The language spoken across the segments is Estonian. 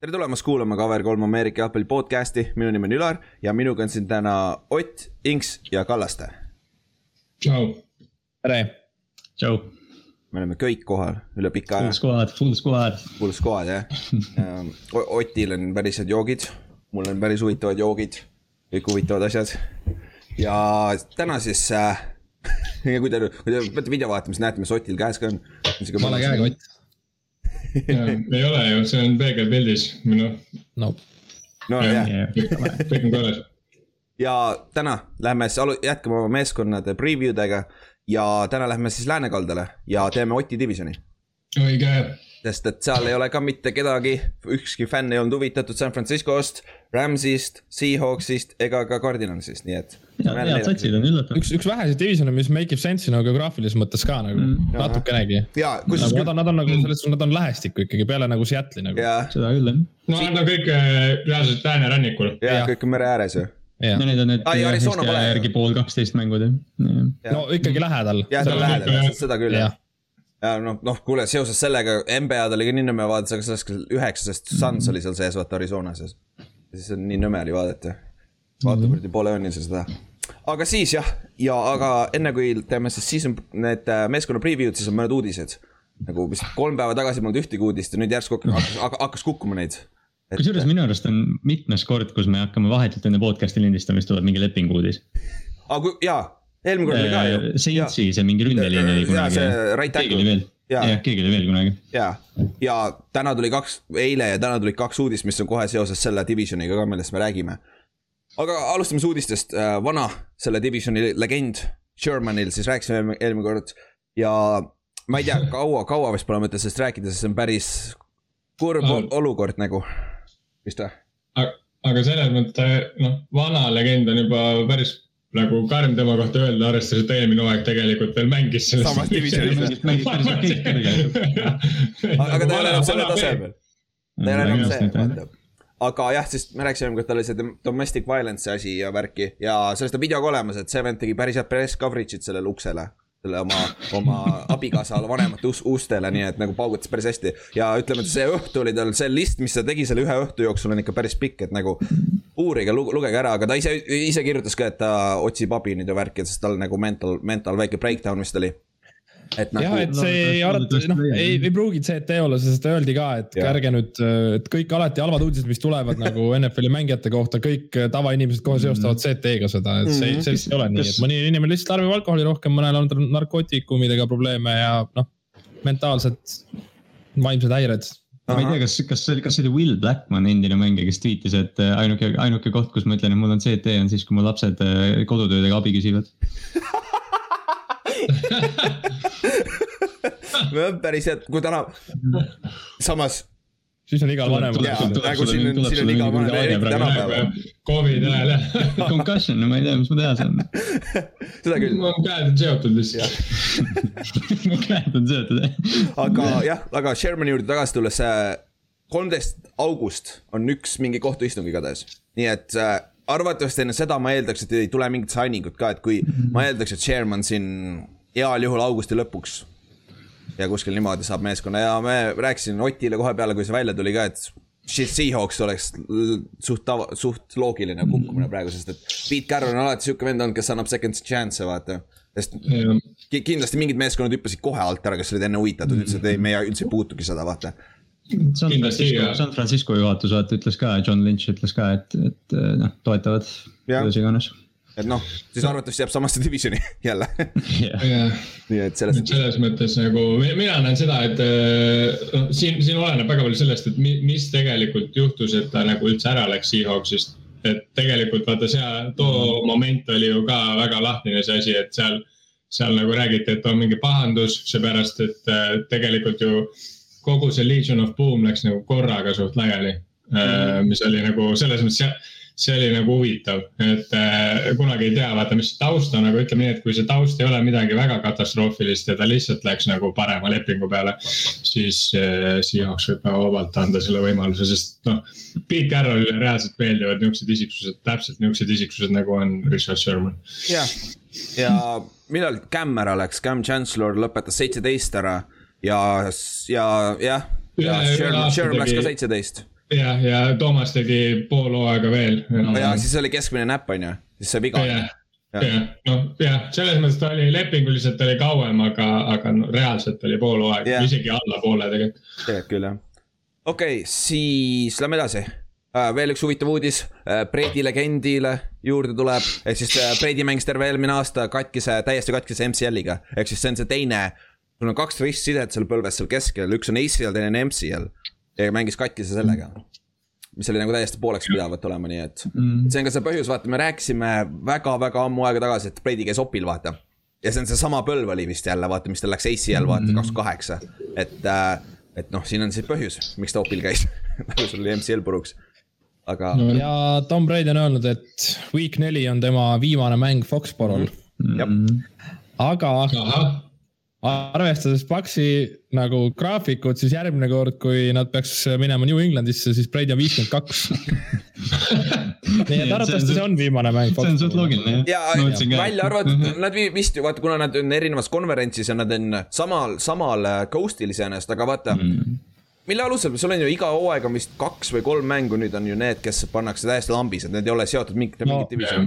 tere tulemast kuulama Cover kolm Ameerika jalgpalli podcast'i, minu nimi on Ülar ja minuga on siin täna Ott, Inks ja Kallaste. tšau. tere. tšau. me oleme kõik kohal üle pika aja. Full squad, full squad. Full squad jah Otil on päris head joogid, mul on päris huvitavad joogid, kõik huvitavad asjad. ja täna siis äh, kui te, kui te peate video vaatama, siis näete, mis Otil käes ka on. vale käega Ott ei ole ju, see on peegelpildis, noh. no. no jah ja,. kõik on korras. ja täna lähme siis, jätkame oma meeskonnade preview dega ja täna lähme siis läänekaldale ja teeme Oti divisioni. õige sest et seal ei ole ka mitte kedagi, ükski fänn ei olnud huvitatud San Franciscost, Rams'ist, Seahawksist ega ka Cardinalsist, nii et. head satsid on üllatav. üks, üks väheseid divisione, mis make ib sense'i nagu geograafilises mõttes ka nagu mm. natukenegi. Nagu, nad on, nad on nagu selles suhtes, nad on lähestikku ikkagi peale nagu Seattle'i nagu. seda küll jah. no nad on kõik äh, reaalselt läänerannikul. ja kõik on mere ääres ju no need on need Eesti järgi pool kaksteist mängud jah. no ikkagi lähedal. jah, ta on lähedal, seda küll jah ja noh, noh, kuule, seoses sellega NBA-d oli ka nii nõme vaadata, aga sellest üheksa, sest Suns oli seal sees, vaata Arizonas ja siis on nii nõme oli vaadata. vaata kuradi mm. pole õnnis seda. aga siis jah, ja aga enne kui teeme siis season, need äh, meeskonna preview'd, siis on mõned uudised. nagu vist kolm päeva tagasi polnud ühtegi uudist ja nüüd järsku hakkas, hakkas kukkuma neid et.... kusjuures minu arust on mitmes kord, kus me hakkame vahetult enne podcast'i lindistamist tuleb mingi lepingu uudis. aga kui, jaa eelmine kord oli ka ju. Saintsi see mingi ründeliin oli kunagi. see right tackle. jah, keegi oli veel kunagi. ja, ja täna tuli kaks, eile ja täna tulid kaks uudist, mis on kohe seoses selle divisioniga ka, millest me räägime. aga alustame siis uudistest, äh, vana selle divisioni legend, Shermanil siis rääkisime eelmine kord ja ma ei tea, kaua, kaua vist pole mõtet sellest rääkida, sest see on päris kurb no. olukord nagu, vist või? aga selles mõttes, noh, vana legend on juba päris nagu karm tema kohta öelda, arvestades, et eelmine hooaeg tegelikult veel mängis selles. samas divisionis. aga ta ei ole enam selle tasemel. ta ei ole enam see, aga jah, sest me rääkisime, kui tal oli see domestic violence asi ja värki ja sellest on video ka olemas, et see vend tegi päris head press coverage'it sellele uksele selle oma, oma abikaasa vanemate ust, ustele, nii et nagu paugutas päris hästi. ja ütleme, et see õhtu oli tal, see list, mis ta tegi selle ühe õhtu jooksul on ikka päris pikk, et nagu. Uurige, lugege ära, aga ta ise, ise kirjutas ka, et ta otsib abi nüüd ja värki, sest tal nagu mental, mental väike breakdown vist oli et nagu. jah, et see ei arvata, noh, ei, ei pruugi CT olla, sest öeldi ka, et ja. ärge nüüd, et kõik alati halvad uudised, mis tulevad nagu NFL-i mängijate kohta, kõik tavainimesed kohe seostavad mhm. CT-ga seda, et see, see lihtsalt ei ole nii, et mõni inimene lihtsalt tarbib alkoholi rohkem, mõnel on narkootikumidega probleeme ja noh, mentaalsed, vaimsed häired ma ei tea, kas, kas see oli, kas see oli Will Blackman, endine mängija, kes tweetis, et äh, ainuke, ainuke koht, kus ma ütlen, et mul on CT on siis, kui mu lapsed äh, kodutöödega abi küsivad. Päris hea, kui täna, samas siis on igal vanemal. nagu siin on, siin on igal vanemal, eriti tänapäeval. Covidi ajal jah. Concussion, ma ei tea, mis ma teha saan. seda küll. mu käed on seotud lihtsalt. mu käed on seotud jah. aga jah, aga Shermani juurde tagasi tulles, kolmteist august on üks mingi kohtuistung igatahes, nii et äh, arvatavasti enne seda ma eeldaks, et ei tule mingit signing ut ka, et kui ma eeldaks, et Sherman siin heal juhul augusti lõpuks ja kuskil niimoodi saab meeskonna. Ja me rääkisin Otile kohe peale, kui see välja tuli ka, et Seahawks oleks suht tava, suht loogiline kukkumine praegu, sest et Pete Carroll on alati sihuke vend olnud, kes annab second chance'e, vaata. sest kindlasti mingid meeskonnad hüppasid kohe alt ära, kes olid enne huvitatud, ütlesid, et ei, me üldse ei puutugi seda, vaata. San Francisco, San Francisco juhatus vaata ütles ka, John Lynch ütles ka, et, et noh, toetavad kuidas iganes et noh, siis arvatavasti jääb samasse divisioni jälle yeah.. nii et selles. selles mõttes nagu mina näen seda, et noh, siin, siin oleneb väga palju sellest, et mis tegelikult juhtus, et ta nagu üldse ära läks Seahawksist. et tegelikult vaata seal, too moment oli ju ka väga lahtine see asi, et seal, seal nagu räägiti, et on mingi pahandus, seepärast et tegelikult ju kogu see Legion of Boom läks nagu korraga suht laiali mm. -hmm. mis oli nagu selles mõttes see oli nagu huvitav, et äh, kunagi ei tea, vaata, mis see taust on, aga ütleme nii, et kui see taust ei ole midagi väga katastroofilist ja ta lihtsalt läks nagu parema lepingu peale. siis äh, Seahawks võib väga vabalt anda selle võimaluse, sest noh, Pete Carrollile reaalselt meeldivad niuksed isiksused, täpselt niuksed isiksused nagu on Richard Sherman. jah, ja millal Cam ära läks, Cam Chancellor lõpetas seitseteist ära ja, ja jah, ja Sherman, Sherman läks ka seitseteist jah, ja Toomas tegi pool hooaega veel. ja siis oli keskmine näpp, on ju, siis sai viga. jah, noh jah, selles mõttes ta oli lepinguliselt oli kauem, aga, aga no, reaalselt oli pool hooaega yeah., isegi allapoole tegelikult. tegelikult küll jah. okei okay,, siis lähme edasi Uh, veel üks huvitav uudis uh,, Brady legendile juurde tuleb, ehk siis uh, Brady mängis terve eelmine aasta katkise, täiesti katkise MCL-iga, ehk siis see on see teine. sul on kaks ristsidet seal põlves seal keskel, üks on ACL, teine on MCL ja mängis katkise sellega. mis oli nagu täiesti pooleks pidavat olema, nii et mm. see on ka see põhjus, vaata, me rääkisime väga-väga ammu aega tagasi, et Brady käis opil, vaata. ja see on seesama põlv oli vist jälle, vaata, mis tal läks ACL, vaata, kakskümmend kaheksa, et uh, et noh, siin on see põhjus, miks ta opil käis sul oli MCL puruks aga no,. ja Tom Brady on öelnud, et week neli on tema viimane mäng Foxborol mm. -hmm. aga Aha. Arvestades Paxi nagu graafikut, siis järgmine kord, kui nad peaks minema New Englandisse, siis Brady on viiskümmend kaks. nii et arvatavasti see on viimane mäng. see on suht loogiline jah. ja välja arvatud, mhm. nad vist ju vaata, kuna nad on erinevas konverentsis ja nad on samal, samal coast'il iseenesest, aga vaata mm mille alusel, sul on ju iga hooaeg on vist kaks või kolm mängu, nüüd on ju need, kes pannakse täiesti lambis, et need ei ole seotud mingite no,, mingit divisjoni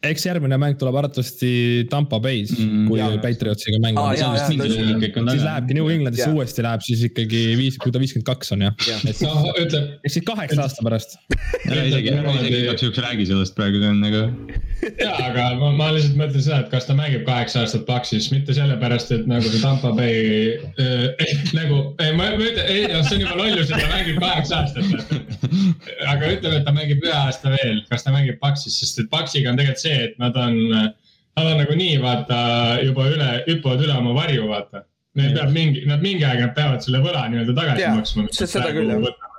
eks järgmine mäng tuleb arvatavasti Tampa Bay's mm,, kui. Patriotsiga mäng on. siis lähebki New Englandisse yeah. uuesti läheb siis ikkagi viis, kui ta viiskümmend kaks on jah yeah.. et no, ütleb. ehk siis kaheksa aasta pärast. ära isegi, isegi igaks juhuks räägi sellest praegu, see on nagu. ja, aga ma, ma lihtsalt mõtlen seda, et kas ta mängib kaheksa aastat Paxis, mitte sellepärast, et nagu see Tampa Bay äh, nagu, ei ma, ma ütlen, ei noh, see on juba lollus, et ta mängib kaheksa aastat. aga ütleme, et ta mängib ühe aasta veel, kas ta mängib Paxis, sest et Paxiga on tegelikult see see, et nad on, nad on nagunii vaata juba üle, hüppavad üle oma varju, vaata. Neil peab mingi, nad mingi aeg nad peavad selle võla nii-öelda tagasi yeah, maksma. seda küll jah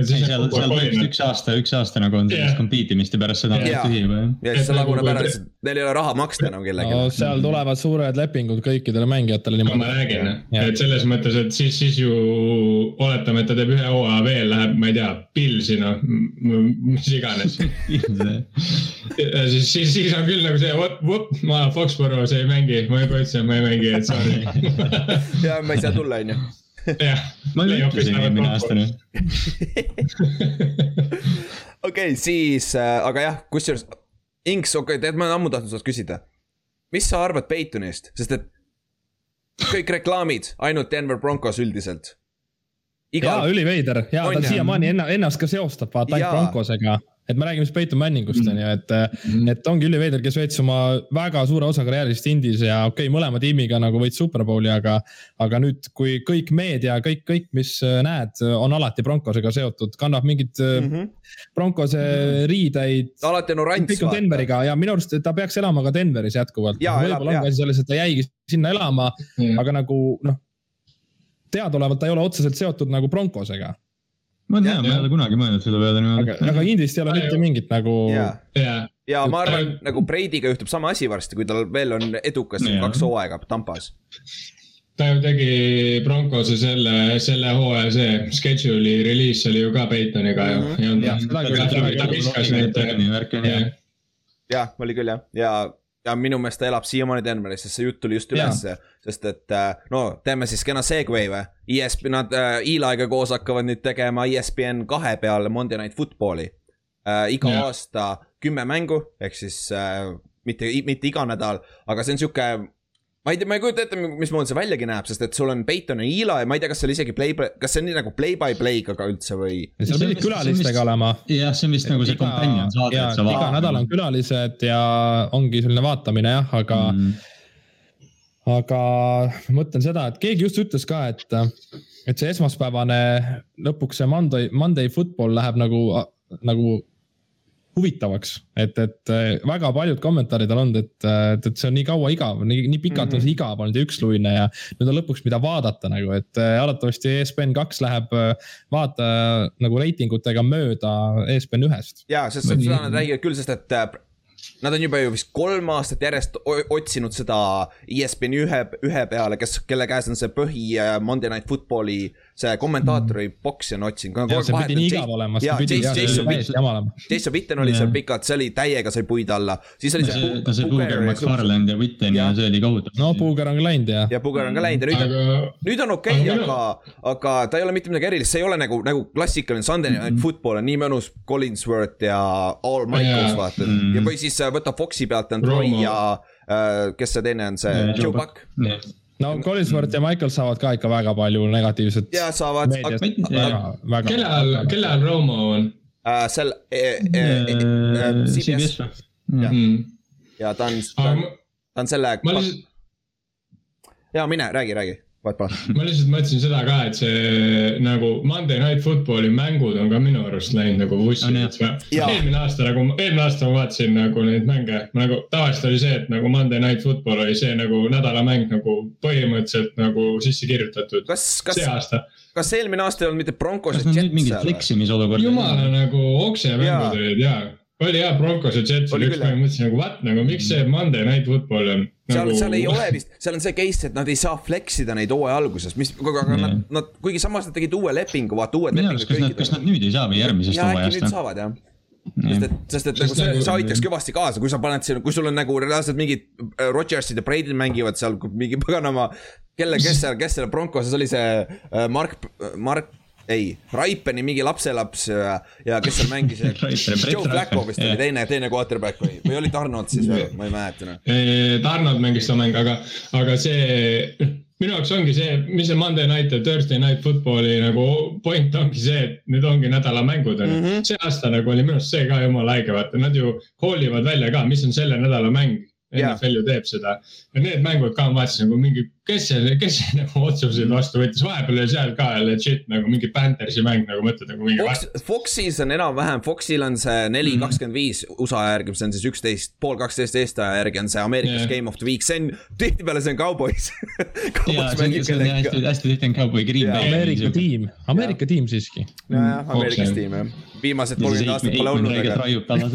ei, seal, seal põhimõtteliselt üks aasta, üks aasta nagu on sellist yeah. compete imist ja pärast seda on yeah. tühi juba jah. ja siis see laguneb ära, lihtsalt neil ei ole raha maksta enam kellelegi no,. seal tulevad suured lepingud kõikidele mängijatele niimoodi. ma räägin, et selles mõttes, et siis, siis ju oletame, et ta teeb ühe hooaja veel, läheb, ma ei tea, Pilsi noh, mis iganes ja siis, siis, siis on küll nagu see, vot, vot ma Foxboro's ei mängi, ma juba ütlesin, ma ei mängi, et sorry ja ma ei saa tulla, onju ma ütlesin eelmine aasta nüüd. okei, siis äh,, aga jah, kusjuures, Inks, okei okay,, tead, ma olen ammu tahtnud sinult küsida. mis sa arvad Peitonist, sest et kõik reklaamid ainult Denver Broncos üldiselt. Igal... jaa, üliveider. Ja ta siiamaani ennast ka seostab vaata ainult Broncosega et me räägime siis Peyton Manningust on ju, et et ongi üliveider, kes veetis oma väga suure osa karjäärist Indis ja okei okay,, mõlema tiimiga nagu võitis Superbowli, aga. aga nüüd, kui kõik meedia, kõik, kõik, mis näed, on alati Broncosega seotud, kannab mingit mm -hmm. Broncose riideid. alati on oranž. kõik on Denveriga ja minu arust ta peaks elama ka Denveris jätkuvalt. võib-olla on ka asi selles, et ta jäigi sinna elama mm., aga nagu noh teadaolevalt ta ei ole otseselt seotud nagu Broncosega ma tean, ma ei ole kunagi mõelnud selle peale niimoodi. aga, aga Indist ei ole mitte mingit nagu. ja, ja, ja ma arvan, nagu Breidiga juhtub sama asi varsti, kui tal veel on edukas kaks hooaega Tampas ta ju tegi Broncose selle, selle hooaja see schedule'i reliis oli ju ka Peitoniga ju mm. -hmm. ja, ja, jah, oli küll jah, ja ja minu meelest ta elab siiamaani Denveris, sest see jutt tuli just ülesse, sest et äh, no teeme siis kena segway või. ESP, nad äh, Eliga koos hakkavad nüüd tegema ESPN kahe peal Monday Night Football'i äh,. iga ja. aasta kümme mängu, ehk siis äh, mitte, mitte iga nädal, aga see on sihuke ma ei tea, ma ei kujuta ette, mismoodi see väljagi näeb, sest et sul on Peyton ja Eli ja ma ei tea, kas seal isegi play, kas see on nii nagu play by play'ga ka üldse või? seal pidid külalistega olema. jah, see on vist nagu see companion saade, et sa vaatad. iga nädal on külalised ja ongi selline vaatamine jah, aga mm. aga ma mõtlen seda, et keegi just ütles ka, et, et see esmaspäevane lõpuks see Monday, Monday football läheb nagu, nagu huvitavaks, et, et äh, väga paljud kommentaarid on olnud, et, äh, et, et see on nii kaua igav, nii, nii pikalt mm -hmm. on see igav olnud ja üksluine ja nüüd on lõpuks, mida vaadata nagu, et äh, arvatavasti ESPN kaks läheb vaata nagu reitingutega mööda ESPN ühest. ja, sest seda nad räägivad küll, sest et Nad on juba ju vist kolm aastat järjest otsinud seda ESPN ühe, ühe peale, kes, kelle käes on see põhi Monday Night Football'i see kommentaatori boksi on otsinud. ja see pidi nii igav olema, see pidi jah, Jason, täiesti jama olema. Jason Witten oli seal pikalt, see oli täiega sai puid alla, siis oli see. no see Puuger, McFarland ja Witten ja see oli kohutav. no Puuger on ka läinud ja. ja Puuger on ka läinud ja nüüd on, nüüd on okei aga, aga ta ei ole mitte midagi erilist, see ei ole nagu, nagu klassikaline Sunday Night Football on nii mõnus, Collinsworth ja All Michaels vaata mm. ja või siis võtab Foxi pealt on Troy ja äh, kes see teine on, see Joe Buck no Collinsworth ja Michael saavad ka ikka väga palju negatiivset. ja saavad. kelle all, kelle all Romo on uh,? seal eh, eh, eh, CBS. ja ta on, ta on selle. ja mine, räägi, räägi vaat ma lihtsalt mõtlesin seda ka, et see nagu Monday Night Footballi mängud on ka minu arust läinud nagu vussi oh,. eelmine aasta nagu, eelmine aasta ma vaatasin nagu neid mänge, nagu tavaliselt oli see, et nagu Monday Night Football oli see nagu nädalamäng nagu põhimõtteliselt nagu sisse kirjutatud. see aasta. kas eelmine aasta ei olnud mitte Broncos ja Jets? mingid fleksimisolukorrad. jumala nagu oksemängud olid jaa oli jah, Broncos ja Jets oli üks mäng, mõtlesin nagu what, nagu miks see Monday Night Football on seal nagu..., seal ei ole vist, seal on see case, et nad ei saa flex ida neid hooaja alguses, mis, aga mm. nad, nad, kuigi samas nad tegid uue lepingu, vaata uued lepingud. kas nad, kas nad nüüd ei saa või järgmisest hooajast? nüüd saavad jah sest et, sest et nagu see, see aitaks kõvasti kaasa, kui sa paned siin, kui sul on nagu reaalselt mingid äh, Rodgersid ja Brady'd mängivad seal mingi paganama. kelle, kes seal, kes seal Broncoses oli see äh, Mark, Mark ei, Raipeni mingi lapselaps ja, ja kes seal mängis Joe Flacco vist oli teine, teine quarterback või, või oli Donald siis või, ma ei mäleta noh. Donald mängis seda mängu, aga, aga see minu jaoks ongi see, mis see Monday night ja Thursday night football'i nagu point ongi see, et nüüd ongi nädalamängud on ju mm -hmm.. see aasta nagu oli minu arust see ka jumala haige, vaata nad ju call ivad välja ka, mis on selle nädala mäng NFL ju teeb seda. ja need mängud ka ma vaatasin nagu mingi, kes see, kes see nagu otsuseid vastu võttis, vahepeal oli seal ka legit nagu mingi Panthersi mäng nagu mõtled nagu mingi Fox,. Foxis on enam-vähem, Foxil on see neli mhm. kakskümmend viis USA järgi, mis on siis üksteist, pool kaksteist Eesti aja järgi on see Ameerikas yeah. Game of the Week, see on, tihtipeale see on Cowboys Cowboys mängib kellegagi. hästi, hästi tihti on Cowboy Green Bay. Ameerika tiim, Ameerika tiim siiski. nojah, Ameerikas tiim jah viimased kolmkümmend aastat pole olnud, aga.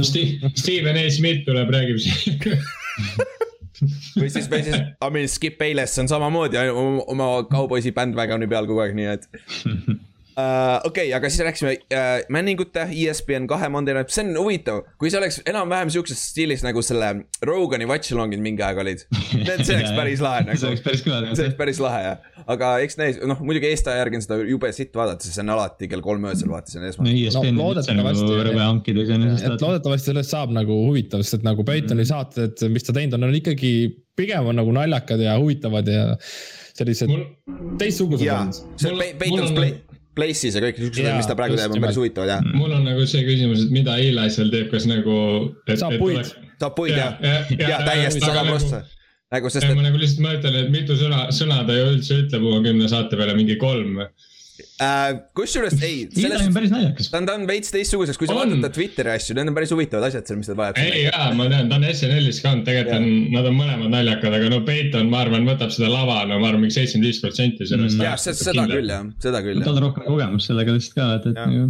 Steven A Smith tuleb, räägib siin või siis, või siis, I mean Skip Bayless on samamoodi oma, oma kauboisi bandwagoni peal kogu aeg, nii et uh,. okei okay,, aga siis rääkisime uh, männingute ESPN kahe Night, see on huvitav, kui see oleks enam-vähem siukses stiilis nagu selle Rogani Watch Along'id mingi aeg olid. see oleks päris lahe nagu. see oleks päris kõva. see oleks päris lahe jah, aga eks näis, noh muidugi Eesti aja järgi on seda jube sitt vaadata, sest see on alati kell kolm öösel vaata, see on esmane. no ESPN no, üldse nagu rõve hankida iseenesest. loodetavasti sellest saab nagu huvitav, sest et nagu Peitoni mm. saated, mis ta teinud on, on ikkagi pigem on nagu naljakad ja huvitavad ja sellised mul... teistsugused on. see Peiton's Play Place'is ja kõik siuksed, mis ta praegu teeb, on päris huvitavad jah. mul on nagu see küsimus, et mida Eli seal teeb, kas nagu. saab puid, saab puid jah, ja täiesti sada prossa nagu sest, et. ma nagu lihtsalt mõtlen, et mitu sõna, sõna ta ju üldse ütleb oma kümne saate peale, mingi kolm või Uh, kusjuures ei, selles on päris naljakas. ta on, ta on veits teistsuguseks, kui sa vaatad ta Twitteri asju, need on päris huvitavad asjad seal, mis ta vajab. ei jaa, ma tean, ta on SNL-is ka olnud, tegelikult on, nad on mõlemad naljakad, aga no Peiton, ma arvan, võtab seda lava, no ma arvan, mingi seitsekümmend viis protsenti sellest mm.. jah, seda küll jah, seda küll. tal on rohkem kogemust sellega vist ka, et, et nagu.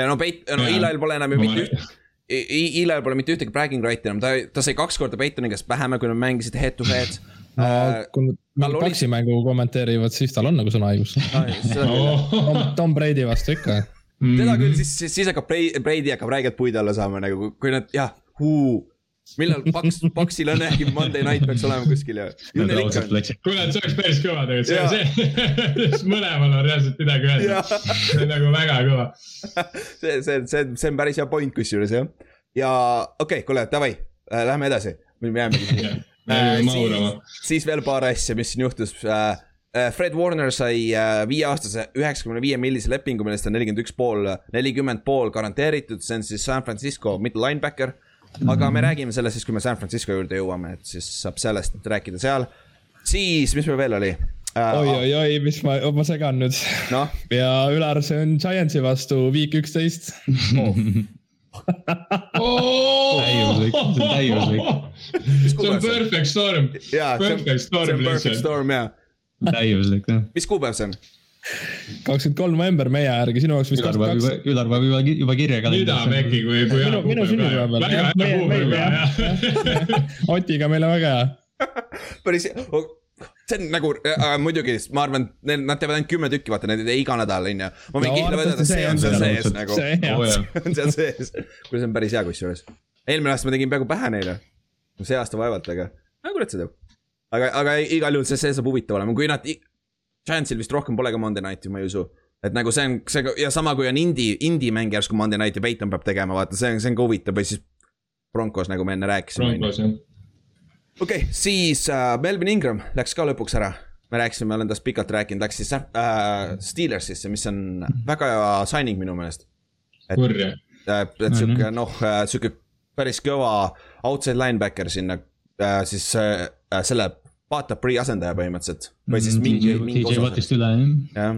ja no Peit-, no Eli'l pole enam ju mitte üht Eli'l pole mitte ühtegi bragging right'i enam, ta, ta sai kaks korda Peitoni käest pähe, kui nad mängisid head to head no äh, kui nad Paxi mängu kommenteerivad, siis tal on nagu sõnaõigus Tom, Tom Brady vastu ikka. Mm.. teda küll, siis, siis, siis hakkab Brady hakkab räigelt puid alla saama nagu, kui nad jah, huu millal Paks, Paksil on äkki Monday night peaks olema kuskil ja. kuule, see oleks päris kõva tegelikult, see, see, mõlemal on reaalselt midagi öelda. see on nagu väga kõva. see, see, see, see on päris hea point kusjuures jah. ja okei okay,, kuule, davai, äh, lähme edasi, me jäämegi siia Äh, siis, siis veel paar asja, mis siin juhtus. Äh, Fred Warner sai viieaastase üheksakümne viie millise lepingu, millest on nelikümmend üks pool, nelikümmend pool garanteeritud, see on siis San Francisco middle linebacker. aga me räägime sellest siis, kui me San Francisco juurde jõuame, et siis saab sellest rääkida seal. siis, mis meil veel oli? oi-oi-oi, mis ma, ma segan nüüd no?. ja Ülar, see on Giantsi vastu week üksteist oh täiuslik, see on täiuslik. see on perfect storm. perfect storm lihtsalt. Perfect storm jaa. täiuslik jah. mis kuupäev see on? kakskümmend kolm november meie järgi, sinu jaoks vist kakskümmend kaks. Ülar paneb juba, juba kirja ka. mida Meki, kui, kui hea kuupäev. minu sünnipäev jah. Otiga meil on väga hea. päris, see on nagu äh, muidugi, ma arvan, nad teevad ainult kümme tükki, vaata, neid ei tee iga nädal, on ju. ma võin no, kindla vedada, see on seal sees nagu. see on seal sees, kuule, see on päris hea kusjuures. eelmine aasta ma tegin peaaegu pähe neile. see aasta vaevalt, aga, no kurat seda. aga, aga igal juhul see, see saab huvitav olema, kui nad, Giantsil vist rohkem polegi Monday Nighti, ma ei usu et nagu see on, see ja sama kui on indie, indie mäng järsku Monday Night ja Peyton peab tegema, vaata, see on, see on ka huvitav või siis Broncos, nagu me enne rääkisime. Broncos jah okei okay,, siis äh, Melvin Ingram läks ka lõpuks ära. me rääkisime, olen tast pikalt rääkinud, läks siis äh, Steelersisse, mis on väga hea signing minu meelest. et, äh, et sihuke noh äh,, sihuke päris kõva outside linebacker sinna äh, siis äh, selle Bata Pri asendaja põhimõtteliselt. või siis mm, mingi, mingi osa. Jah.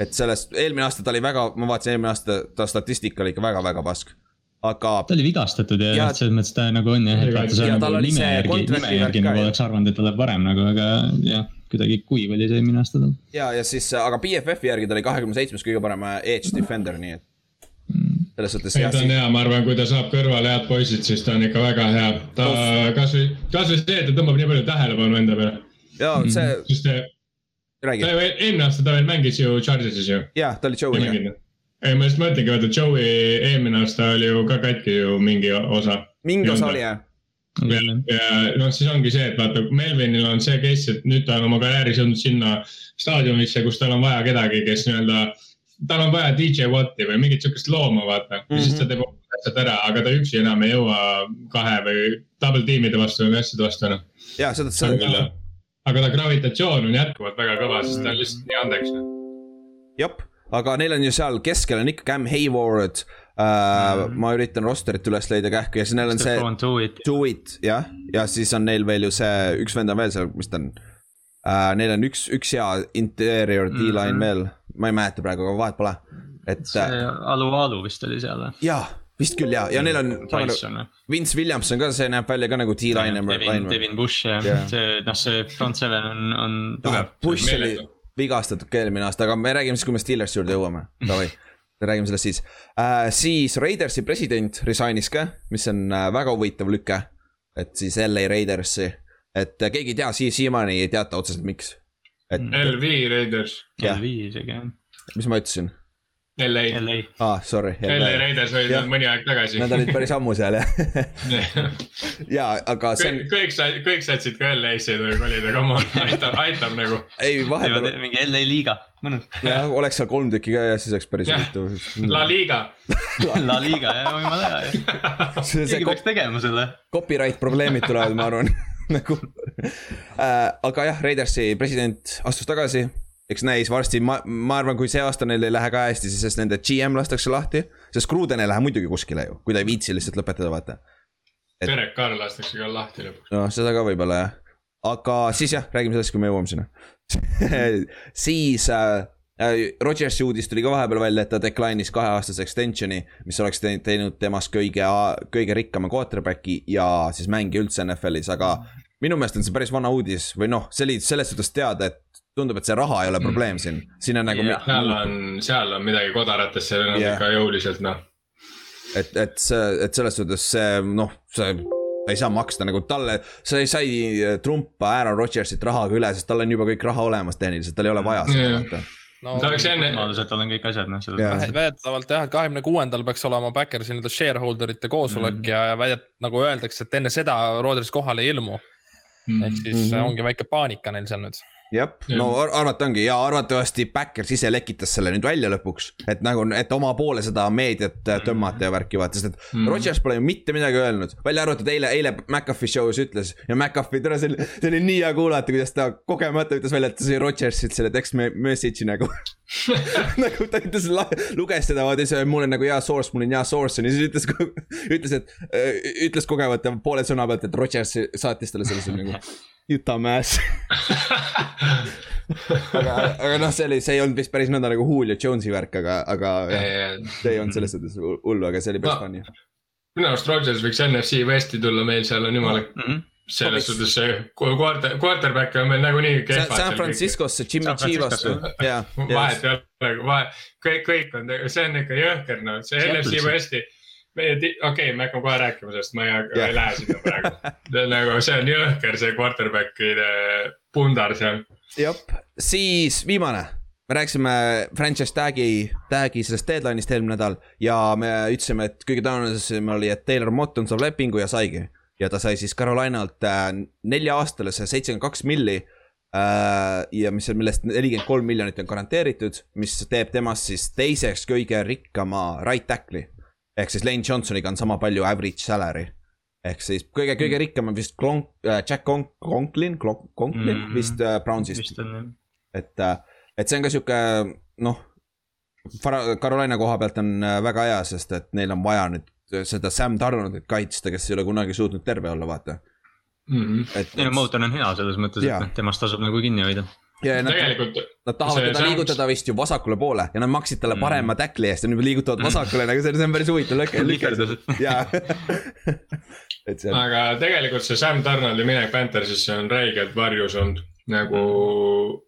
et sellest, eelmine aasta ta oli väga, ma vaatasin eelmine aasta, ta statistika oli ikka väga-väga pask aga. ta oli vigastatud ja, ja selles mõttes ta nagu on jah, et vaata see on nagu nime järgi, nime järgi nagu oleks arvanud, et ta läheb varem nagu, aga jah, kuidagi kuiv oli see eelmine aasta tal. ja, ja siis, aga BFF-i järgi ta oli kahekümne seitsmes kõige parem edge defender, nii et mm. selles suhtes. ei, ta on hea, ma arvan, kui ta saab kõrvale head poisid, siis ta on ikka väga hea. ta kasvõi, kasvõi see, et ta tõmbab nii palju tähelepanu enda peale. ja see mm.. sest räägi. eelmine aasta ta veel mängis ju Chargersis ju. jah, ta oli Joe'i jah ei, ma just mõtlengi, vaata Joe'i eelmine aasta oli ju ka katki ju mingi osa. mingi osa oli jah. ja, ja noh, siis ongi see, et vaata, Melvinil on see case, et nüüd ta on oma karjääris jõudnud sinna staadionisse, kus tal on vaja kedagi, kes nii-öelda. tal on vaja DJ Watti või mingit sihukest looma, vaata mm, -hmm. ja siis ta mhm. teeb asjad ära, aga ta üksi enam ei jõua kahe või double tiimide vastu või asjade vastu enam. ja seda, seda küll jah. aga ta gravitatsioon on jätkuvalt väga kõva, sest ta on lihtsalt nii andeks. jep aga neil on ju seal keskel on ikka Cam Hayward uh,. Mm. ma üritan rosterit üles leida kähku ja siis neil on see. Do it, jah, ja siis on neil veel ju see, üks vend on veel seal, mis ta on uh,. Neil on üks, üks hea interior D-line mm -hmm. veel, ma ei mäleta praegu, aga vahet pole, et. see Alu Alu vist oli seal või? jaa vist küll ja, ja neil on. Vince Williamson ka, see näeb välja ka nagu D-line. Devin, Devin Bush ja yeah. see, noh, see front seven on, on tugev. Bush oli vigastatud ka eelmine aasta, aga me räägime siis, kui me Steelersi juurde jõuame, davai räägime sellest siis äh,. siis Raidersi president resign'is ka, mis on äh, väga huvitav lüke. et siis LA Raidersi, et äh, keegi ei tea sii-, siiamaani ei teata otseselt, miks. et. LV Raiders. LV isegi jah. mis ma ütlesin? LA. aa, ah, sorry. LA Raiders olid nad mõni aeg tagasi. Nad olid päris ammu seal jah ja, aga see on. kõik, kõik, kõik satsid ka LA-sse kolida, come on, aitab, aitab nagu. ei, vahepeal. mingi LA liiga, mõnus. jah, oleks seal kolm tükki ka ja siis oleks päris huvitav. La Liga La Liga, jah, võime teha ju. keegi peaks tegema selle. Copyright probleemid tulevad, ma arvan nagu äh,. aga jah, Raidersi president astus tagasi eks näis varsti, ma, ma arvan, kui see aasta neil ei lähe ka hästi, siis nende GM lastakse lahti. sest Gruden ei lähe muidugi kuskile ju, kui ta ei viitsi lihtsalt lõpetada, vaata. Et... Derek Carr lastakse ka lahti lõpuks. noh, seda ka võib-olla jah. aga siis jah, räägime sellest, kui me jõuame sinna siis äh, äh, Rodgersi uudis tuli ka vahepeal välja, et ta decline'is kaheaastase extension'i, mis oleks teinud temast kõige, kõige rikkama quarterback'i ja siis mängija üldse NFL-is, aga minu meelest on see päris vana uudis või noh, see oli selles suhtes teada, et tundub, et see raha ei ole mm. probleem siin, siin on nagu yeah,. seal on, seal on midagi kodarates, seal on yeah. ikka jõuliselt noh. et, et see, et selles suhtes see noh, see ei saa maksta nagu talle, sa sai trumpa Aaron Rodgersit rahaga üle, sest tal on juba kõik raha olemas tehniliselt, tal ei ole vaja seda yeah. no ta oleks enne. võimalused, tal on kõik asjad, noh. väidetavalt jah, et kahekümne kuuendal peaks olema Backersi nii-öelda shareholder ite koosolek mm. ja, ja väidet-, nagu öeldakse, et enne seda Rodgers kohale ei ilmu mm.. ehk siis mm -hmm. ongi väike paanika neil seal nüüd jah, no arvata ongi ja arvatavasti Backers ise lekitas selle nüüd välja lõpuks, et nagu, et oma poole seda meediat äh, tõmmata ja värki vaata, sest et mm. Rodgers pole ju mitte midagi öelnud. välja arvatud eile, eile McAfee show's ütles ja McAfee, tere, see oli, see oli nii hea kuulata, kuidas ta kogemata ütles välja, et ta sai Rodgersilt selle text message'i nagu nagu ta ütles, luges seda, vaata siis mul on nagu hea source, mul on hea source on ja siis ütles, ütles, et ütles kogemata poole sõna pealt, et Rodgers saatis talle selle nagu Utah Mass aga, aga noh, see oli, see ei olnud vist päris nõnda nagu Julio Jones'i värk, aga, aga jah, see ei olnud selles suhtes hullu, aga see oli päris no,. minu arust Rodgers võiks NFC Westi tulla, meil seal on jumala mm -hmm. selles suhtes see quarter, quarterback on meil nagunii kehvad. San Franciscosse Jimmy G vastu, jaa. vahet ei ole, vahe, kõik, kõik on, see on ikka jõhker, noh, see NFC Westi okei okay,, me hakkame kohe rääkima sellest, ma ei, yeah. ei lähe sinna praegu. nagu see on jõhker, see quarterback'ide pundar seal. jah, siis viimane me rääkisime franchise tag'i, tag'i sellest deadline'ist eelmine nädal ja me ütlesime, et kõige tõenäolisem oli, et Taylor Motton saab lepingu ja saigi. ja ta sai siis Carolinalt äh, nelja aastale see seitsekümmend kaks milli äh,. ja mis, millest nelikümmend kolm miljonit on garanteeritud, mis teeb temast siis teiseks kõige rikkama right tackle'i. Ehk siis Lane Johnsoniga on sama palju average salary ehk siis kõige, kõige rikkam on vist Klonk, äh, Jack Conk, Conklin, Conklin mm -hmm. vist äh, Brownsist. et äh, et see on ka sihuke noh, Carolina koha pealt on äh, väga hea, sest et neil on vaja nüüd seda Sam Darnoldit kaitsta, kes ei ole kunagi suutnud terve olla, vaata mm. -hmm. et, ei no Moton on hea selles mõttes, et noh, temast tasub nagu kinni hoida ja nad, tegelikult. Nad tahavad teda liigutada vist ju vasakule poole ja nad maksid talle mm. parema tackli eest ja nüüd liigutavad mm. vasakule nagu see, see on päris huvitav lõke. likerdused. aga tegelikult see Sam Darnoldi minek Panthersisse on räigelt varjus olnud nagu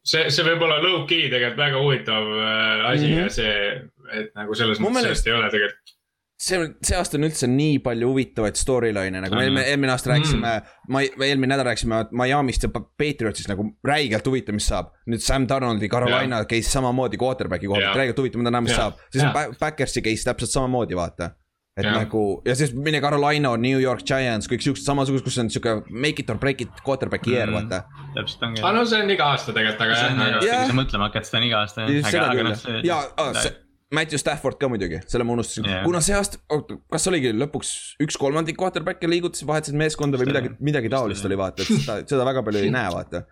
see, see võib olla low-key tegelikult väga huvitav äh, asi mm -hmm. ja see, et nagu selles mõttes sellest ei ole tegelikult see, see aasta on üldse nii palju huvitavaid storyline'e, nagu me eelmine, eelmine aasta rääkisime mm., ma, eelmine nädal rääkisime Miami'st ja Patriotsist nagu räigelt huvitav, mis saab. nüüd Sam Donaldi Carolina yeah. case samamoodi quarterback'i koha pealt yeah., räigelt huvitav, mida näha, mis yeah. saab. siis yeah. on Backersi case täpselt samamoodi, vaata et ja. nagu ja siis mine Carolina, New York Giants, kõik siuksed samasugused, kus on siuke make it or break it quarterback'i year mm, vaata. täpselt ongi. aga no see on iga aasta tegelikult, aga jah. kui sa mõtlema hakkad, seda on iga aasta jah. aga, aga noh see. ja, see Matthew Stafford ka muidugi, selle ma unustasin yeah., kuna see aasta, oota, kas oligi lõpuks üks kolmandik quarterback'e liigutas, vahetasid meeskonda või midagi, midagi taolist oli vaata, et seda, seda väga palju ei näe, vaata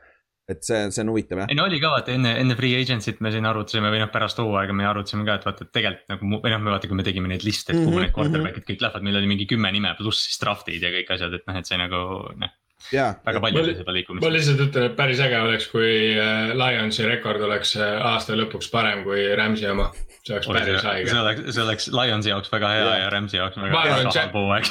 et see, see on huvitav jah. ei no oli ka vaata enne, enne free agency't me siin arutasime või noh, pärast hooaega me arutasime ka, et vaata, et tegelikult nagu või noh, me vaata, kui me tegime neid liste, et kuhu mm -hmm. need quarterback'id kõik lähevad, meil oli mingi kümme nime pluss siis draft'id ja kõik asjad, et noh, et see nagu noh. Väga palju oli seda liikumist. ma lihtsalt ütlen, et päris äge oleks, kui äh, Lionsi rekord oleks äh, aasta lõpuks parem kui Rams'i oma see oleks päris haige. see oleks, see oleks Lionsi jaoks väga hea yeah. ja Rams'i jaoks väga halb hooaeg.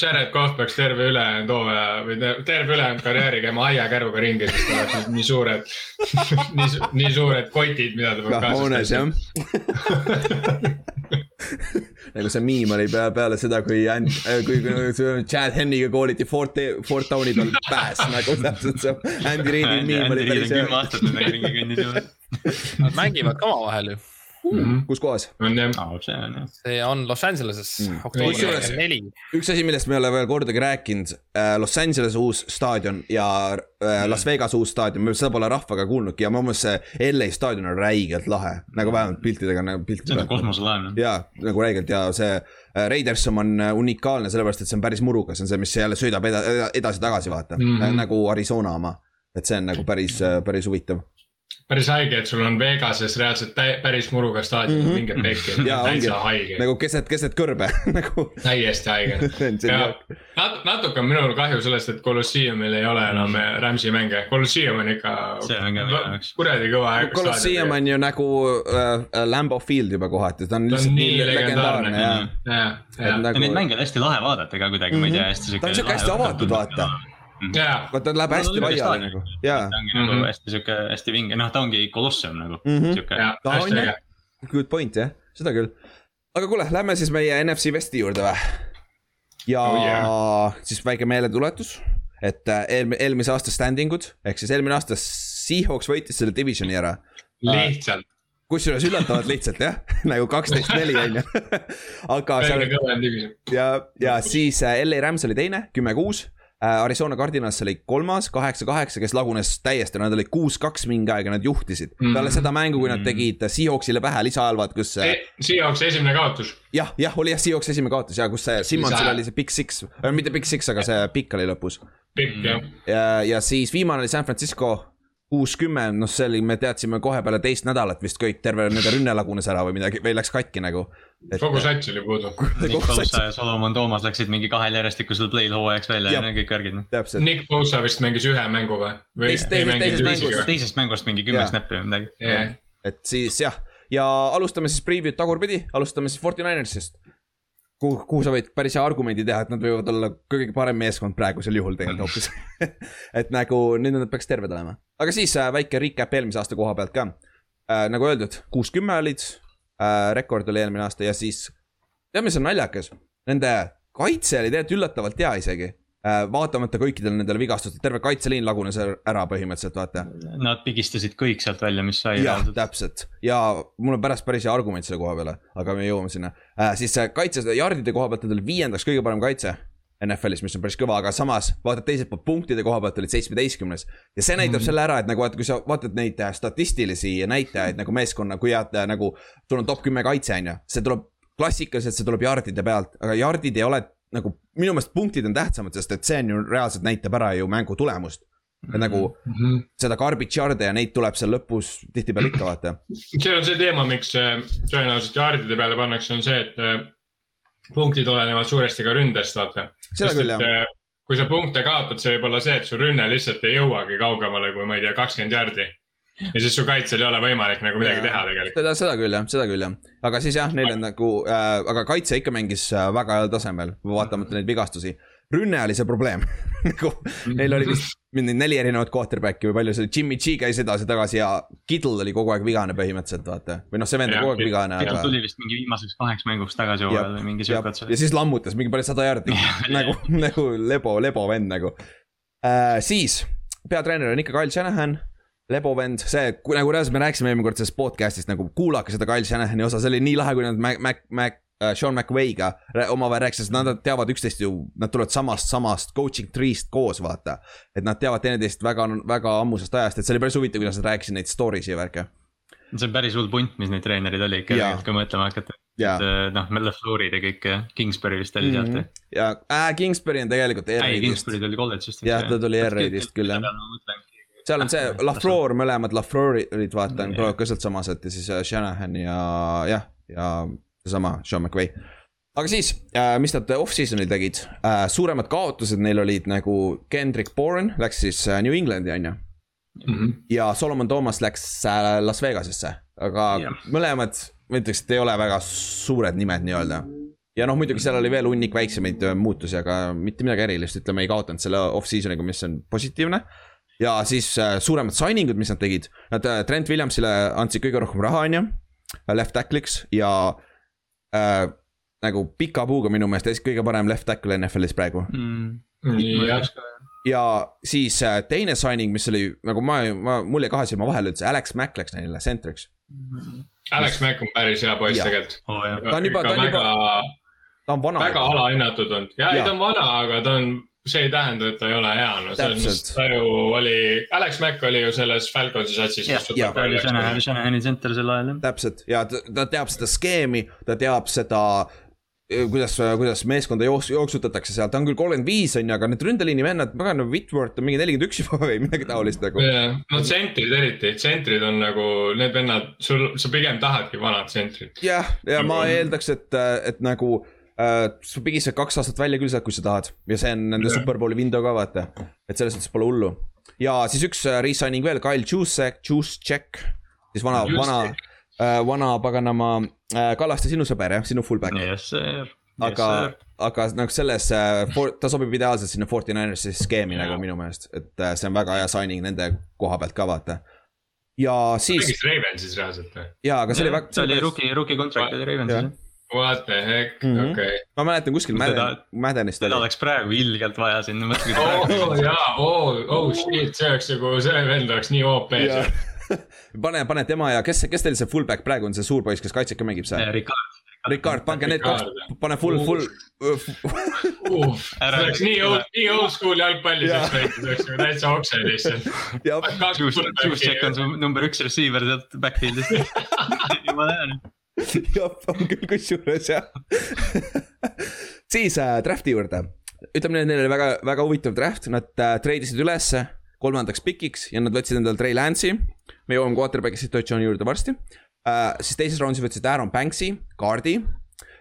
Jared Cough peaks terve ülejäänud hooaja või terve ülejäänud karjääri käima aiakäruga ringi, sest tal oleks nii suured nii, nii suured kotid, mida ta peab kaasas kandma nagu see miim oli pea, peale seda, kui, kui, kui Chad Henniga kooliti Fort, Fort Towni peal pääs nagu täpselt see Andy Reidi miim oli päris hea. kümme aastat nad ringi kõndis juba. Nad mängivad ka omavahel ju mm. kus kohas? on jah oh,. see on jah. see on Los Angeleses mm., neli. üks asi, millest me ei ole veel kordagi rääkinud, äh, Los Angeles uus staadion ja mm. Las Vegas uus staadion, me seda pole rahvaga kuulnudki ja mu meelest see LA staadion on räigelt lahe, nagu vähemalt piltidega nagu pilt. see on kosmoselaev. jaa, nagu räigelt ja see Raidersom on unikaalne, sellepärast et see on päris murukas, see on see, mis jälle sõidab edasi-tagasi, vaata mm, -hmm. nagu Arizona oma. et see on nagu päris, päris huvitav päris haige, et sul on Vegases reaalselt päris muruga staadion mm -hmm. mingi pekki, täitsa haige. nagu keset, keset kõrbe nagu. täiesti haige nat, natuke on minul kahju sellest, et Colosseumil ei ole enam mm -hmm. Rams'i mänge, Colosseum on ikka. kuradi kõva. Colosseum on ju nagu äh, Lambo Field juba kohati, ta on lihtsalt nii, nii legendaarne ja, ja, ja. Nagu... Neid mänge on hästi lahe vaadata ka kuidagi mm, -hmm. ma ei tea, hästi siuke. ta on siuke hästi avatud, vaata yeah.. vaata, ta läheb hästi laiali nagu, jaa. ta ongi nagu hästi sihuke hästi vinge, noh, ta ongi kolosseum nagu mm -hmm. sihuke. ta on jah, good point jah, seda küll. aga kuule, lähme siis meie NFC Vesti juurde või? ja oh, yeah. siis väike meeletuletus, et äh, eelmine, eelmise aasta standing ud ehk siis eelmine aasta Seahawks võitis selle divisioni ära. lihtsalt kusjuures üllatavalt lihtsalt jah, nagu kaksteist neli on ju. aga seal. ja, ja siis äh, LA Rams oli teine, kümme kuus Äh, Arizona Cardinals oli kolmas, kaheksa-kaheksa, kes lagunes täiesti, nad olid kuus-kaks mingi aeg ja nad juhtisid mm. -hmm. peale seda mängu, kui nad mm. tegid Seahawksile pähe lisaajal, vaat kus e. Seahawksi esimene kaotus. jah, jah, oli jah, Seahawksi esimene kaotus ja kus see Simmonsil oli see Big Six, mitte Big Six, aga see pikk oli lõpus. pikk jah. ja, ja siis viimane oli San Francisco kuuskümmend, noh, see oli, me teadsime kohe peale teist nädalat vist kõik, terve nende rünne lagunes ära või midagi või läks katki nagu. Kogu sats oli puudu. Nick Bosa ja Solomon Toomas läksid mingi kahel järjestikusel play'l hooajaks välja ja kõik värgid. Nick Bosa vist mängis ühe mängu või? teisest, teisest mängust. teisest mängust mingi kümme snappi või midagi. Yeah.. et siis jah, ja alustame siis preview'd tagurpidi, alustame siis Forty Ninersist kuhu, kuhu sa võid päris hea argumendi teha, et nad võivad olla kõige parem meeskond praegusel juhul tegelikult hoopis. Et nagu nüüd nad peaks terved olema. aga siis äh, väike recap eelmise aasta koha pealt ka. Äh,. nagu öeldud, kuus-kümme olid äh,, rekord oli eelmine aasta ja siis. tead, mis on naljakas? nende kaitse oli tegelikult üllatavalt hea isegi Äh, vaatamata kõikidele nendele vigastustele, terve kaitseliin lagunes ära põhimõtteliselt, vaata. Nad pigistasid kõik sealt välja, mis sai. jah, täpselt ja mul on pärast päris hea argument selle koha peale, aga me jõuame sinna äh,. siis kaitse, jardide koha pealt olid viiendaks kõige parem kaitse. NFL-is, mis on päris kõva, aga samas vaatad teiselt poolt punktide koha pealt olid seitsmeteistkümnes. ja see näitab mm -hmm. selle ära, et nagu vaata, kui sa vaatad neid äh, statistilisi näitajaid nagu meeskonna, kui head äh, nagu. sul on top kümme kaitse, on ju, see tuleb klassikaliselt, see tuleb jardide pealt, aga jardid ei ole nagu minu meelest punktid on tähtsamad, sest et see on ju reaalselt näitab ära ju mängu tulemust. et nagu mm -hmm. seda garbage yard'e ja neid tuleb seal lõpus tihtipeale ikka vaata. see on see teema, miks äh, tõenäoliselt yard'ide peale pannakse, on see, et punktid olenevad suuresti ka ründest, vaata. seda küll jah äh, kui sa punkte kaotad, see võib olla see, et su rünne lihtsalt ei jõuagi kaugemale kui ma ei tea, kakskümmend jardi ja siis su kaitsel ei ole võimalik nagu midagi ja, teha tegelikult. seda, seda küll jah, seda küll jah, aga siis jah, neil on nagu äh,, aga kaitse ikka mängis äh, väga heal tasemel, vaatamata neid vigastusi. rünne oli see probleem nagu neil oli vist mingi neli erinevat quarterback'i või palju see oli, Jimmy G käis edasi-tagasi ja Kittle oli kogu aeg vigane põhimõtteliselt vaata. või noh, see vend on kogu aeg vigane. Kittle aga... tuli vist mingi viimaseks kaheks mänguks tagasi hooajal või mingi siuke otsa. ja siis lammutas mingi palju sada jardi nagu, nagu lebo, lebo vend nagu äh,. siis peatreener on ikka Kyle Shanahan lebovend, see, nagu reaalselt me rääkisime eelmine kord sellest podcast'ist nagu kuulake seda Kyle Shanahani osa, see oli nii lahe, kui nad Mac, Mac, Mac Sean McVay'ga omavahel rääkisid, sest nad teavad üksteist ju, nad tulevad samast, samast coaching tree'st koos, vaata. et nad teavad teineteist väga, väga ammusest ajast, et see oli päris huvitav, kuidas nad rääkisid neid story si ja värke. see on päris hull punt, mis neid treenereid oli ikka, kui mõtlema hakata. et noh, LaFleur'id ja kõik ja Kingsbury vist oli sealt mm. -hmm. ja äh, Kingsbury on tegelikult Air Raidist. ei, Kingsbury tuli kolledžist. jah, ta tuli Air Raidist küll jah seal on see Lafleur, mõlemad Lafleurid vaata on ka sealt samaselt ja siis äh, Shanahan ja jah, ja seesama Sean McVay. aga siis, äh, mis nad off-season'il tegid, äh, suuremad kaotused neil olid nagu Kendrick Bourne läks siis New Englandi on ju. -hmm. ja Solomon Thomas läks Las Vegasesse, aga yeah. mõlemad, ma ütleks, et ei ole väga suured nimed nii-öelda ja noh, muidugi seal oli veel hunnik väiksemaid muutusi, aga mitte midagi erilist, ütleme, ei kaotanud selle off-season'iga, mis on positiivne ja siis äh, suuremad signing ud, mis nad tegid, nad äh, Trent Williamsile andsid kõige rohkem raha, on ju. Left tackle'iks ja äh, nagu pika puuga minu meelest kõige parem left tackle NFL-is praegu. Mm.. ja siis äh, teine signing, mis oli nagu ma, ma, mul jäi kahe silma vahele üldse, Alex Mack läks neile centriks mm.. Alex Mack on päris hea poiss tegelikult. Oh,. ta on juba, ta on juba, ta on vana. väga alahinnatud olnud. Ja, ja., ei ta on vana, aga ta on see ei tähenda, et ta ei ole hea, no selles mõttes ta ju oli, Alex Mack oli ju selles Falconsi satsis. jah, ja ta oli Shanahani center sel ajal jah. täpselt ja ta, ta teab seda skeemi, ta teab seda kuidas, kuidas meeskonda jooks-, jooksutatakse seal, ta on küll kolmkümmend viis on ju, aga need ründeliini vennad, pagan, Whitworth on mingi nelikümmend üks juba või midagi taolist nagu. jah, no tsentrid eriti, tsentrid on nagu need vennad, sul, sa pigem tahadki vanad tsentrid. jah, ja ma eeldaks, et, et nagu uh,. sa pigistad kaks aastat välja küll sealt, kui sa tahad ja see on nende yeah. superbowli window ka vaata. et selles mõttes pole hullu. ja siis üks uh, resigning veel, Kyle Juszek, Juszczyk, siis vana, vana uh,, vana paganama uh, Kallaste sinu sõber jah, sinu fullback. Yes sir. aga, aga nagu selles uh,, ta sobib ideaalselt sinna Forty Ninersi skeemi yeah. nagu minu meelest, et uh, see on väga hea signing nende koha pealt ka vaata ja siis. mängis Ravensis reaalselt või? jaa, aga see oli väga. see oli rookie, rookie contract oli Ravensis What the heck mm, -hmm. okei okay.. ma mäletan kuskil Mäden, Mädenist oli. teda oleks praegu ilgelt vaja sinna, mõtle kui ta praegu. oo jaa, oo, oh shit, see oleks nagu, see vend oleks nii OP seal pane, pane tema ja kes, kes teil see fullback praegu on, see suur poiss, kes kaitset ka mängib seal? Ricard. Ricard, pange need kaks, pane full, full see oleks nii old, nii old school jalgpalli saaks mängida, see oleks nagu täitsa okse lihtsalt. Juice-check on su number üks receiver sealt backfield'ist jumala hea nüüd jah, on küll kusjuures jah siis äh, draft'i juurde, ütleme neil oli väga, väga huvitav draft, nad äh, treidisid ülesse kolmandaks pikiks ja nad võtsid endale Trey Lance'i. me jõuame quarterback'i situatsiooni juurde varsti äh,. siis teises raundis võtsid Aaron Banks'i, kaardi.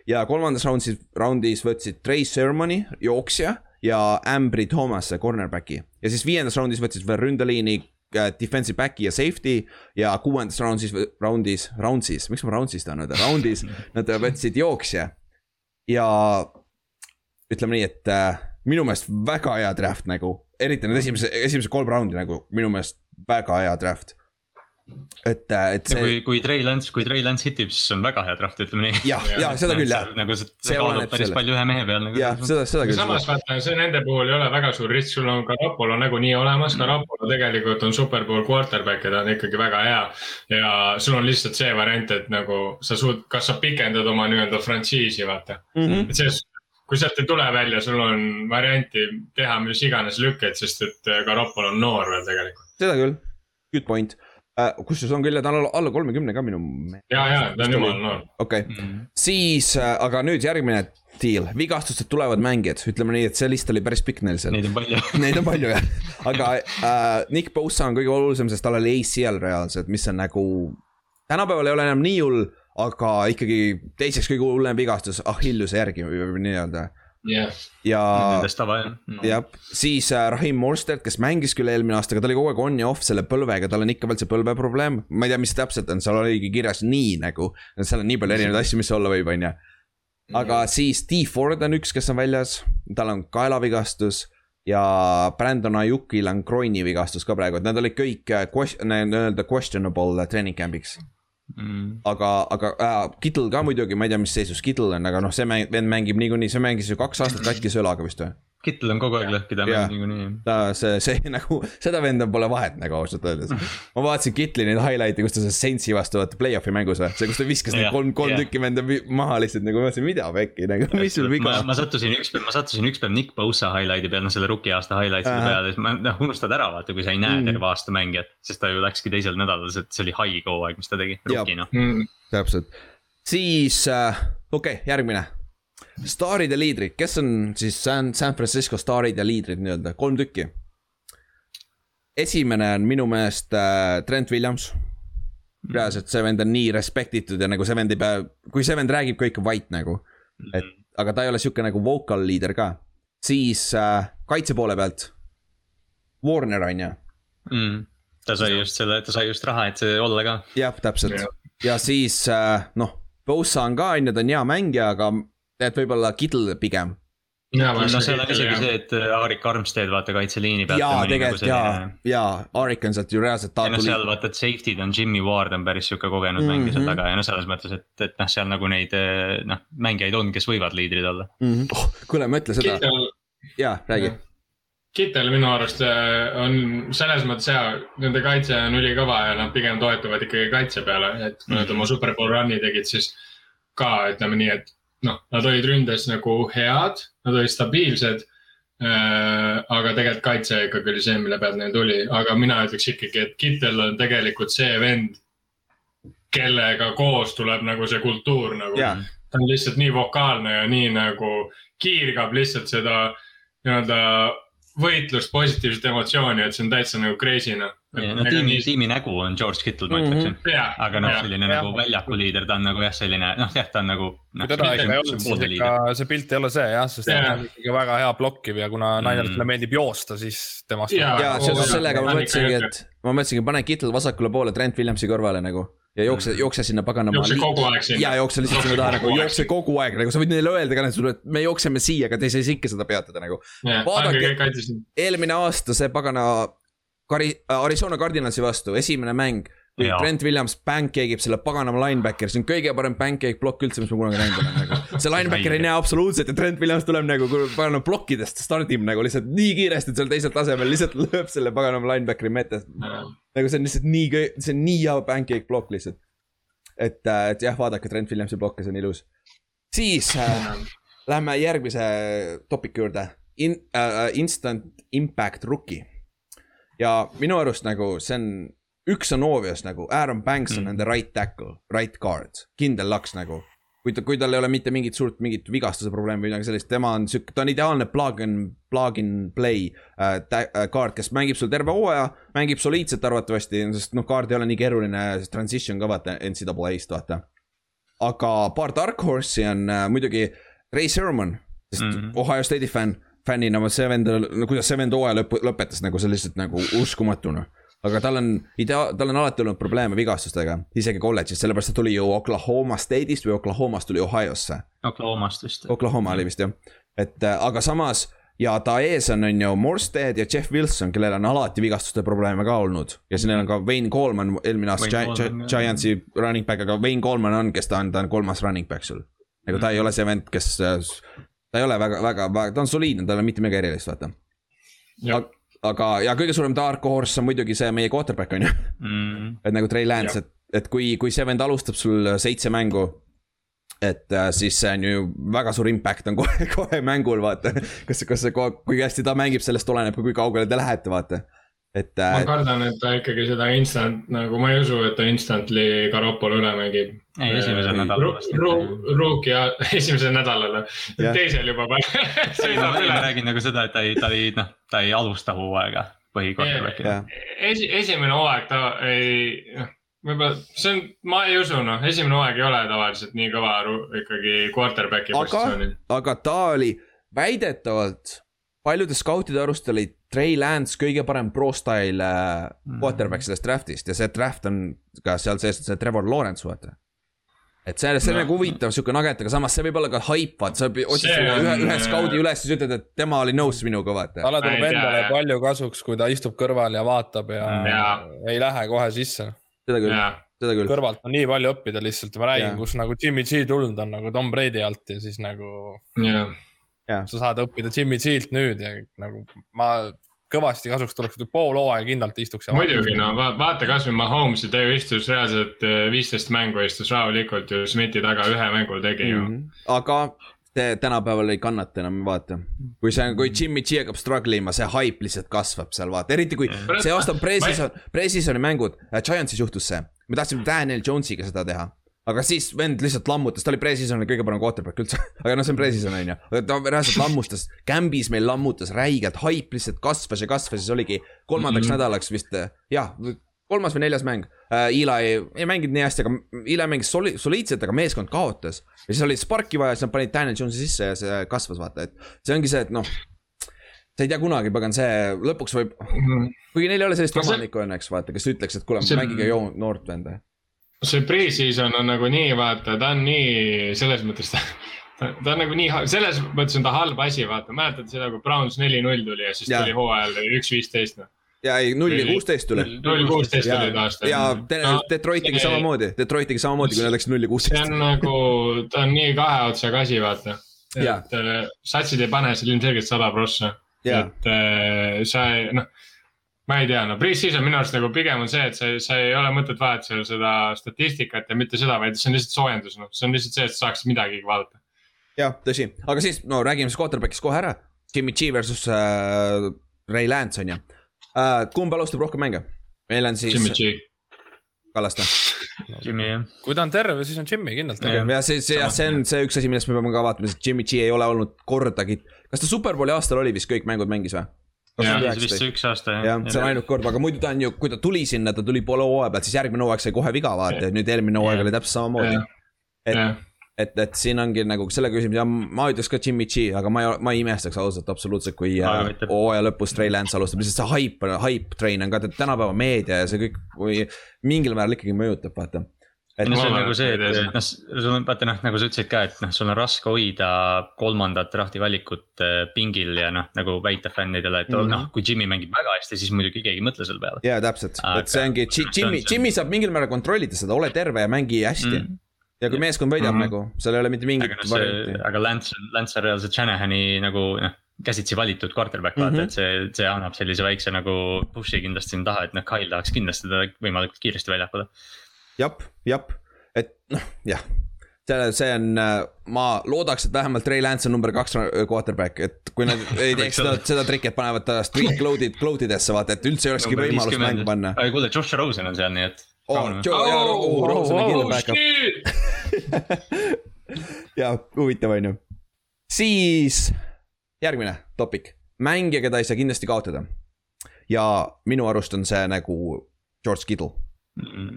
ja kolmandas raundis, raundis võtsid Trey Sermoni, jooksja ja Ambry Thomase, cornerback'i. ja siis viiendas raundis võtsid veel ründeliini defensive back'i ja safety ja kuuendas raundis, raundis, roundsis, miks ma roundsis tahan öelda, roundis nad võtsid jooksja. ja ütleme nii, et äh, minu meelest väga hea draft nagu, eriti need esimese, esimesed kolm raundi nagu minu meelest väga hea draft. et, et ja kui see,, kui Trey Lance, kui Trey Lance hitib, siis on väga hea draft, ütleme nii. jah, ja seda küll jah, nagu see, See see kaalub päris sellest. palju ühe mehe peal nagu. jah, seda, seda küll. samas vaata, see nende puhul ei ole väga suur risk, sul on Garapolo nagunii olemas, Garapolo tegelikult on superpool quarterback ja ta on ikkagi väga hea. ja sul on lihtsalt see variant, et nagu sa suud-, kas sa pikendad oma nii-öelda frantsiisi, vaata. Mhm. et selles, kui sealt ei tule välja, sul on varianti teha mis iganes lükkeid, sest et Garapolo on noor veel tegelikult. seda küll, good point. Kusjuures on küll, ta on alla, alla kolmekümne ka minu. ja, ja ta on jumala noor. okei okay., siis uh,, aga nüüd järgmine deal, vigastused tulevad mängijad, ütleme nii, et see list oli päris pikk neil seal. Neid on palju. Neid on palju jah, aga uh, Nick Bosa on kõige olulisem, sest tal oli ACL reaalselt, mis on nagu. tänapäeval ei ole enam nii hull, aga ikkagi teiseks kõige hullem vigastus Achilleuse järgi võib nii-öelda jah, ja Nendest tava jah. jah, siis äh, Rahim Morstead, kes mängis küll eelmine aasta, aga ta oli kogu aeg on ja off selle põlvega, tal on ikka veel see põlveprobleem. ma ei tea, mis täpselt on, seal oligi kirjas nii nagu, seal on nii palju erinevaid asju, mis olla võib, on ju. aga siis T Ford on üks, kes on väljas, tal on kaelavigastus ja Brandon Ayukil on groini vigastus ka praegu, et nad olid kõik äh, nii-öelda questionable training camp'iks. Mm. aga, aga äh, Kittel ka muidugi, ma ei tea, mis seisus Kittel on, aga noh, see mäng, vend mängib niikuinii, see mängis ju kaks aastat katkise õlaga vist või? Kittel on kogu aeg lõhki, mängib niikuinii. ta see, see nagu, seda venda pole vahet nagu ausalt öeldes. ma vaatasin Kitli neid highlight'e, kus ta see Saintsi vastu vaata play-off'i mängus see, kus ta viskas need kolm, kolm tükki venda maha lihtsalt nagu, ma mõtlesin, mida pekki nagu, mis sul viga on. ma sattusin ükspäev, ma sattusin ükspäev Nick Bosa highlight'i peale, noh selle rookie aasta highlights'ide Ahah. peale, siis ma noh unustad ära vaata, kui sa ei näe Mm. terve aasta mängijat. sest ta ju läkski teisel nädalal, see oli haige hooaeg, mis ta tegi, rookina. täpselt, siis äh, okei okay,, järgmine. Staarid ja liidrid, kes on siis San, San Francisco staarid ja liidrid nii-öelda, kolm tükki. esimene on minu meelest äh, Trent Williams. reaalselt see vend on nii respect itud ja nagu see vend ei pea, kui see vend räägib, kõik on vait nagu. et aga ta ei ole sihuke nagu vocal leader ka. siis äh, kaitse poole pealt. Warner on ju, mm.. ta sai just selle, ta sai just raha, et see olla ka. jah, täpselt Jah. ja siis äh, noh, Bosa on ka on ju, ta on hea mängija, aga tead, võib-olla Kittel pigem. no seal on isegi see, et äh, Arik Armstead vaata kaitseliini pealt. jaa, tegelikult jaa, jaa, Arik on sealt ju reaalselt ja noh, seal vaata, et safety'd on Jimmy Ward on päris sihuke kogenud Mhm. mängija seal taga ja noh, selles mõttes, et, et noh, seal nagu neid eh, noh, mängijaid on, kes võivad liidrid olla. mm. -hmm. Oh, kuule, mõtle seda, Kittel, jaa, räägi. Kittel minu arust äh, on selles mõttes hea, nende kaitse on ülikõva ja nad pigem toetuvad ikkagi kaitse peale, et kui nad oma superbowl run'i tegid, siis ka ütleme nii, et noh, nad olid ründes nagu head, nad olid stabiilsed äh,. aga tegelikult kaitse ikkagi oli see, mille pealt neil tuli, aga mina ütleks ikkagi, et Kittel on tegelikult see vend, kellega koos tuleb nagu see kultuur nagu Jaa. ta on lihtsalt nii vokaalne ja nii nagu kiirgab lihtsalt seda nii-öelda võitlust, positiivset emotsiooni, et see on täitsa nagu crazy noh. No tiimi, tiimi nägu on George Kittle, ma ütleksin. jah, aga noh, selline Jah. nagu väljaku liider, ta on nagu jah, selline noh, jah, ta on nagu. kui teda ikka ei olnud, siis ikka see pilt ei ole see jah, sest ta Jah. on ikkagi väga hea blokkiv ja kuna Ninersile meeldib joosta, siis temast. Ja oo, seoses sellega ma ta on mõtlesingi, ikka et ma mõtlesingi, pane Kittel vasakule poole Trent Williamsi kõrvale nagu ja jookse, jookse sinna paganama. jookse kogu aeg sinna. ja jookse lihtsalt sinna taha nagu, jookse kogu aeg nagu sa võid neile öelda ka, et me jookseme siia, aga te ei saa ikka seda peatada nagu. Vaadake- vaadake. eelmine aasta see pagana Kari-, Arizona Cardinalsi vastu, esimene mäng. kui Jaa. Trent Williams pancake ib selle paganama linebacker, see on kõige parem pancake plokk üldse, mis ma kunagi näinud olen nagu. see linebacker ei näe absoluutselt ja Trent Williams tuleb nagu paganama plokkidest stardib nagu lihtsalt nii kiiresti, et seal teisel tasemel lihtsalt lööb selle paganama linebackeri metest. nagu see on lihtsalt nii, see on nii hea pancake plokk lihtsalt. et, et jah, vaadake Trent Williamsi blokke, see on ilus. siis äh, lähme järgmise topiku juurde In,. Uh, instant impact rookie. Ja minu arust nagu see on, üks on obvious nagu Aaron Banks on Mm. nende right tackle, right guard, kindel laks nagu. kui ta, kui tal ei ole mitte mingit suurt mingit vigastuse probleemi või midagi sellist, tema on sihuke, ta on ideaalne plug and, plug and play äh, äh, kaart, kes mängib sul terve hooaja, mängib soliidselt arvatavasti, sest noh, kaart ei ole nii keeruline, transition ka vaata NCAA-st vaata. aga paar dark horse'i on äh, muidugi Ray Sherman, sest mm. -hmm. Ohio State'i fänn, fännina ma see vend, no kuidas see vend hooaja lõpp, lõpetas nagu see lihtsalt nagu uskumatu noh. aga tal on idea-, tal on alati olnud probleeme vigastustega, isegi kolledžis, sellepärast ta tuli ju Oklahoma State'ist või Oklahomast tuli Ohio'sse. Oklahomast vist. Oklahoma oli vist jah, et äh, aga samas ja ta ees on, on ju Morstead ja Jeff Wilson, kellel on alati vigastuste probleeme ka olnud. ja siis neil on ka Wayne Coleman eelmine aasta Gi Gi Giantsi running back, aga Wayne Coleman on, kes ta on, ta on kolmas running back sul. nagu ta ei ole see vend, kes, ta ei ole väga, väga, väga, ta on soliidne, tal ei ole mitte midagi erilist, vaata. aga, ja kõige suurem dark horse on muidugi see meie quarterback on ju mm.. et nagu Trey Lance, et, et kui, kui see vend alustab sul seitse mängu et äh, siis see on ju väga suur impact on kohe, kohe mängul, vaata. kas, kas see, kui hästi ta mängib, sellest oleneb ka, kui kaugele te lähete, vaata. Et. ma äh, kardan, et ta ikkagi seda instant nagu, ma ei usu, et ta instantly Garoppolo üle mängib. ei, esimesel nädalal vast. Rookie esimesel nädalal, teisel juba sõidab üle. ma räägin nagu seda, et ta ei, ta ei, noh, ta ei alusta hooaega põhikorterback'ina. esi, esimene hooaeg ta ei, noh võib-olla see on, ma ei usu, noh, esimene hooaeg ei ole tavaliselt nii kõva ikkagi quarterback'i positsioonil. aga ta oli väidetavalt paljude skautide arust oli Trey Lance kõige parem pro style äh, mm. quarterback sellest draft'ist ja see draft on ka seal sees, see Trevor Lawrence, vaata. et see, see on no. nagu huvitav sihuke nugget, aga samas see võib olla ka hype, vaata, sa otsid ühe, ühe, ühe skaudi üles, siis ütled, et tema oli nõus minuga, vaata. talle tuleb endale palju kasuks, kui ta istub kõrval ja vaatab ja, ja. ei lähe kohe sisse seda küll, seda küll. kõrvalt on nii palju õppida lihtsalt, ma räägin, kus nagu Jimmy G tulnud on nagu Tom Brady alt ja siis nagu yeah.. Sa saad õppida Jimmy G-lt nüüd ja nagu ma kõvasti kasuks tuleks, kui pool hooaega kindlalt istuks. muidugi, no va vaata kasvõi Mahomes'i, ta ju istus reaalselt eh, viisteist mängu istus rahulikult ju Smithi taga ühe mängu tegi ju mm. -hmm. aga see tänapäeval ei kannata enam, vaata. kui see, kui Jimmy G hakkab struggle ima, see hype lihtsalt kasvab seal, vaata, eriti kui see aasta on pre-season, pre-season'i mängud äh,, Giantsis juhtus see. me tahtsime Daniel Jones'iga seda teha. Aga siis vend lihtsalt lammutas, ta oli pre-season'i kõige parem quarterback üldse aga noh, see on pre-season on ju, ta reaalselt lammustas, Gambis meil lammutas räigelt, hype lihtsalt kasvas ja kasvas ja siis oligi kolmandaks mm -hmm. nädalaks vist, jah kolmas või neljas mäng uh,. Eli ei, ei mänginud nii hästi, aga Eli mängis soli-, soliidselt, aga meeskond kaotas. ja siis oli sparki vaja, siis nad panid Daniel Jones'i sisse ja see kasvas, vaata, et see ongi see, et noh. sa ei tea kunagi, pagan, see lõpuks võib, kuigi neil ei ole sellist omanikku õnneks, vaata, kes ütleks, et kuule mängige joo noort venda. See pre-season on nagu nii, vaata, ta on nii selles mõttes ta ta, on nagu nii, selles mõttes on ta halb asi, vaata, mäletad seda, kui Browns neli-null tuli ja siis ja. tuli hooajal üks viisteist, noh ja ei, null ja kuusteist tuli. null kuusteist tuli taas. ja no, Detroit tegi samamoodi, Detroit tegi samamoodi, kui nad läksid null ja kuusteist. see on nagu, ta on nii kahe otsaga asi, vaata. et äh, satsid ei pane seal ilmselgelt sada prossa. et äh, sa ei, noh ma ei tea, no pre-season minu arust nagu pigem on see, et sa, sa ei ole mõtet vaadata seal seda statistikat ja mitte seda, vaid see on lihtsalt soojendus, noh, see on lihtsalt see, et saaks midagigi vaadata. jah, tõsi, aga siis no räägime siis quarterback'ist kohe ära. Jimmy G versus äh, Ray Lance on ju uh,. kumb alustab rohkem mänge? meil on siis. Jimmy G. Kallaste Jimmy jah. kui ta on terve, siis on Jimmy kindlasti. ja see, see, jah, see on see üks asi, millest me peame ka vaatama, sest Jimmy G ei ole olnud kordagi. kas ta Superbowli aastal oli vist kõik mängud mängis või? Jah, vist see üks aasta jah. jah, see on ainult kord, aga muidu ta on ju, kui ta tuli sinna, ta tuli poole hooaja pealt, siis järgmine hooaeg sai kohe viga vaata, et nüüd eelmine hooaeg oli täpselt samamoodi. et et, et siin ongi nagu selle küsimus ja ma ütleks ka Jimmy G, aga ma ei, ma ei imestaks ausalt absoluutselt, kui äh, hooaja lõpus Trey Lance alustab, lihtsalt see hype, hype train on ka tänapäeva meedia ja see kõik või mingil määral ikkagi mõjutab, vaata et no see on nagu see, et noh, sul on vaata noh, nagu sa ütlesid ka, et noh, sul on raske hoida kolmandat drafti valikut äh, pingil ja noh, nagu väita fännidele, et mm -hmm. noh, kui Jimmy mängib väga hästi, siis muidugi keegi ei mõtle selle peale. jaa, täpselt, et see ongi, Jimmy, Jimmy saab mingil määral kontrollida seda, ole terve ja mängi hästi mm. -hmm ja kui meeskond võidab mm -hmm. nagu, seal ei ole mitte mingit aga varianti. aga Lance, Lance on reaalselt Shanahani nagu noh, käsitsi valitud quarterback mm, -hmm. vaata, et see, see annab sellise väikse nagu push'i kindlasti sinna taha, et noh, Kyle tahaks kindlasti teda võimalikult kiiresti väljakule. Jep, jep, et noh, jah. See, see on, ma loodaks, et vähemalt Ray Lance on number kaks quarterback, et kui nad ei teeks seda, seda trikki, et panevad ta street cloud'id, cloud idesse vaata, et üldse ei olekski võimalust mängu panna. kuule, Josh Rosen on seal, nii et oh, Joe, ja, oh, Rose on kindel back-up. ja huvitav on ju. siis järgmine topik, mängija, keda ei saa kindlasti kaotada. ja minu arust on see nagu George Kittle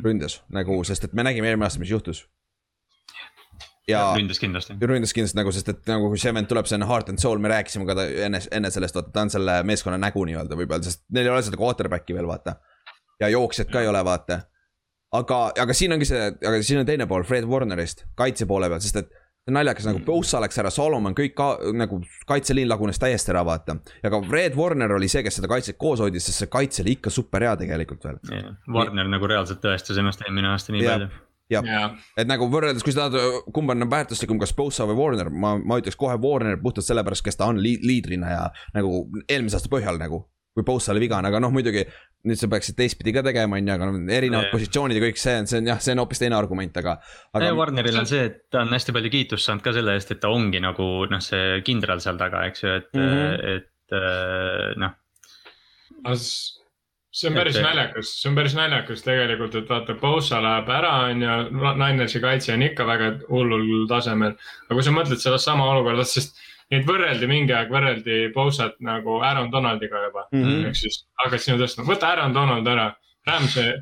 ründes nagu, sest et me nägime eelmine aasta, mis juhtus ja ründas kindlasti. ründas kindlasti nagu, sest et nagu kui see vend tuleb, see on heart and soul, me rääkisime ka ta enne, enne sellest, vaata, ta on selle meeskonna nägu nii-öelda võib öelda, sest neil ei ole seda quarterback'i veel, vaata. ja jooksjat ka ei ole, vaata aga, aga siin ongi see, aga siin on teine pool Fred Warnerist kaitse poole peal, sest et naljakas nagu Bosa läks ära, Solomon, kõik ka nagu kaitseliin lagunes täiesti ära, vaata. ja ka Red Warner oli see, kes seda kaitset koos hoidis, sest see kaitse oli ikka super hea tegelikult veel yeah.. Warner nagu reaalselt tõestas ennast eelmine aasta nii Jah. palju. jah jah, et nagu võrreldes, kui sa tahad, kumb on väärtuslikum, kas Bosa või Warner, ma, ma ütleks kohe Warner puhtalt sellepärast, kes ta on li liidrina ja nagu eelmise aasta põhjal nagu. Kui Bosa oli vigane, aga noh, muidugi nüüd sa peaksid teistpidi ka tegema, on ju, aga noh, erinevad Jah. positsioonid ja kõik see on, see on jah, see on hoopis teine argument, aga. ja aga Warneril on see, et ta on hästi palju kiitust saanud ka selle eest, et ta ongi nagu noh, see kindral seal taga, eks ju, et mm. -hmm. et äh, noh. see on päris Et- naljakas, see on päris naljakas tegelikult, et vaata, Bosa läheb ära, on ju, Ninersi kaitse on ikka väga hullul tasemel. aga kui sa mõtled sellest sama olukorda, sest neid võrreldi mingi aeg, võrreldi Bosat nagu Aaron Donaldiga juba mm. -hmm. ehk siis hakkasid tõstma, võta Aaron Donald ära, Ramsey,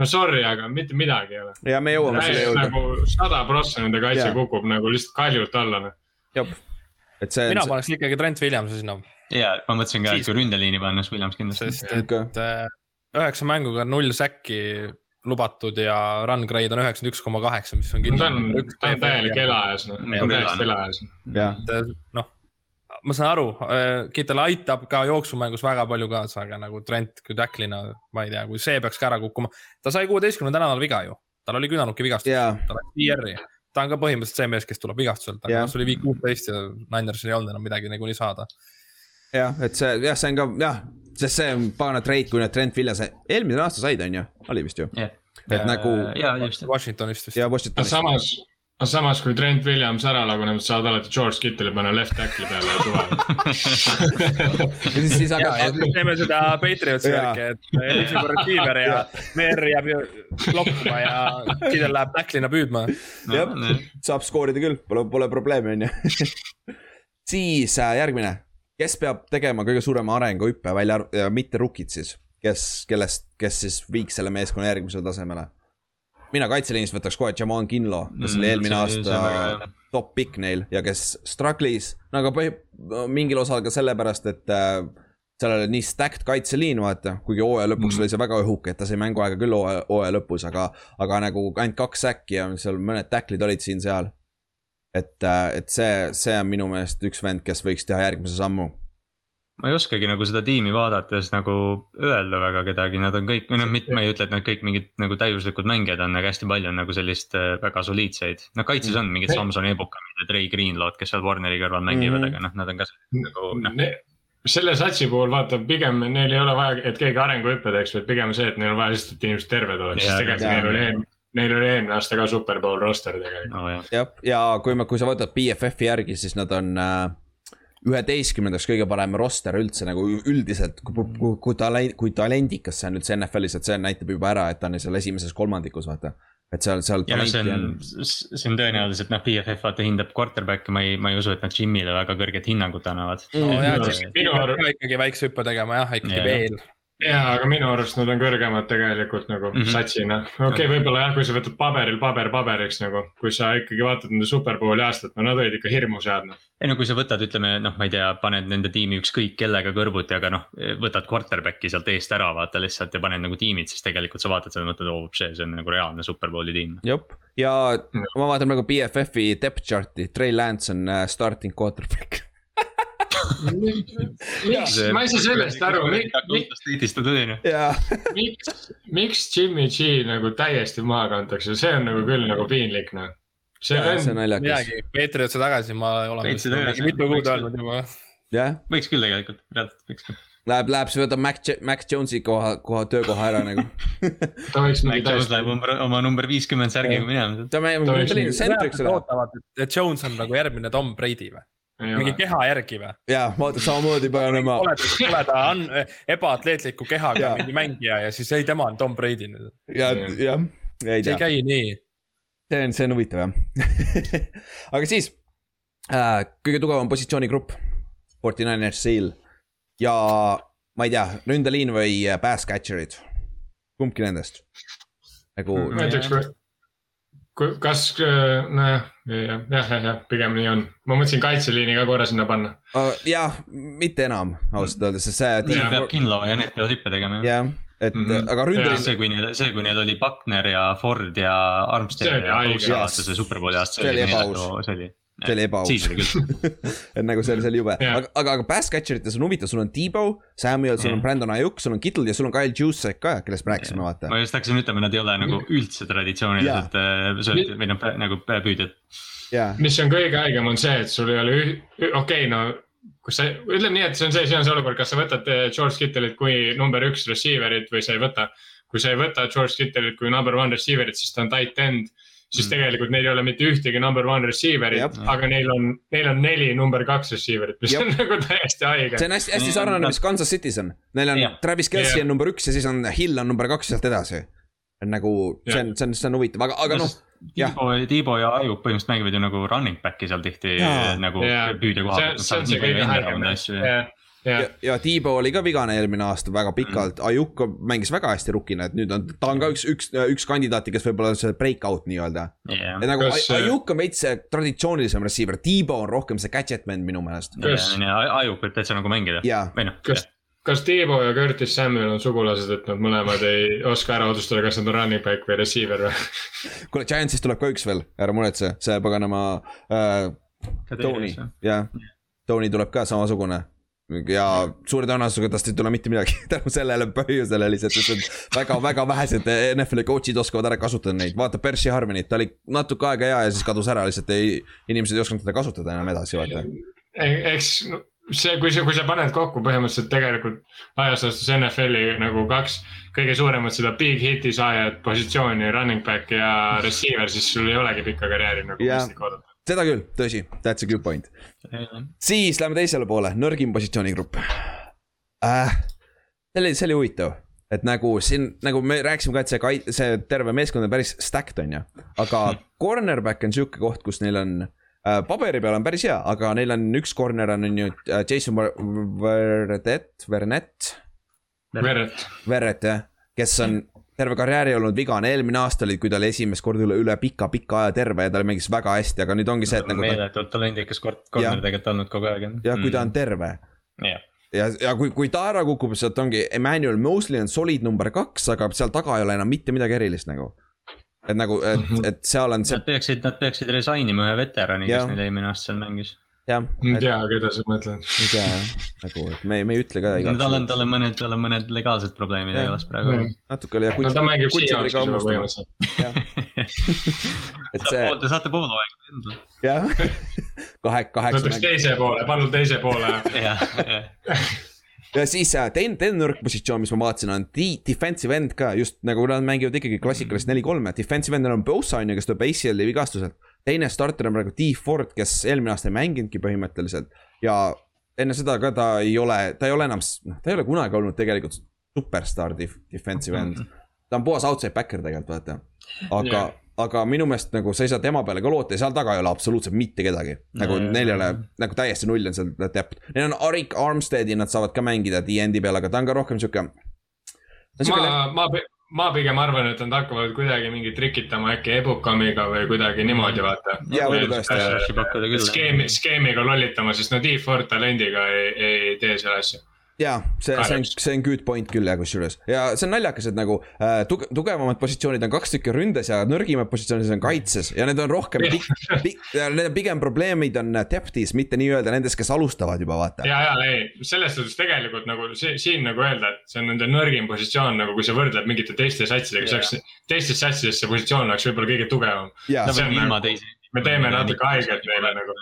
no sorry, aga mitte midagi ei ole. ja me jõuame selle juurde, nagu sada prossa nende kaitse Jaa. kukub nagu lihtsalt kaljult alla, noh. et see mina on, paneks ikkagi Trent Williamsi sinna, ja ma mõtlesin ka, et kui ründeliini panna, siis Williams kindlasti. sest et äh, üheksa mänguga null säkki lubatud ja run grade on üheksakümmend üks koma kaheksa, mis on ta kindlasti on, ta on täielik elajas, noh, ta täiesti elajas. noh, ma saan aru, Kittel aitab ka jooksumängus väga palju kaasa, aga nagu Trent kui tacklina, ma ei tea, kui see peaks ka ära kukkuma. ta sai kuueteistkümnendal nädalal viga ju, tal oli küünarnuki vigastus, ja, ta läks IR-i. ta on ka põhimõtteliselt see mees, kes tuleb vigastuselt, aga Jah. noh, see oli viik kuusteist ja Ninersil ei olnud enam midagi niikuinii saada. jah, et see jah, see on ka jah, sest see on pagana trade, kui need Trent Williams, eelmine aasta said, on ju, oli vist ju, jah, et nagu ja just, Washingtonist vist. ja aga Washingtonis. samas, aga samas, kui Trent Williams ära laguneb, saad alati George Kitteli panna left tackle'i peale ja suva. siis, siis siis teeme seda Patriotsi värki, et esimene receiver ja Meer jääb ju lokkuma ja Kittel läheb tacklina püüdma. jah, saab skoorida küll, pole, pole probleemi, on ju. siis äh, järgmine, kes peab tegema kõige suurema arenguhüppe välja mitte rookid siis, kes, kellest, kes siis viiks selle meeskonna järgmisele tasemele. mina kaitseliinist võtaks kohe Jamaan Kinlo, kes oli Mm, eelmine see- aasta top pick neil ja kes struggle'is, no aga põhi-, mingil osal ka sellepärast, et äh, seal oli nii stacked kaitseliin, vaata, kuigi hooaja lõpuks Mm. oli see väga õhuke, et ta sai mänguaega küll hooaja, hooaja lõpus, aga, aga nagu ainult kaks äkki ja seal mõned tacklid olid siin-seal. et, et see, see on minu meelest üks vend, kes võiks teha järgmise sammu. ma ei oskagi nagu seda tiimi vaadates nagu öelda väga kedagi, nad on kõik, või noh, mitte ma ei ütle, et nad kõik mingid nagu täiuslikud mängijad on, aga hästi palju on nagu sellist äh, väga soliidseid. no kaitses on mingid Samson Ebukamid ja Trey Greenlaw'd, kes seal Warneri kõrval mängivad mm, -hmm. aga noh, nad on ka nagu noh, selle satsi puhul vaata pigem neil ei ole vaja, et keegi arenguhüppe teeks, vaid pigem see, et neil on vaja lihtsalt, et inimesed terved oleks, sest tegelikult neil oli eelmine, neil oli eelmine aasta ka superbowl roster tegelikult. no jah. jah, ja kui me, kui sa võtad BFF-i järgi, siis nad on äh, üheteistkümnendaks kõige parem roster üldse nagu üldiselt, kui, kui, kui talent, kui talendikas see on üldse NFL-is, et see näitab juba ära, et ta on seal esimeses kolmandikus, vaata. et seal, seal ja noh, see on on,, see on tõenäoliselt noh, BFF vaata hindab quarterback'i, ma ei, ma ei usu, et nad Jim'ile väga kõrget hinnangut annavad Mm. no ka ikkagi väikse hüppe tegema jah, ikkagi Jaa. veel. jaa, aga minu arust nad on kõrgemad tegelikult nagu mm. -hmm. satsina. okei okay,, võib-olla jah, kui sa võtad paberil paber paberiks nagu, kui sa ikkagi vaatad nende superbowli aastat, no nad olid ikka hirmus head noh. ei no kui sa võtad, ütleme noh, ma ei tea, paned nende tiimi ükskõik kellega kõrvuti, aga noh, võtad quarterback'i sealt eest ära, vaata lihtsalt ja paned nagu tiimid, siis tegelikult sa vaatad seda, mõtled, oo, see, see on nagu reaalne superbowli tiim. jep, ja ma vaatan praegu BFF-i depth chart'i, Trey Lance on äh, starting quarterback. miks, ma ei saa sellest aru, miks, on miks, miks? Jimmy G nagu täiesti maha kantakse, see on nagu küll nagu piinlik noh. see see on on, naljakas, midagi, Patriotsi tagasi ma olen mitu kuud öelnud juba. jah. võiks küll tegelikult, reaalselt võiks küll. Läheb, läheb, see võtab Mac, Mac Jones'i koha, koha, töökoha ära nagu. ta võiks mingi Jones läheb täiesti, oma, oma number viiskümmend särgiga minema. ta mängib, nii- centriks läheb. ootavad, et Jones on nagu järgmine Tom Brady või? Mingi keha järgi või? jaa, vaata samamoodi paganama. oled, oled on ebaatleetliku kehaga Jaa. mingi mängija ja siis ei, tema on Tom Brady nüüd. ja, jah, ei see ei tea, käi nii. see on, see on huvitav jah. aga siis äh, kõige tugevam positsioonigrupp, Forty Niners Seal ja ma ei tea, ründeliin või äh, pass catcher'id, kumbki nendest. nagu ma ütleks, kas, nojah, jah, jah, jah, jah, pigem nii on. ma mõtlesin kaitseliini ka korra sinna panna. äh, jah, mitte enam ausalt öeldes, sest see Jaa. peab kindla ja need peavad hüppe tegema. jah, et mm -hmm. aga ründel. see, kui neil, see, kui neil oli Buckner ja Ford ja Armstead ja Bowsi aasta, see superbowli aasta. see oli ebaaus. see oli see oli ebaaus. siis oli küll et nagu see oli, see oli jube yeah., aga, aga, aga pass catcher ites on huvitav, sul on T-Bow, Samuel, sul on Brandon Ajuk, sul on Kittle ja sul on Kyle Juszek ka, kellest me rääkisime vaata. ma just hakkasin ütlema, nad ei ole nagu üldse traditsiooniliselt yeah. söötjad või noh, nagu püüdjad yeah.. mis on kõige haigem, on see, et sul ei ole, okei okay,, no kus sa, ütleme nii, et see on see, see on see olukord, kas sa võtad eh, George Kittle'it kui number üks receiver'it või sa ei võta. kui sa ei võta George Kittle'it kui number one receiver'it, siis ta on tight end siis mm. tegelikult neil ei ole mitte ühtegi number one receiver'it, aga neil on, neil on neli number kaks receiver'it, mis Jab. on nagu täiesti haige. see on hästi, hästi sarnane, mis Kansas City's on, neil on yeah. Travis Kelci on number üks ja siis on Hill on number kaks sealt edasi. nagu see on, see on, see on huvitav, aga, aga noh. Tiibo, Tiibo ja Ajuk põhimõtteliselt mängivad ju nagu running back'i seal tihti ja. nagu püüdja koha pealt. see on see kõige haigem ja, ja, ja Tiibo oli ka vigane eelmine aasta väga pikalt mm., Ajuk mängis väga hästi rukina, et nüüd on, ta on ka üks, üks, üks kandidaati, kes võib-olla on see breakout nii-öelda yeah.. et nagu Kas, Ajuk on veits see traditsioonilisem receiver, Tiibo on rohkem see gadget man minu meelest. Ajuk võib täitsa nagu mängida. või noh. kas, kas Tiibo ja Curtis Samuel on sugulased, et nad mõlemad ei oska ära otsustada, kas nad on running back või receiver või? kuule, Giantsist tuleb ka üks veel, ära muretse, see paganama äh,. Tony, jah, Tony tuleb ka samasugune ja suure tõenäosusega tast ei tule mitte midagi tänu sellele põhjusele lihtsalt, sest väga-väga vähesed NFL-i coach'id oskavad ära kasutada neid, vaata Percy Harmonit, ta oli natuke aega hea ja siis kadus ära, lihtsalt ei, inimesed ei osanud teda kasutada enam edasi, vaata. eks see, kui sa, kui sa paned kokku põhimõtteliselt tegelikult laias laastus NFL-i nagu kaks kõige suuremat seda big hit'i saajat positsiooni, running back ja receiver, siis sul ei olegi pikka karjääri nagu mõistlik oodata seda küll, tõsi, that's a good point. siis lähme teisele poole, nõrgim positsioonigrupp äh,. see oli, see oli huvitav, et nagu siin, nagu me rääkisime ka, et see kait-, see terve meeskond on päris stacked, on ju. aga cornerback on sihuke koht, kus neil on äh,, paberi peal on päris hea, aga neil on üks corner on, on ju äh, Jason Verdet, Vernet. Verret. Verret jah, kes on terve karjääri olnud vigane, eelmine aasta oli, kui ta oli esimest korda üle, üle pika-pika aja terve ja ta mängis väga hästi, aga nüüd ongi see, et nagu. meeletult talendikas kord, korter tegelikult olnud kogu aeg. ja kui ta on mm. terve. ja, ja, ja kui, kui ta ära kukub, sealt ongi Emmanuel Mosley on solid number kaks, aga seal taga ei ole enam mitte midagi erilist nagu. et nagu, et, et seal on see. Nad peaksid, nad peaksid resign ima ühe veterani, kes neil eelmine aasta seal mängis jah. ei tea, keda sa mõtled. ei tea jah, nagu, et me, me ei ütle ka igaks. tal on, tal on mõned, tal on mõned legaalsed probleemid ees praegu. natuke oli jah. no ta mängib Seahawksi juba põhimõtteliselt. et see. Te saate poolaega endale. jah, kahe, kaheksa. võtaks teise poole, palun teise poole. jah, jah ja siis äh, teine, teine nõrk positsioon, mis ma vaatasin, on defensive end ka just nagu nad mängivad ikkagi klassikalist neli-kolme, defensive end'il on Bosa on ju, kes tuleb ACL-i vigastuselt. Teine starter on praegu D Ford, kes eelmine aasta ei mänginudki põhimõtteliselt ja enne seda ka ta ei ole, ta ei ole enam, noh, ta ei ole kunagi olnud tegelikult superstaar defensive end. ta on puhas outside backer tegelikult vaata, aga yeah aga minu meelest nagu sa ei saa tema peale ka loota ja seal taga ei ole absoluutselt mitte kedagi. nagu no, neil ei ole, nagu täiesti null on seal depth. Neil on Arik Armsteadi, nad saavad ka mängida D-endi peal, aga ta on ka rohkem sihuke. ma, ma, ma pigem arvan, et nad hakkavad kuidagi mingi trikitama äkki Ebukamiga või kuidagi niimoodi, vaata. skeemi, skeemiga lollitama, sest no D4 talendiga ei, ei tee selle asja jaa, see, see on, see on good point küll jah, kusjuures. Ja see on naljakas, et nagu äh, tuge, tugevamad positsioonid on kaks tükki ründes ja nõrgimad positsioonid on kaitses. Ja need on rohkem pik, pik, need on pigem probleemid on depth'is, mitte nii-öelda nendes, kes alustavad juba vaata. ja, ja ei, selles suhtes tegelikult nagu see, siin nagu öelda, et see on nende nõrgim positsioon nagu, kui sa võrdled mingite teiste satsidega, see oleks, teistes satsides see positsioon oleks võib-olla kõige tugevam. Nagu, me teeme natuke haiget neile nagu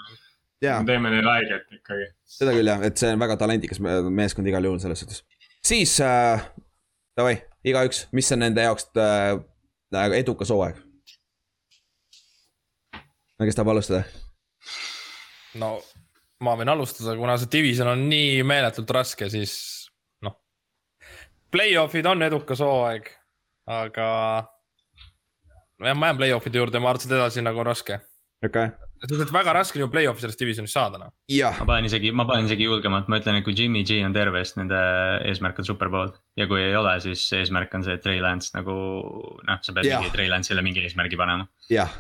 me teeme neile haiget ikkagi. seda küll jah, et see on väga talendikas meeskond igal juhul selles suhtes. siis äh,, davai, igaüks, mis on nende jaoks äh, edukas hooaeg? kes tahab alustada? no ma võin alustada, kuna see division on nii meeletult raske, siis noh. Play-off'id on edukas hooaeg, aga. jah, ma jään play-off'ide juurde, ma arvan, et edasi nagu on raske. okei okay et väga raske on ju play-off'i sellest divisionist saada noh. ma panen isegi, ma panen isegi julgemalt, ma ütlen, et kui Jimmy G on terve, siis nende eesmärk on superbowl. ja kui ei ole, siis eesmärk on see, et Trey Lance nagu noh, sa pead mingi Trey Lance'ile mingi eesmärgi panema. jah.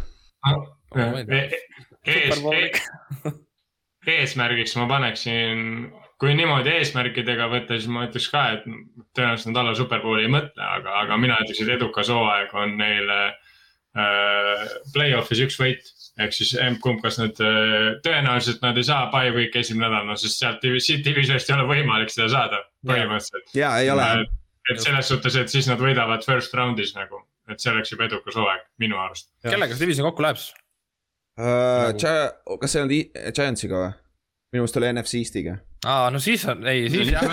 eesmärgiks ma paneksin kui niimoodi eesmärkidega võtta, siis ma ütleks ka, et tõenäoliselt nad alla superbowli ei mõtle, aga, aga mina ütleks, et edukas hooaeg on neile äh, play-off'is üks võit. Ehk siis emb-kumb, kas nad äh,, tõenäoliselt nad ei saa bye week esimene nädal, no sest sealt siit divisionist ei ole võimalik seda saada põhimõtteliselt. ja ei ole. et selles suhtes, et siis nad võidavad first round'is nagu, et see oleks juba edukas hooaeg minu arust. kellega see division kokku läheb siis uh,? kas see on Giantsiga või? minu meelest oli NFC Eestiga. aa, no siis on, ei, siis jah,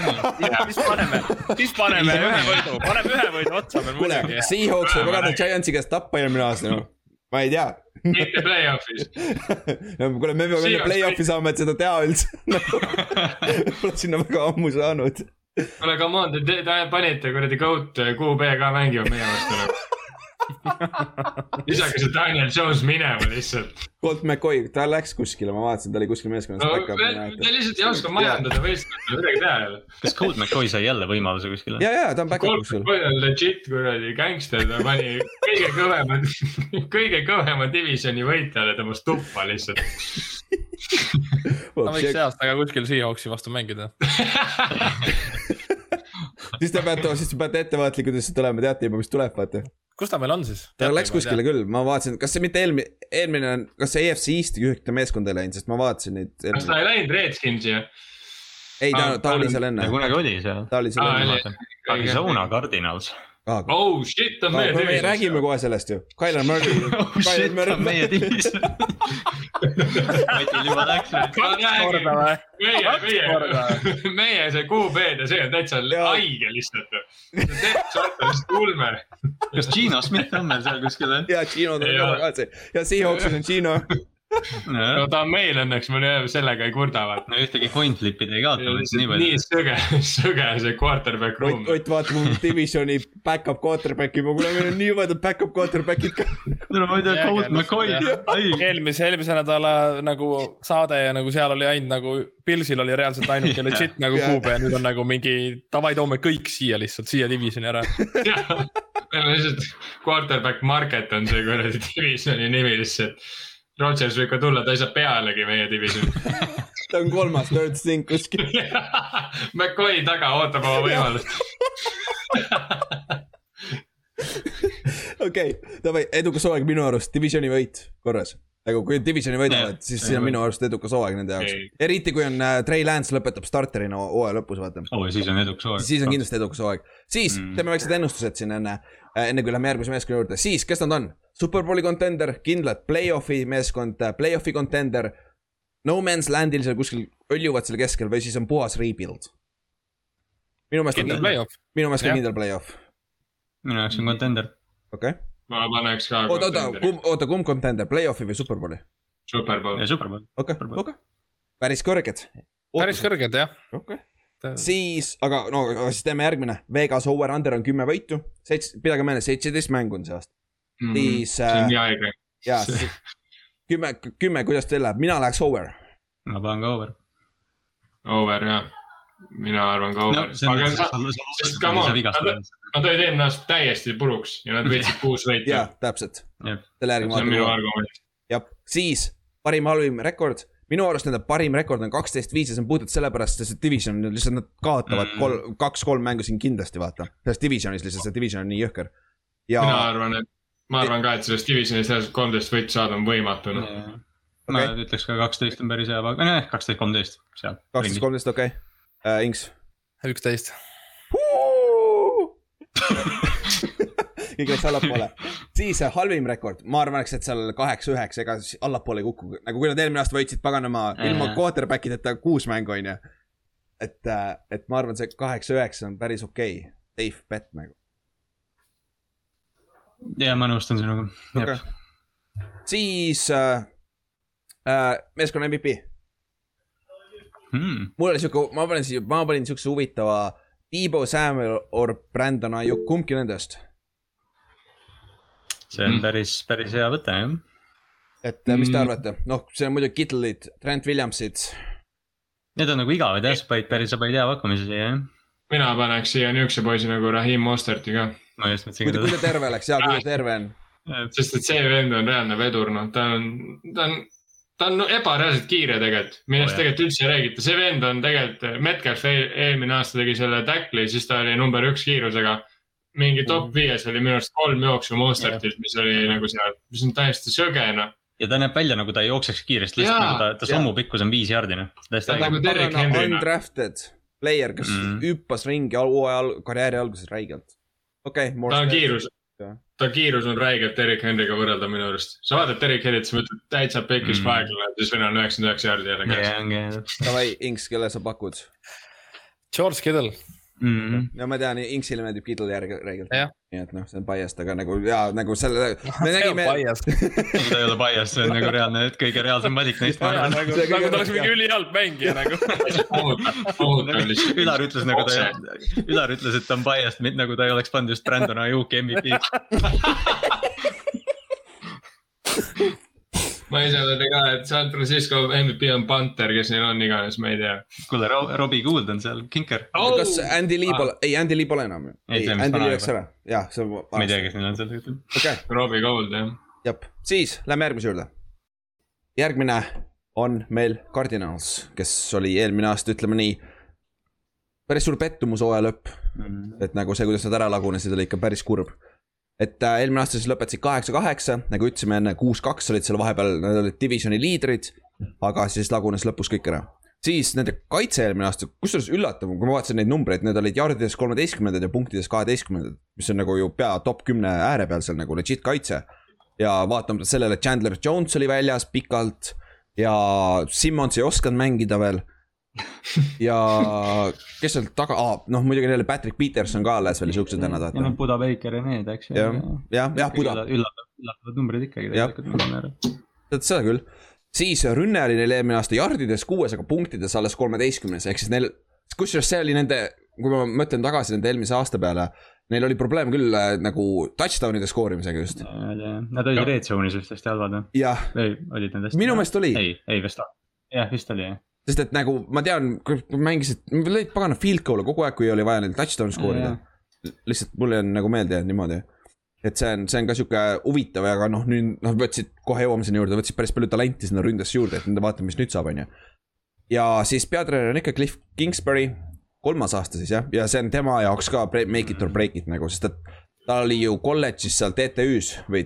siis paneme, siis paneme ühe võidu, paneme ühe võidu otsa veel muidugi. Seahawks võib pagana Giantsi käest tappa eelmine aasta, noh, ma ei tea. mitte play-off'is kuule, me peame enne play-off'i saama, et seda teha üldse Pole sinna väga ammu saanud. kuule, come on, te, te panite kuradi GOAT QB ka mängima meie vastu nagu visake see Daniel Jones minema lihtsalt. Colt McCoy, ta läks kuskile, ma vaatasin, ta oli kuskil meeskonnas no,. Te lihtsalt ei oska majandada võistlust, midagi teha jälle. kas Colt McCoy sai jälle võimaluse kuskile? ja, ja ta on back-up kuskil. Colt McCoy on legit kuradi gängster, ta pani kõige kõvema kõige kõvema divisioni võitjale tõmbas tuppa lihtsalt ta võiks see aasta ka kuskil Seahawksi vastu mängida siis te peate, siis te peate ettevaatlikud lihtsalt olema, teate juba, mis tuleb, vaata kus ta meil on siis? ta läks kuskile küll, ma vaatasin, kas see mitte eelmine, eelmine on, kas see EFC Eesti ühte meeskonda ei läinud, sest ma vaatasin neid. kas ta ei läinud Redskinsi jah? ei, ta, ta oli seal enne. kunagi oli seal. ta oli seal enne. Arizona Cardinals oh shit on meie division. me räägime kohe sellest ju, Tyler Murray oh shit on meie division Matil juba läks. meie, meie, meie see QB-d ja see on täitsa haige lihtsalt. täitsa ulme. kas Gino Smith on meil seal kuskil või? ja Gino tuleb ka see ja Seahawksil on Gino no ta on meil õnneks, me sellega ei kurda vaata. no ühtegi coin flip'id ei kaotanud nii palju. nii sõge, sõge see quarterback room. Ott, vaatab mu divisioni back-up quarterback'i, ma kuule, meil on nii mõned back-up quarterback'id ka. no ma ei tea, Colt McCoy. eelmise, eelmise nädala nagu saade ja nagu seal oli ainult nagu, Pilsil oli reaalselt ainuke legit nagu QB ja nüüd on nagu mingi davai, toome kõik siia lihtsalt, siia divisioni ära. meil on lihtsalt quarterback market on see kuradi divisioni nimi lihtsalt Rodgers võib ka tulla, ta ei saa pealegi meie divisioni ta on kolmas third string kuskil McCoy taga ootab oma võimalust okei, davai, edukas hooaeg minu arust, divisioni võit korras. nagu kui divisioni võidavad, siis see on minu arust edukas hooaeg nende jaoks. eriti kui on äh, Trey Lance lõpetab starterina hooaja lõpus, vaata. oh ja siis on edukas hooaeg. siis on kindlasti edukas hooaeg. siis mm. teeme väiksed ennustused siin enne, enne kui lähme järgmise meeskonna juurde, siis kes nad on? Superbowli contender, kindlalt play-off'i meeskond, play-off'i contender. No man's land'il seal kuskil hõljuvad seal keskel või siis on puhas rebuild. minu meelest on, minu meelest on kindel play-off. minu jaoks on contender. okei okay.. ma paneks ka. oota, oota, kumb, oota, kumb contender, play-off'i või Superbowli? Superbowl. Superbowl. okei, okei. päris kõrged. päris kõrged jah. okei okay. Siis, aga no siis teeme järgmine, Vegas over-under on kümme võitu, seitse, pidage meeles, seitseteist mängu on see aasta mm,. siis. see on nii aega. jaa, kümme, kümme, kuidas teil läheb, mina läheks over. ma panen ka over. Over jah, mina arvan ka over no,. aga sest come on, nad olid eelmine aasta täiesti puruks ja nad võitsid kuus võitu. jaa, täpselt. see on minu argument. jah, siis parim halvim rekord minu arust nende parim rekord on kaksteist viis ja see on puhtalt sellepärast, sest division lihtsalt nad kaotavad mm. kolm, kaks-kolm mängu siin kindlasti vaata. selles divisionis lihtsalt see division on nii jõhker. Ja... mina arvan, et ma arvan ka, et sellest divisionist reaalselt kolmteist võitu saada on võimatu noh okay.. ma ütleks ka kaksteist on päris hea, nojah, kaksteist, kolmteist, seal. kaksteist, kolmteist, okei okay. uh,, Inks. üksteist kõik läks allapoole. siis äh, halvim rekord, ma arvan, et seal kaheksa-üheksa, ega siis allapoole ei kuku, nagu kui nad eelmine aasta võitsid paganama ilma quarterback ideta kuus mängu, on ju. et, äh, et ma arvan, see kaheksa-üheksa on päris okei. Okay., safe bet nagu. Ja ma nõustun sinuga. Okay.. siis äh, äh, meeskonna MVP hmm.. mul oli sihuke, ma panin ma panin siukse huvitava Tiibo Samuel or Brandon Ajuk, kumbki nendest? See on hmm. päris, päris hea võte jah. et mm. mis te hmm. arvate, noh, see on muidugi Kittle'id, Trent Williamsid. Need on nagu igavad jah, sa panid päris, sa panid hea pakkumise siia jah. mina paneks siia niukse poisi nagu Rahim Mosterti ka ma just mõtlesin. kui ta terve oleks ja kui ta terve on. sest et see vend on reaalne vedur, noh, ta on, ta on ta on ebareaalselt kiire tegelikult, millest oh, tegelikult üldse ei räägita, see vend on tegelikult, Metcalf eelmine aasta tegi selle tackli, siis ta oli number üks kiirusega. Mingi top viies oli minu arust kolm jooksu Mostertilt, mis oli nagu seal, mis on täiesti söge noh ja ta näeb välja nagu ta ei jookseks kiiresti, lihtsalt nagu ta, ta sammu pikkus on viis jaardi noh. ta on nagu Derek Henry. Undrafted player, kes mm. hüppas ringi hooaja, karjääri alguses räigelt. okei okay,. ta on kiirus, ta kiirus on räigelt Erik Henry'ga võrrelda minu arust. sa vaatad Erik Henry't, siis mõtled täitsa pekis mm. vaeglane, siis venel on üheksakümmend üheksa jaardi jälle käes. Davai, Inks, kelle sa pakud? George Kittle mm. -hmm. no ma tean, Inksile meeldib Kittle järgi räigelt. nii et noh, see on biased, aga nagu ja nagu selle. me nägime. ta ei ole biased, see on nagu reaalne, kõige reaalsem valik neist. nagu, nagu ta oleks mingi ülihalb mängija nagu. Ülar ütles nagu ta, Ülar ütles, et ta on biased, nagu ta ei oleks pannud just Brandon Ajuki MVP-ks ma ise ütlen ka, et San Francisco MVP on Panther, kes neil on iganes, ma ei tea. kuule, Robbie Gould on seal, kinker oh!. kas Andy Lee pole ah., ei Andy Lee pole enam ju. ei, Andy Lee läks ära, jah, see on. ma ei tea, kes neil on seal. okei okay.. Robbie Gould jah. jah, siis lähme järgmise juurde. järgmine on meil Cardinals, kes oli eelmine aasta, ütleme nii päris suur pettumus hooaja lõpp mm. -hmm. et nagu see, kuidas nad ära lagunesid, oli ikka päris kurb et äh, eelmine aasta siis lõpetasid kaheksa-kaheksa, nagu ütlesime enne, kuus-kaks olid seal vahepeal, nad olid divisioni liidrid. aga siis lagunes lõpus kõik ära. siis nende kaitse eelmine aasta, kusjuures üllatav, kui ma vaatasin neid numbreid, need olid jardides kolmeteistkümnendad ja punktides kaheteistkümnendad. mis on nagu ju pea top kümne ääre peal seal nagu legit kaitse. ja vaatamata sellele, Chandler Jones oli väljas pikalt ja Simmons ei osanud mängida veel ja kes seal taga ah,, noh muidugi neil Patrick Peterson ka alles veel siuksed vennad vaata. ja noh, Buda Baker ja need, eks ju. jah, jah, jah, Buda. üllatavad, üllatavad numbrid ikkagi tegelikult. tead seda küll, siis rünne oli neil eelmine aasta jardides kuues, aga punktides alles kolmeteistkümnes, ehk siis neil, kusjuures see oli nende, kui ma mõtlen tagasi nende eelmise aasta peale. Neil oli probleem küll äh, nagu touchdown'ide skoorimisega just. Nad olid red zone'is vist hästi halvad või? jah. ei, olid nad hästi? minu meelest oli. ei, ei vist, jah, vist oli jah sest et nagu ma tean, mängisid, lõid pagana field goal'e kogu aeg, kui oli vaja neil touchdown skoorida. lihtsalt mulle on nagu meelde jäänud niimoodi. et see on, see on ka sihuke huvitav, aga noh, nüüd noh, võtsid, kohe jõuame sinna juurde, võtsid päris palju talenti sinna ründesse juurde, et nüüd vaatame, mis nüüd saab, on ju. ja siis peatreener on ikka Cliff Kingsbury, kolmas aasta siis jah, ja see on tema jaoks ka make it or break it nagu, sest et ta oli ju kolledžis seal TTÜ-s või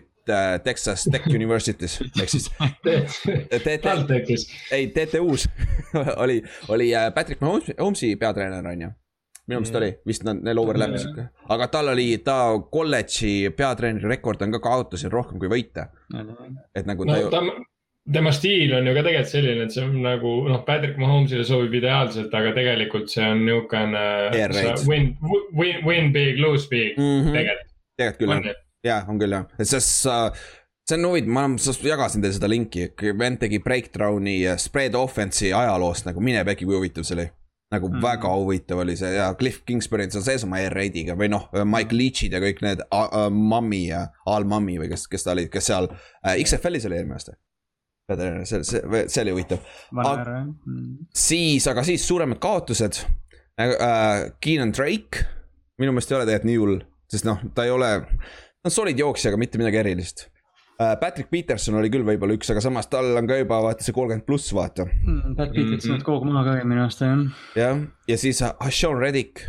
Texas Tech University's ehk siis TalTechis. ei, TTÜ-s oli, oli äh, Patrick Mahomes'i peatreener on ju. minu meelest oli, vist nad, neil overlap sihuke, aga tal oli, ta kolledži peatreeneri rekord on ka kaotusi rohkem kui võite. et nagu ta no, ju. ta tema stiil on ju ka tegelikult selline, et see on nagu noh, Patrick Mahomes'ile sobib ideaalselt, aga tegelikult see on niisugune. Win, win, win big, lose big mm -hmm. tegelikult. tegelikult küll jah on küll jah, sest sa see on huvitav, ma jagasin teile seda linki, vend tegi breakdown'i spread offense'i ajaloost nagu mine pekki, kui huvitav see oli. nagu mm väga huvitav oli see ja Cliff Kingsbury on sees oma air rate'iga või noh, Mike Leach'id ja kõik need uh, uh, Mammi ja Al Mammi või kes, kes ta oli, kes seal uh, XFL-is oli eelmine aasta. see, see, see oli huvitav. Mm. siis, aga siis suuremad kaotused uh,. Keenan Drake, minu meelest ei ole tegelikult nii hull, sest noh, ta ei ole no solid jooksja, aga mitte midagi erilist. Äh, Patrick Peterson oli küll võib-olla üks, aga samas tal on ka juba vaata see kolmkümmend pluss, vaata mm,. Pat Peterson mm -hmm. kogu maha ka eelmine aasta jah. jah, ja siis Hashan Reddick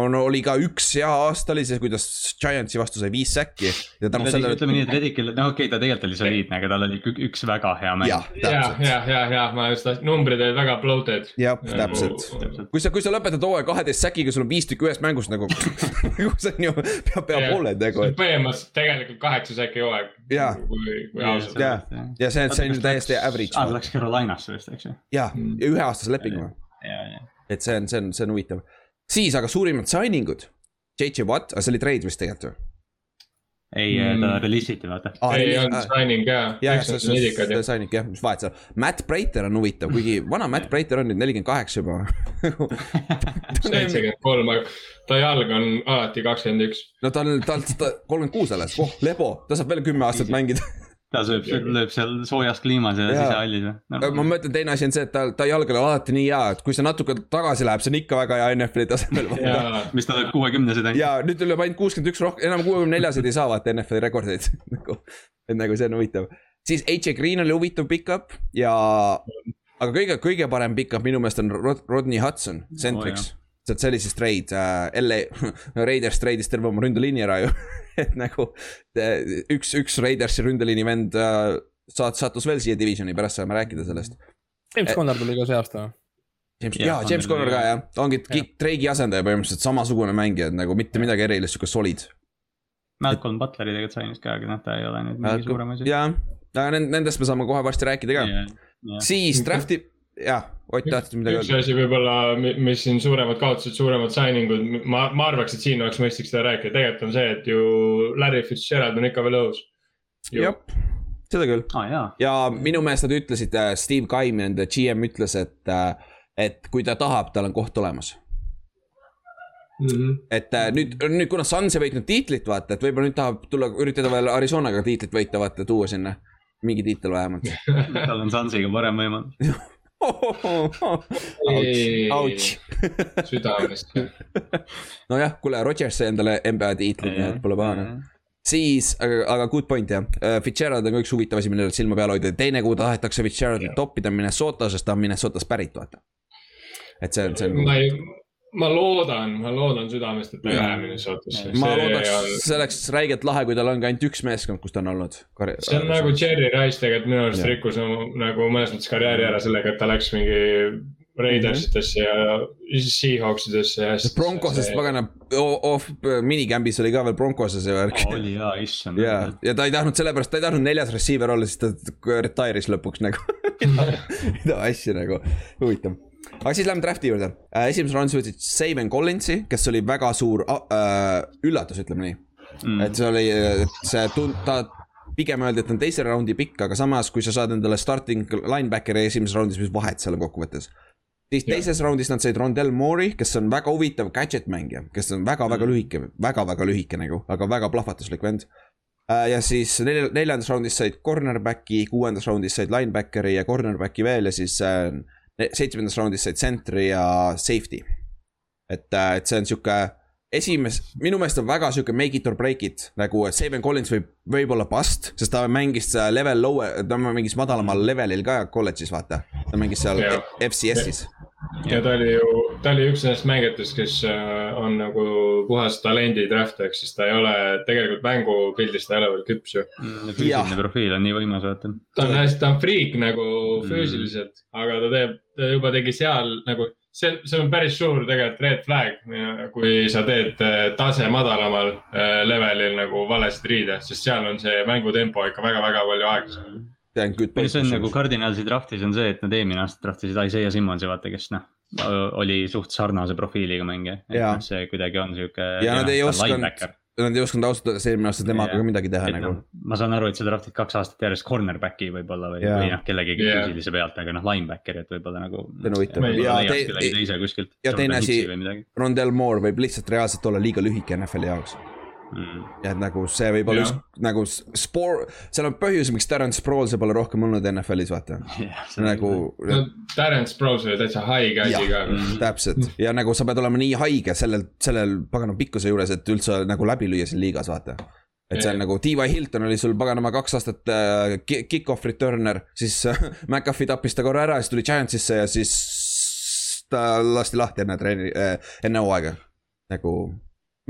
on, oli ka üks hea aasta oli see, kuidas Giantsi vastu sai viis säkki. Sellele... ütleme nii, et Redikil, no okei okay,, ta tegelikult oli soliidne, aga tal oli üks väga hea mäng. ja, ja, ja, ja, ja ma just tahtsin, numbrid olid väga bloated. jah, täpselt. kui sa, kui sa lõpetad hooaja kaheteist säkiga, sul on viis tükki ühest mängust nagu nagu see on ju pea, pea poole tegu. põhimõtteliselt tegelikult kaheksa säki hooaeg. ja, ja, ja see, see on täiesti average. aa, ta läks Carolinasse vist, eks ju. ja, ja üheaastase lepinguga. et see on, see on, see on huvitav siis aga suurimad signing ud. JJ Watt, aga see oli trade vist tegelikult ju? ei mm., ta release iti vaata ah,. ei olnud signing ka. jah, see on signing jah, mis vahet seal. Matt Breiter on huvitav, kuigi vana Matt Breiter on nüüd nelikümmend kaheksa juba seitsekümmend kolm, aga ta jalg on alati kakskümmend üks. no ta on, ta on kolmkümmend kuus alles, oh lebo, ta saab veel kümme aastat mängida ta sööb, lööb seal soojas kliimas ja, ja. sisehallis või? ma mõtlen, teine asi on see, et ta, ta jalg on alati nii hea, et kui see natuke tagasi läheb, see on ikka väga hea NFL-i tasemel. mis ta lööb kuuekümnesed ainult. ja nüüd lööb ainult kuuskümmend üks rohkem, enam kuuekümne neljaseid ei saa vaata NFL-i rekordeid nagu, et nagu see on huvitav. siis AJ Green oli huvitav pickup ja, aga kõige, kõige parem pickup minu meelest on Rod Rodney Hudson, Centrix oh, sest see oli siis trade äh,, LA, Raiders trade'is terve oma ründeliini ära ju et nagu üks, üks Raidersi ründeliini vend äh, saat-, sattus veel siia divisioni, pärast saame rääkida sellest. James et, Conner tuli ka see aasta? James, jaa, James Conner ka jah, ongi Drake'i asendaja põhimõtteliselt samasugune mängija, et nagu mitte midagi erilist, sihuke solid. Malcolm Butleri tegelikult sainis ka, aga noh, ta ei ole nüüd mingi suurem asi. jaa, aga nendest me saame kohe varsti rääkida ka yeah,. Yeah. siis draft'i jah, Ott tahtis midagi öelda. üks asi võib-olla, mis siin suuremad kaotused, suuremad signing ud, ma, ma arvaks, et siin oleks mõistlik seda rääkida, tegelikult on see, et ju Larry Fitzgerald on ikka veel õhus. jah, seda küll ah,. ja minu meelest nad ütlesid, äh, Steve Kaim, nende GM ütles, et, äh, et kui ta tahab, tal on koht olemas. Mm -hmm. et äh, nüüd, nüüd kuna Suns ei võitnud tiitlit, vaata, et võib-olla nüüd tahab tulla, üritada veel Arizonaga tiitlit võita, vaata, tuua sinna mingi tiitel vähemalt tal on Sunsiga parem võimalus Ouch. südamest. nojah, kuule, Rodgers sai endale NBA tiitli, nii et pole pahane siis, aga, aga good point jah, äh, Fitzgerald on ka üks huvitav asi, millele silma peal hoida, teine, kuhu tahetakse Fitzgeraldi toppida on Minnesota, sest ta on Minnesotast pärit, vaata. et see on, see on. ma ei, ma loodan, ma loodan südamest, et ta ei lähe Minnesotasse. ma loodaks on..., see oleks räigelt lahe, kui tal ongi ainult üks meeskond, kus ta on olnud. see on nagu Jerry Rice tegelikult minu arust rikkus nagu mõnes mõttes karjääri ära sellega, et ta läks mingi Raidersitesse ja Seahawksidesse ja. Broncosest pagana, off minicamb'is oli ka veel Broncoses ja värk. oli jaa, issand. ja, ja ta ei tahtnud sellepärast, ta ei tahtnud neljas receiver olla, siis ta retire'is lõpuks nagu mida asja nagu, huvitav aga siis lähme draft'i juurde äh,. esimeses raundis võtsid Saban Collinsi, kes oli väga suur äh, üllatus, ütleme nii mm.. et see oli, see tund-, ta pigem öeldi, et on teise raundi pikk, aga samas, kui sa saad endale starting linebackeri esimeses raundis, mis vahet seal kokkuvõttes. siis teises yeah. raundis nad said Rondell Moore'i, kes on väga huvitav gadget mängija, kes on väga-väga mm. lühike väga,, väga-väga lühike nagu, aga väga plahvatuslik vend äh, ja siis nelj-, neljandas raundis said cornerback'i, kuuendas raundis said linebackeri ja cornerback'i veel ja siis äh, seitsmendas raundis said center'i ja safety. et, äh, et see on sihuke esimes-, minu meelest on väga sihuke make it or break it, nagu Steven Collins võib, võib olla bust, sest ta mängis level lower, ta mängis madalamal levelil ka kolledžis, vaata. ta mängis seal FCS-is ja ta oli ju, ta oli üks nendest mängijatest, kes äh, on nagu puhas talendi draft, ehk siis ta ei ole tegelikult mängupildis, ta ei ole veel küps ju mm,. füüsiline profiil on nii võimas, vaata. ta on hästi, ta on friik nagu mm. füüsiliselt mm., aga ta teeb, ta juba tegi seal nagu, see, see on päris suur tegelikult red flag, kui sa teed äh, tase madalamal äh, levelil nagu valesid riide, sest seal on see mängutempo ikka väga-väga palju aeglasem mm see on nagu Cardinalsi draftis on see, et nad eelmine aasta draftisid Isaiah Simmonsi, vaata, kes noh. oli suht sarnase profiiliga mängija, et noh, see kuidagi on sihuke. ja nad ei osanud, nad ei osanud ausalt öeldes eelmine aasta temaga ka midagi teha et nagu no,. ma saan aru, et sa draftid kaks aastat järjest cornerback'i võib-olla või, või noh, kellegagi yeah. füüsilise pealt, aga noh, linebacker'i, et võib-olla nagu. see on huvitav. ja, te, ja teine asi, Rondell Moore võib lihtsalt reaalselt olla liiga lühike NFL-i jaoks mm.. ja et nagu see võib olla üks nagu spoor, seal on põhjus, miks Terence Sproulsi pole rohkem olnud NFL-is, vaata yeah,. nagu. no Terence Sproulsi oli täitsa haige asi ka. Mm. täpselt ja nagu sa pead olema nii haige sellel, sellel pagana pikkuse juures, et üldse nagu läbi lüüa siin liigas, vaata et see on nagu T.Y. Hilton oli sul paganama kaks aastat äh, kick-off returner, siis äh, McAfee tappis ta korra ära, siis tuli Giantsisse ja siis ta lasti lahti enne treeni äh,, enne hooaega. nagu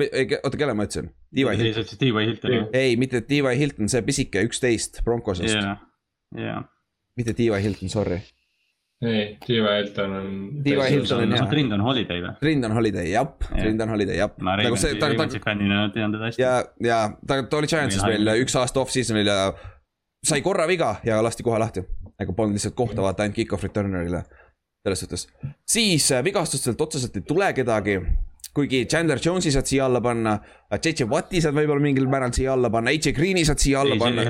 oota, kelle ma ütlesin? Hilton. T.Y. Hilton. ei, mitte T.Y. Hilton, see pisike üksteist Broncosest yeah.. Yeah. mitte T.Y. Hilton, sorry. ei, T.Y. Hilton on. T.Y. Hilton on jah. Trindon Holiday või? Trindon Holiday, jap yeah., Trindon Holiday, jap. ma nagu Ravensi fännina tean teda hästi. ja, ja ta, ta oli Giantsis meil üks aasta off-season'il ja sai korra viga ja lasti kohe lahti. nagu polnud lihtsalt kohta vaata ainult kick-off returner'ile. selles suhtes, siis äh, vigastustelt otseselt ei tule kedagi kuigi Chandler Jones'i saad siia alla panna, JJ Watti saad võib-olla mingil määral siia alla panna, AJ Green'i saad siia alla AJ, panna.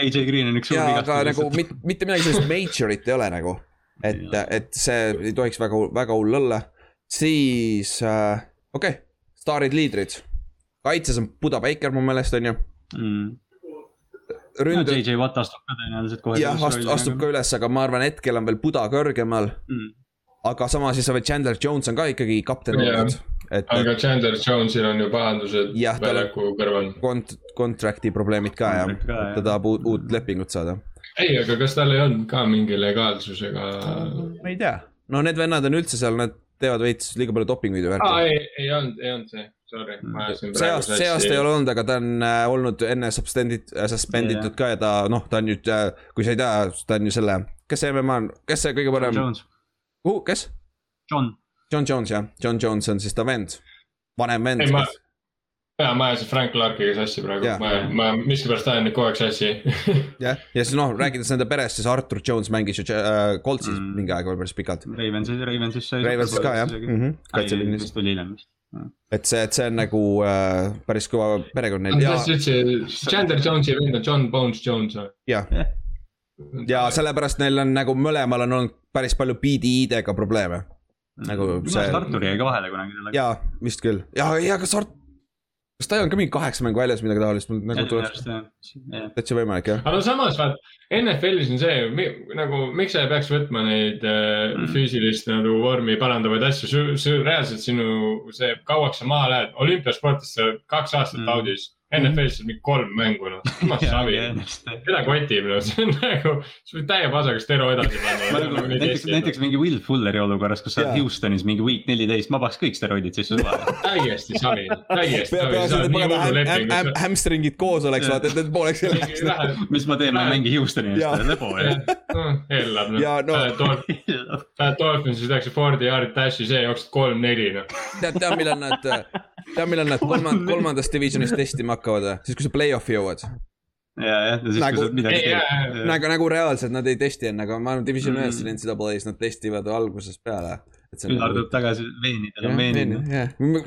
AJ Green on üks suur vigastus. aga nagu mit, mitte midagi sellist major'it ei ole nagu, et, et see ei tohiks väga, väga hull olla. siis äh,, okei okay., staarid, liidrid. kaitses on Buda Baker mu meelest on ju mm ründu no,. JJ Watt astub ka tõenäoliselt kohe. jah, astub, astub ka üles, aga ma arvan, hetkel on veel Buda kõrgemal mm.. aga samas siis sa võid, Chandler Jones on ka ikkagi kapten olnud et. aga Chandler Jones'il on ju pahandused väljaku kõrval. kont-, contract'i probleemid ka jah, ta tahab uut, uut lepingut saada. ei, aga kas tal ei olnud ka mingi legaalsusega? ma ei tea, no need vennad on üldse seal, nad teevad veits liiga palju dopinguid ja värki. aa, ei, ei olnud, ei olnud see, sorry. see aasta, see aasta ei ole olnud, aga ta on äh, olnud enne suspendid, äh, suspenditud ka ja ta noh, ta on nüüd äh,, kui sa ei tea, ta on ju selle, kes see MMA on, kes see kõige parem? Uh, kes? John. John Jones jah, John Jones on siis ta vend, vanem vend. ei, ma, ja ma ajasin Frank Clarkiga sassi praegu, ma, ma miskipärast ajan neid kogu aeg sassi jah, ja siis noh, rääkides nende perest, siis Artur Jones mängis ju äh, Coltsis mm. mingi aeg veel päris pikalt. Ravensis, Ravensis sai. Ravensis ka jah mm -hmm., kaitseliinis. tuli hiljem vist et see, et see on nagu äh, päris kõva perekond neil. ja. Chandler Jones'i vend on John Bones Jones või? jah yeah. ja sellepärast neil on nagu mõlemal on olnud päris palju BD-idega probleeme. Nagu see. Artur jäi ka vahele kunagi sellega. jaa, vist küll ja, ja kas Art-, kas ta ei olnud ka mingi kaheksa mängu väljas, midagi taolist, mul nagu tuleb. täitsa võimalik jah. aga no samas vaat NFL-is on see nagu, miks sa ei peaks võtma neid äh, mm. füüsilist nagu vormi parandavaid asju, reaalselt sinu see, kauaks sa maha lähed, olümpiasportis sa kaks aastat mm. audis NFL-is on mingi kolm mängu, noh, jumal savi. keda kotib, noh, see on nagu, sa võid täie pasaga stero edasi panna. Nagu näiteks, näiteks mingi Will Fulleri olukorras, kus sa oled Houstonis mingi week neliteist, ma paneks kõik steroidid sisse suva. täiesti savi, täiesti savi. Hamstringid koos oleks, vaata, et need pooleks ei läheks. mis ma teen, ma ei mängi Houstoni eest, lebo jah. hellab, noh. Lähed Dolphinsis, tehakse Fordi yard dash'i, see jooksed kolm-neli, noh. tead, tead, millal nad, tead, millal nad kolmand-, kolmandas divisionis testima hakkavad või? siis, kui sa play-off'i jõuad. ja, jah, ja siis nagu, kui sa midagi teed. nagu, nagu reaalselt nad ei testi enne, aga ma arvan, Division mm. ühes mm. NCAA-s nad testivad algusest peale. Ülar nagu- tuleb tagasi veenidel on veenid.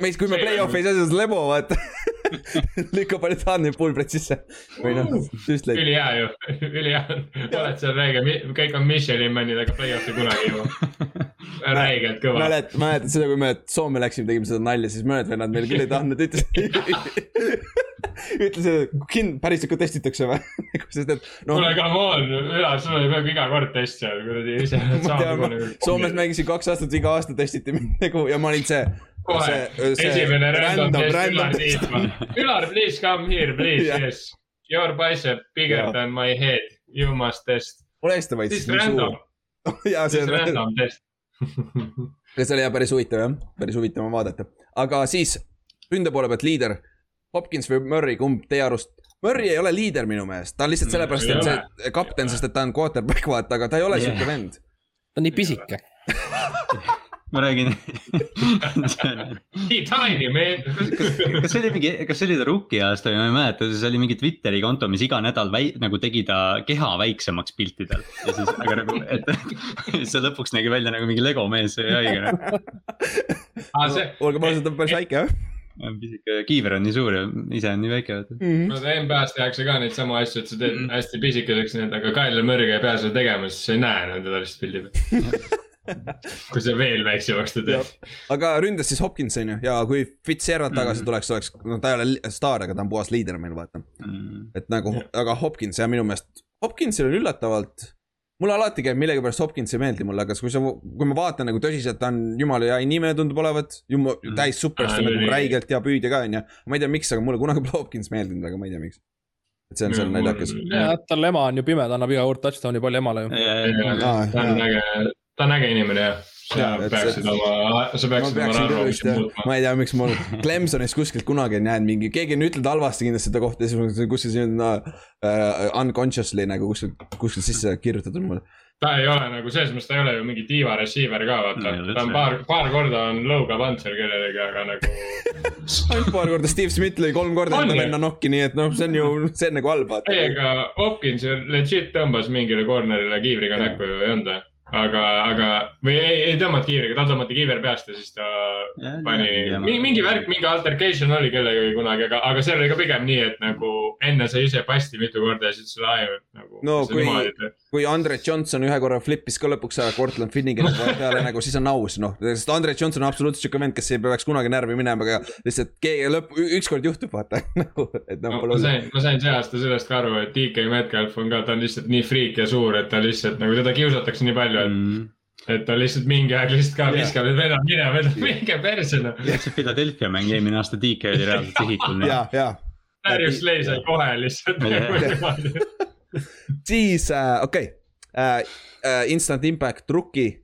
meist, kui me play-off'i ei saa, siis lebo vaata lükkab ainult Hanni pulbrit sisse. või noh, läbi. ülihea ju, ülihea, oled seal räige, kõik on Michelin männid, aga play-off'i kunagi ei jõua räigelt kõva. mäletad, mäletad seda, kui me Soome läksime, tegime seda nalja, siis mõned vennad meil küll ei tahtnud, ütlesid ütlesid, et kind-, päriselt ka testitakse või noh. kuule, come on, Ülar, sul oli peaaegu iga kord test seal, kuradi ise. Soomes mängisin kaks aastat, iga aasta testiti mind nagu ja ma olin see. Kohe, esimene random test Ülar Tiitmaa. Ülar, please come here, please yes. Your bicep bigger ja. than my head, you must test. ole hästi vaid. siis random. ja see on random test ja see oli jah päris huvitav jah, päris huvitav on vaadata, aga siis ründe poole pealt liider, Hopkins või Murry, kumb teie arust? Murry ei ole liider minu meelest, ta on lihtsalt sellepärast, et see kapten, sest et ta on quarterback, vaata, aga ta ei ole yeah. siuke vend. ta on nii pisike ma räägin Tiny man. kas see oli mingi, kas see oli ta rookie aasta või ma ei mäleta, see oli mingi Twitteri konto, mis iga nädal väi, nagu tegi ta keha väiksemaks piltidel. ja siis, aga nagu, et see lõpuks nägi välja nagu mingi Lego mees või haige. olgem ausad, ta on päris väike jah pisike, kiiver on nii suur ja ise on nii väike mm. -hmm. no NBA-s tehakse ka neid samu asju, et sa teed mm -hmm. hästi pisikeseks need, aga Kyle Murry'ga ei pea seda tegema, siis sa ei näe enam teda lihtsalt pildi peal kui sa veel väiksemaks teda teed. aga ründas siis Hopkins on ju ja kui Fitzgerald tagasi mm. tuleks, oleks, no ta ei ole staar, aga ta on puhas liider meil vaata mm.. et nagu, aga Hopkins ja minu meelest, Hopkinsil on üllatavalt. mulle alati käib millegipärast Hopkins ei meeldi mulle, aga kui sa, kui ma vaatan nagu tõsiselt, ta on jumala hea inimene tundub olevat. jumal mm., täis superstaar nagu räigelt hea püüdja ka on ju. ma ei tea, miks, aga mulle kunagi pole Hopkins meeldinud, aga ma ei tea, miks et see on seal naljakas. jah, tal ema on ju pime, ta annab iga kord touchdown'i palli emale ju. ta on äge, ta on äge inimene jah sa peaksid oma, sa peaksid oma arvamust muutma. ma ei tea, miks mul Clemsonis kuskilt kunagi ei näinud mingi, keegi on ütelnud halvasti kindlasti seda kohta, siis kuskil siin no, uh, unconsciously nagu kuskil, kuskil sisse kirjutatud mulle. ta ei ole nagu selles mõttes, ta ei ole ju mingi diva receiver ka vaata, ta on paar, paar korda on lõuga pannud seal kellelegi, aga nagu ainult paar korda, Steve Smith lõi kolm korda enda venna nokki, nii et noh, see on ju, see on nagu halb vaata. ei, aga Hopkins ju legit tõmbas mingile corner'ile kiivriga näkku ju, ei olnud või? Aga, aga või ei, ei tõmmanud kiivriga, tal tõmmati kiiver peast ja siis ta ja, pani, mingi, mingi värk, mingi altercation oli kellegagi kunagi, aga, aga seal oli ka pigem nii, et nagu enne sai ise pasti mitu korda ja siis sai nagu. no kui, kui Andre Johnson ühe korra flip'is ka lõpuks ära Cortland Finnigani peale nagu, siis on aus, noh, sest Andre Johnson on absoluutselt sihuke vend, kes ei peaks kunagi närvi minema, aga lihtsalt keegi lõpp, ükskord juhtub, vaata nagu, et noh no,. ma sain, ma sain see aasta sellest ka aru, et DK Metcalf on ka, ta on lihtsalt nii friik ja suur, et ta lihtsalt nagu teda kiusatakse nii palju et mm. et ta lihtsalt mingi aeg lihtsalt ka viskab, et vedab minema, vedab minge perse noh. see Philadelphia mäng eelmine aasta DK oli reaalselt sihikul. ja, ja. Darius Slay sai kohe lihtsalt siis äh, okei okay. äh, äh, Instant Impact rookie.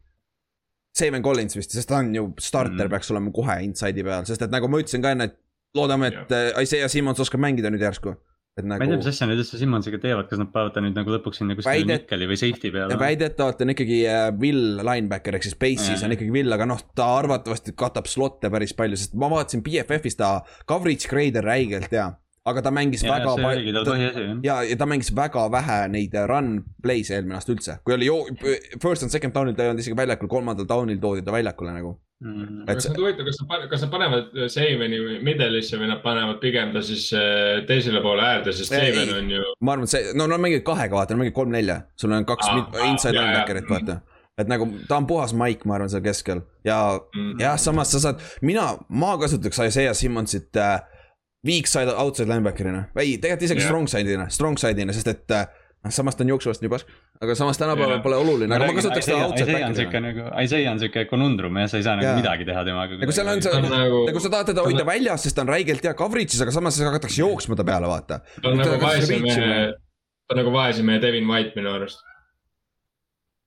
Steven Collins vist, sest ta on ju starter mm. peaks olema kohe inside'i peal, sest et nagu ma ütlesin ka enne, et loodame, et yeah. äh, Isaiah Simmons oskab mängida nüüd järsku et nagu. ma ei tea, mis asja nad üldse Simmonsiga teevad, kas nad panevad ta nüüd nagu lõpuks sinna kuskile Väidet... nikkeli või safety peale? väidetavalt on ikkagi äh, Will linebacker ehk siis base'is on ikkagi Will, aga noh, ta arvatavasti katab slot'e päris palju, sest ma vaatasin BFF-is ta coverage grader räigelt ja aga ta mängis ja, väga palju. ja, ja ta mängis väga vähe neid run play'se eelmine aasta üldse, kui oli jo-, first and second down'il ta ei olnud isegi väljakul, kolmandal down'il toodi ta väljakule nagu. Mm.. kas nad huvitav, kas nad, kas nad panevad Saveni middle'isse või nad panevad pigem ta siis äh, teisele poole äärde, sest Saven on ju. ma arvan, et see, no nad mängivad kahega, vaata, nad mängivad kolm-nelja, sul on kaks ah, inside ah, linebacker'it, vaata. Et nagu ta on puhas maik, ma arvan, seal keskel. Ja mm., jah, samas sa saad, mina, ma kasutaks Isaiah Simmonsit äh, weak side outside linebacker'ina, ei tegelikult isegi yeah. strong side'ina, strong side'ina, sest et äh, noh, samas ta on jooksvast nii pask, aga samas tänapäeval yeah. pole oluline, aga ma kasutaks teda outside backer'ina. nagu, Isaiah on siuke konundrum ja sa ei saa nagu yeah. midagi teha temaga. nagu seal on see, nagu, nagu sa tahad teda hoida väljas, sest ta on räigelt hea coverage'is, aga samas hakatakse jooksma ta peale, vaata. ta on nagu vaese mehe, ta on nagu vaese mehe Devin White minu arust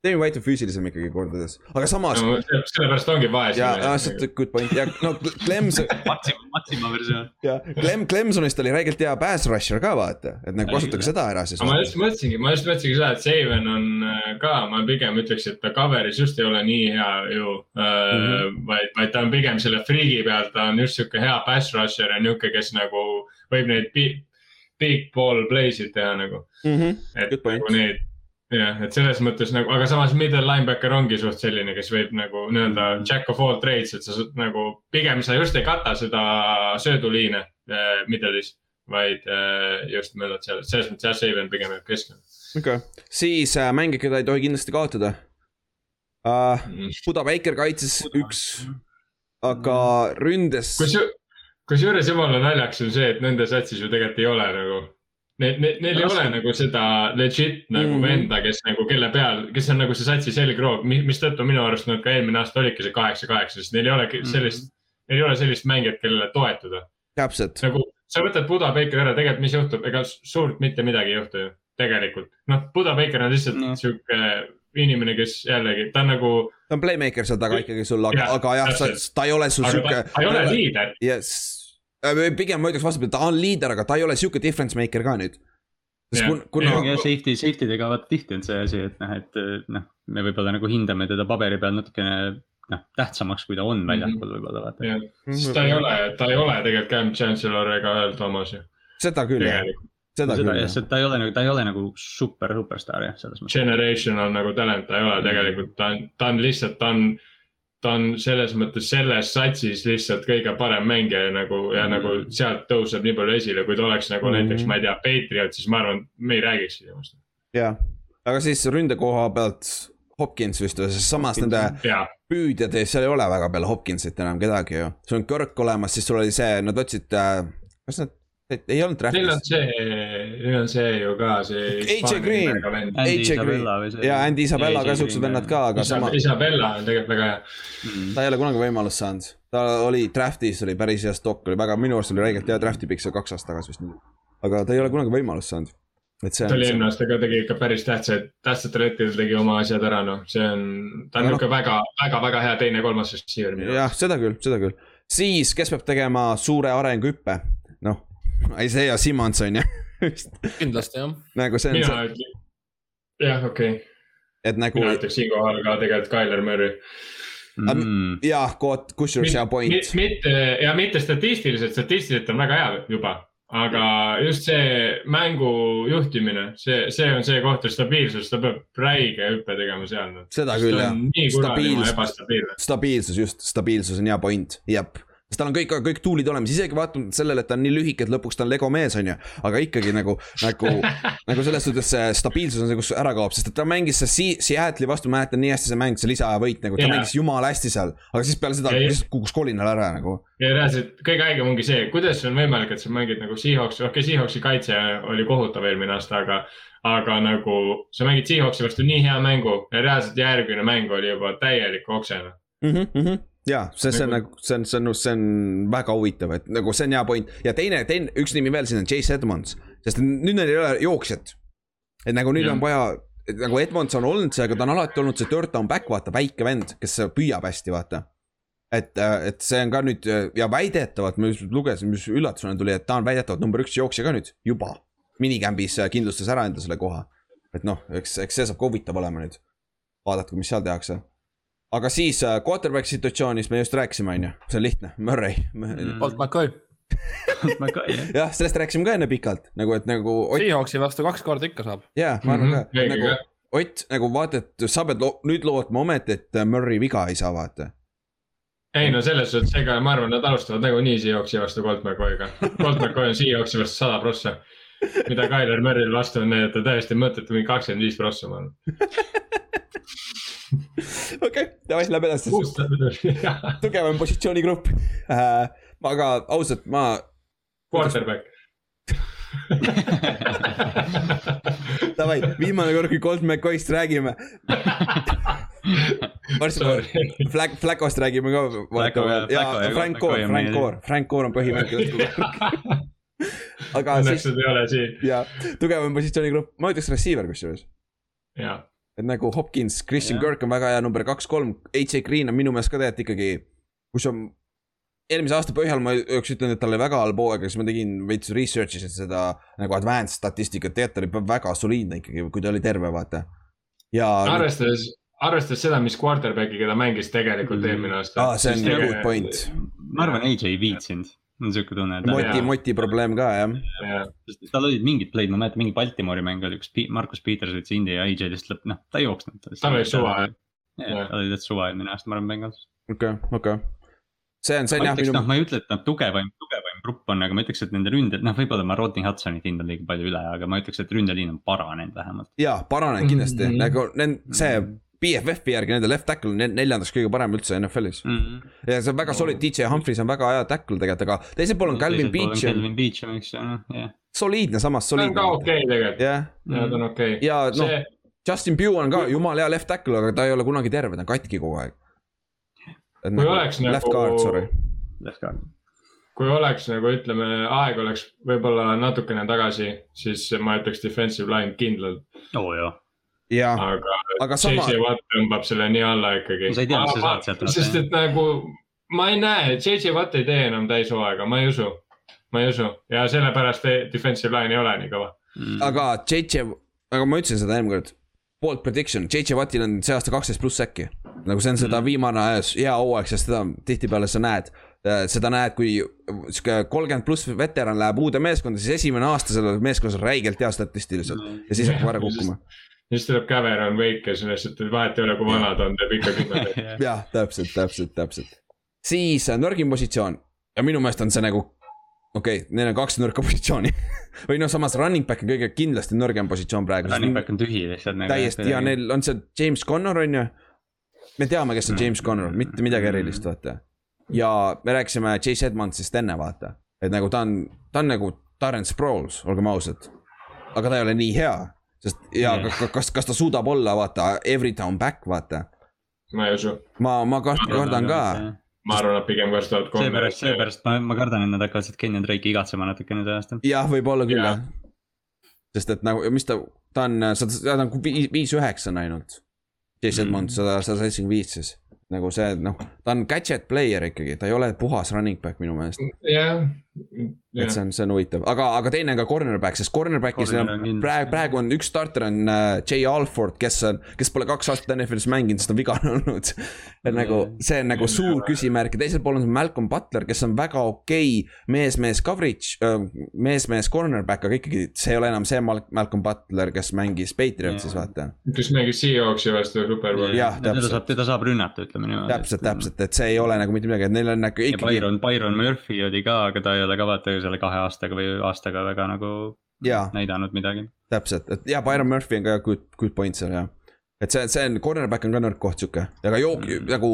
Demi White on füüsilisem ikkagi kordades, aga samas no,. sellepärast ongi vaesem. ja, ja see on good point ja no Clemson Maxima, Maxima versioon. ja Clem, Clemsonist oli räigelt hea pass rusher ka vaata, et nagu kasutage seda ära siis. ma just mõtlesingi, ma just mõtlesingi seda, et Saven on äh, ka, ma pigem ütleks, et ta cover'is just ei ole nii hea ju mm. -hmm. vaid, vaid ta on pigem selle free'gi pealt, ta on just sihuke hea pass rusher ja nihuke, kes nagu võib neid big, big ball play'sid teha nagu mm. -hmm. et nagu neid jah, et selles mõttes nagu, aga samas middle linebacker ongi suht selline, kes võib nagu nii-öelda mm. jack of all trades, et sa nagu pigem sa just ei kata seda sööduliine äh, middle'is. vaid äh, just möödad seal, selles mõttes jah, Saban pigem jääb keskele. okei okay., siis äh, mängija, keda ei tohi kindlasti kaotada uh,. Buda Baker kaitses Buda. üks, aga ründes. kusjuures jumala naljakas on see, et nende satsis ju tegelikult ei ole nagu Neil, neil, neil ei ole nagu seda legit nagu mm -hmm. venda, kes nagu, kelle peal, kes on nagu see satsi selgroog, mistõttu minu arust nad ka eelmine aasta olidki see kaheksa, kaheksa, sest neil ei ole sellist mm, -hmm. neil ei ole sellist mängijat, kellele toetuda. täpselt. nagu sa võtad Buda Baker ära, tegelikult mis juhtub, ega suurt mitte midagi ei juhtu ju, tegelikult. noh, Buda Baker on lihtsalt no. sihuke inimene, kes jällegi, ta on nagu. ta on playmaker seal taga ikkagi sul, aga, aga jah, ta ei ole sul sihuke. ta ei ole liider. Äh, pigem ma ütleks vastupidi, ta on liider, aga ta ei ole sihuke difference maker ka nüüd. sest kun, kuna. ja safety, safety dega vaata tihti on see asi, et noh, et noh, me võib-olla nagu hindame teda paberi peal natukene noh, tähtsamaks, kui ta on mhm. väljakul mm -hmm. võib-olla vaata. jah, sest ta ei ole, ta ei ole tegelikult Cam Chancellor ega Earl Thomas ju. seda küll jah seda küll jah. ta ei ole nagu, ta ei ole nagu super superstaar jah, selles mõttes. Generational nagu talent ta ei ole tegelikult, ta on, ta on lihtsalt, ta on ta on selles mõttes selles satsis lihtsalt kõige parem mängija nagu ja mm. nagu sealt tõuseb nii palju esile, kui ta oleks nagu mm. näiteks, ma ei tea, Patriot, siis ma arvan, me ei räägikski temast. jah, aga siis ründekoha pealt Hopkins vist või, sest samas Hopkins, nende ja. püüdjad, seal ei ole väga peale Hopkinsit enam kedagi ju. sul on Kirk olemas, siis sul oli see, nad võtsid äh,, kas nad ei olnud draft'is. Neil on see, neil on see ju ka see. AJ Green, AJ Green ja Andy Isabella ka siuksed vennad ka, aga sama. Isabella on tegelikult väga hea mm.. ta ei ole kunagi võimalust saanud, ta oli draft'is oli päris hea stock, oli väga, minu arust oli räigelt hea draft'i pikk, see kaks aastat tagasi vist. aga ta ei ole kunagi võimalust saanud. et see. ta oli eelmine aasta ka tegi ikka päris tähtsaid, tähtsatel hetkedel tegi oma asjad ära, noh, see on, ta on nihuke no. väga, väga, väga hea teine-kolmas receiver. jah, seda küll, seda küll. siis, kes peab tegema suure arenguhüppe, Isaiah Simmons on ju kindlasti jah. nagu see on. mina ütlen, jah, okei okay.. et nagu. mina ütleks siinkohal ka tegelikult Tyler Murry mm.. jah, kusjuures hea point. mitte ja mitte statistiliselt, statistiliselt on väga hea juba, aga just see mängu juhtimine, see, see on see koht, et stabiilsus, ta peab räige hüppe tegema seal. Noh. seda küll jah. stabiilsus, stabiilsus just, stabiilsus on hea point, jep sest tal on kõik, kõik tool'id olemas, isegi vaatamata sellele, et ta on nii lühike, et lõpuks ta on Lego mees, on ju. aga ikkagi nagu, nagu, nagu selles suhtes see stabiilsus on see, kus ära kaob, sest et ta mängis see Seattle'i vastu, mäletan nii hästi see mäng, see lisavõit nagu, ta yeah. mängis jumala hästi seal. aga siis peale seda lihtsalt kukkus kolinal ära nagu. ja reaalselt kõige haigem ongi see, kuidas on võimalik, et sa mängid nagu Seahawks, okei okay,, Seahawksi kaitse oli kohutav eelmine aasta, aga aga nagu sa mängid Seahawksi vastu nii hea mängu ja reaalselt järgmine mäng oli juba täielik oksena mm. -hmm, mm -hmm ja see, see on nagu, see on, see on, see on väga huvitav, et nagu see on hea point ja teine, teine, üks nimi veel siin on Chase Edmonds, sest nüüd neil ei ole jooksjat. et nagu nüüd Jah. on vaja, nagu Edmonds on olnud see, aga ta on alati olnud see third down back, vaata, väike vend, kes püüab hästi, vaata. et, et see on ka nüüd ja väidetavalt, ma just lugesin, mis üllatusena tuli, et ta on väidetavalt number üks jooksja ka nüüd juba. minikämbis kindlustas ära enda selle koha. et noh, eks, eks see saab ka huvitav olema nüüd. vaadata, mis seal tehakse. Aga siis äh, quarterback situatsioonis me just rääkisime, on ju, see on lihtne, Murray mm.. Colt McCoy, jah, sellest rääkisime ka enne pikalt nagu, et nagu Ott, Seahawksi vastu kaks korda ikka saab. jaa, ma arvan Mhm, ka, keegi nagu. Ott nagu vaata, et sa pead lo nüüd lootma ometi, et Murray viga ei saa, vaata. ei no selles suhtes, ega ma arvan, nad alustavad nagunii Seahawksi vastu Colt McCoy'ga. Colt McCoy on Seahawksi vastu sada prossa. mida Tyler Murry'l vastu on näidata täiesti mõttetu, mingi kakskümmend viis prossa, ma arvan. okei, davai, lähme edasi. tugevam positsioonigrupp äh,. aga ausalt, ma, Quarterback. davai, viimane kord, kui Colt McCoy'st räägime. varsti Sorry. Flag, Flacost räägime ka. Frank on Frank Core, Frank Core on põhimängija. aga Õnneks siis nad ei ole siin, ja tugevam positsioonigrupp, ma ütleks receiver kusjuures. jaa. Et nagu Hopkins, Christian Jah. Kirk on väga hea number kaks-kolm, AJ Green on minu meelest ka tegelikult ikkagi, kus on. eelmise aasta põhjal ma üks ütlen, et tal oli väga halb hooaeg, siis ma tegin veits research'i isin seda nagu advanced statistikat, tegelikult ta oli väga soliidne ikkagi, kui ta oli terve, vaata. ja, arvestades, arvestades seda, mis quarterback'iga ta mängis tegelikult Mm. eelmine aasta. aa, see on good point. ma arvan, AJ ei viitsinud, on siuke tunne, moti, moti probleem ka jah. Sest tal olid mingid play'd, ma mäletan mingi Baltimori mäng oli, Pi- Markus Peters võttis India ja AJ lihtsalt lõpp, noh, ta ei jooksnud. Tal oli suva, jah. tal oli täitsa suva eelmine aasta, ma arvan, Bengals. okei, okei. see on, see on ma jah minu noh, ma ei ütle, et nad tugevaim, tugevaim grupp on, aga ma ütleks, et nende ründel, noh, võib-olla ma Rodney Hudsonit hindan liiga palju üle, aga ma ütleks, et ründeliin on paranenud vähemalt. jaa, paranenud kindlasti Mhm. nagu nend-, see BFF-i järgi nende left tackle on ne- neljandaks kõige parem üldse NFL-is. ja see on väga solid, DJ Humphries on väga hea tackle tegelikult, aga teisel pool on Calvin Beach, Calvin Beach on üks, noh, jah. soliidne, samas ta on soliidne ka. okei tegelikult, jah, ja ta on okei. ja noh see, Justin Pugh on ka jumala hea left tackle, aga ta ei ole kunagi terve, ta on katki kogu aeg. Kui oleks Left nagu- guard, sorry. kui oleks nagu ütleme, aeg oleks võib-olla natukene tagasi, siis ma ütleks defensive line kindlalt, oo Oh, aga aga sama JJ, Watt tõmbab selle nii alla ikkagi. No sa ei tea, mis sa saad sealt sest et nagu ma ei näe, JJ Watt ei tee enam täishooaega, ma ei usu, ma ei usu ja sellepärast defensive line ei ole nii kõva. aga JJ, aga ma ütlesin seda eelmine kord. Bold prediction, JJ Wattil on see aasta kaksteist pluss äkki. nagu see on seda Mhm. viimane hea hooaeg, sest seda tihtipeale sa näed. seda näed, kui sihuke kolmkümmend pluss veteran läheb uude meeskonda, siis esimene aasta selles meeskonnas on räigelt hea statistiliselt ja siis hakkab ära kukkuma. siis tuleb Cameron Wake ja siis lihtsalt vahet ei ole, kui vana ta on, teeb ikka kümme. jah, täpselt, täpselt, täpselt. siis äh, nõrgim positsioon ja minu meelest on see nagu, okei okay,, neil on kaks nõrka positsiooni või noh, samas running back on kõige kindlasti nõrgem positsioon praegu. running back on tühi lihtsalt. nagu täiesti ja. neil on see James Connor on ju. me teame, kes on James Connor, mitte midagi erilist, vaata. ja me rääkisime Chase Edmondsist enne, vaata, et nagu ta on, ta on nagu Terence Sproles, olgem ausad. aga ta ei ole nii hea, sest ja ka- kas, kas ta suudab olla, vaata, every down back, vaata. ma ei usu, ma, ma kart- kardan ka. ma arvan, et pigem kasutavad seepärast, seepärast ma, ma kardan, et nad hakkavad seda Kenyon Drake'i igatsema natukene see aasta. jah, võib-olla küll jah. sest et nagu, mis ta, ta on, ta on viis, viis-üheksa on ainult. Chase Edmonds sada, sada seitsekümmend viis siis. nagu see, noh, ta on gadget player ikkagi, ta ei ole puhas running back minu meelest. jah, et see on, see on huvitav, aga, aga teine on ka cornerback, sest cornerback'is Corner on praegu, praegu on üks starter on äh, Jay Alford, kes on, kes pole kaks aastat NFL-is mänginud, sest ta on vigane olnud. et nagu see on nagu suur küsimärk ja teisel pool on Malcolm Butler, kes on väga okei mees-mees coverage, mees-mees cornerback, aga ikkagi see ei ole enam see Mal- Malcolm Butler, kes mängis Patriotsis, vaata. kes mängis Seahawksi vastu superbowli. Jah, teda täpselt. saab, teda saab rünnata, ütleme niimoodi. täpselt, täpselt, et see ei ole nagu mitte midagi, et neil on nagu ikkagi, Byron, Byron Murphy oli ka, aga ta ei ole ka vaata ju selle kahe aastaga või aastaga väga nagu jaa, näidanud midagi. täpselt, et ja Byron Murphy on ka good, good point seal jah. et see, see on, cornerback on ka nõrk koht sihuke, aga jook- mm., nagu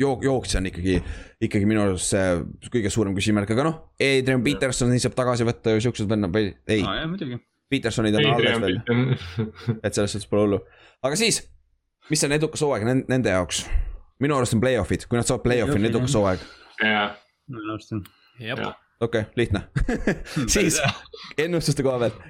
jook-, jooksja on ikkagi, ikkagi minu arust see kõige suurem küsimärk, aga noh, Adrian Petersoni saab tagasi võtta ju siuksed vennad või ei muidugi. Petersonid on alles veel, et selles suhtes pole hullu. aga siis, mis on edukas hooaeg nende, jaoks? minu arust on play-off'id, kui nad saavad play-off'i, on edukas hooaeg. jah, ma nõustun. jah, okei okay,, lihtne. siis ennustuste koha pealt,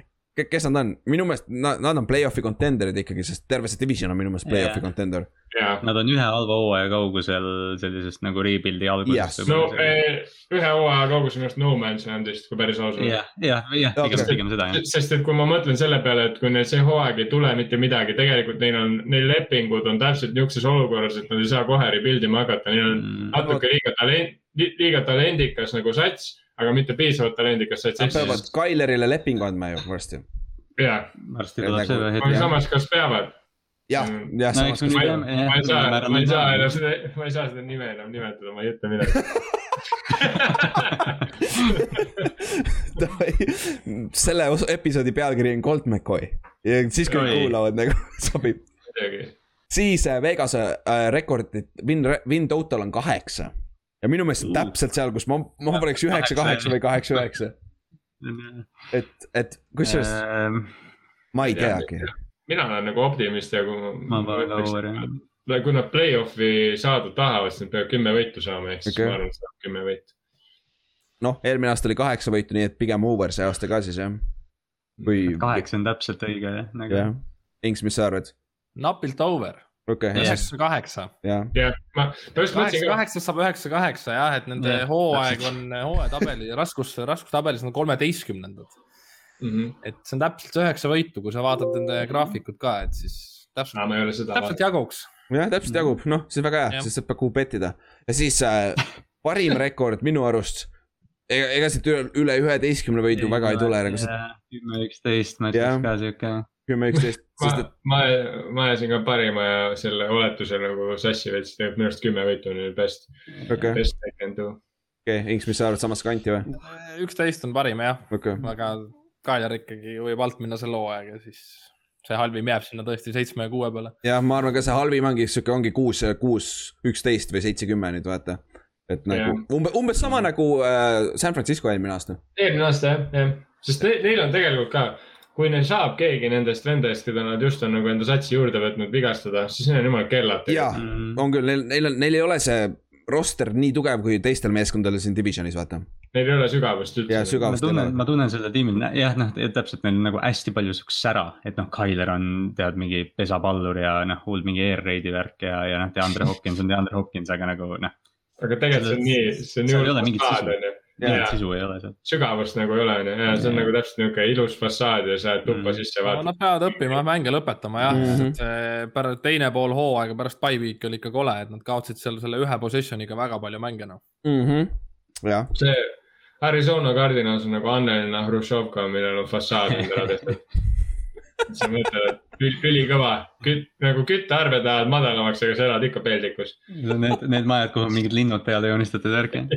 kes nad on, minu meelest nad, nad on play-off'i contender'id ikkagi, sest terve see division on minu meelest play-off'i Jaa. contender. Nad on ühe halva hooaja kaugusel sellisest nagu rebuild'i algusest Yes. no eh, ühe hooaja kaugusel minu arust No Man's Landist, kui päris aus olla jah, jah, jah, pigem, pigem seda jah. sest et kui ma mõtlen selle peale, et kui neil see hooaeg ei tule mitte midagi, tegelikult neil on, neil lepingud on täpselt niisuguses olukorras, et nad ei saa kohe rebuild ima hakata, neil on Mm. natuke liiga talent, liiga talendikas nagu sats, aga mitte piisavalt talendikas sats. Nad peavad Tylerile lepingu andma ju varsti. jah, varsti tuleb see hetk aga samas, kas peavad? jah, Mm. jah, ma ei saa, ma ei saa enam seda, ma ei saa seda nime enam nimetada, ma ei ütle midagi. selle episoodi pealkiri on Colt McCoy ja siis kui nad kuulavad nagu sobib. siis äh, Vegase äh, rekordit, win, win total on kaheksa. Ja minu meelest Uh. täpselt seal, kus ma, ma paneks üheksa, kaheksa või kaheksa, üheksa. et, et kusjuures Ehm, ma ei ei tea. teagi. mina olen nagu optimist ja kui ma panen ka over jah. kui nad play-off'i saada tahavad, siis nad peavad kümme võitu saama, ehk siis Okei. ma arvan, et saab kümme võitu. noh, eelmine aasta oli kaheksa võitu, nii et pigem over see aasta ka siis jah. või, kaheksa on täpselt õige jah, nagu. Inks, mis sa arvad? napilt over, okei okay,, üheksa, kaheksa. jah, ma, ma just mõtlesin ka, kaheksast saab üheksa, kaheksa jah, et nende Jah, hooaeg on hooajatabeli raskus, raskustabelis on kolmeteistkümnendad. Mhm. et see on täpselt üheksa võitu, kui sa vaatad nende graafikut ka, et siis täpselt, seda täpselt jaguks. jah, täpselt jagub, noh, siis väga hea, Jah. siis saab kuhu pettida ja siis äh, parim rekord minu arust. ega, ega siit üle, üle üheteistkümne võidu väga ei tule nagu see kümme, üksteist, ma Jah. ütleks ka siuke. kümme, üksteist, ma sest et, ma, ma ajasin ka parima selle oletuse nagu sassi veits, tegelikult minu arust kümme võitu on neil best, okei okay., best I can do. okei okay., Inks, mis sa arvad, samast kanti või? üksteist on parim jah, okei okay., aga Kaljar ikkagi võib alt minna selle hooaega, siis see halvim jääb sinna tõesti seitsme ja kuue peale. jah, ma arvan ka see halvim ongi sihuke, ongi kuus, kuus, üksteist või seitse, kümme nüüd vaata. et nagu Jah. umbes, umbes sama nagu äh, San Francisco eelmine aasta. eelmine aasta jah, jah, sest ne, neil on tegelikult ka, kui neil saab keegi nendest vendadest, keda nad just on nagu enda satsi juurde võtnud, vigastada, siis neil on jumala kellad. jaa, Mm. on küll, neil, neil on, neil ei ole see roster nii tugev kui teistel meeskondadel siin divisionis, vaata. Neil ei ole sügavust üldse. ja ma tunnen, ma tunnen selle tiimi, jah, noh, täpselt neil on nagu hästi palju siukest sära, et noh, Tyler on tead mingi pesapallur ja noh, hull mingi air raid'i värk ja, ja noh, DeAndre Hopkins on DeAndre Hopkins, aga nagu noh, aga tegelikult see on nii, see on Seal ei ole nii mingit sisu. ei ole seal. sügavust nagu ei ole onju ja see on nagu täpselt niuke ilus fassaad ja sa lähed tuppa Mm. sisse ja no nad peavad õppima mänge lõpetama jah mm. -hmm. et pärast teine pool hooaega pärast bye week'i oli ikka kole, et nad kaotasid seal selle ühe possession'iga väga palju mänge noh. Mhm. jah, see Arizona Cardinals on nagu Annelina Hruštšovka, millel on fassaad endale tehtud. sa mõtled, et ül- ülikõva, nagu küttearved lähevad madalamaks, aga sa elad ikka peldikus. Need, need majad, kuhu mingid linnud peale joonistatud värki.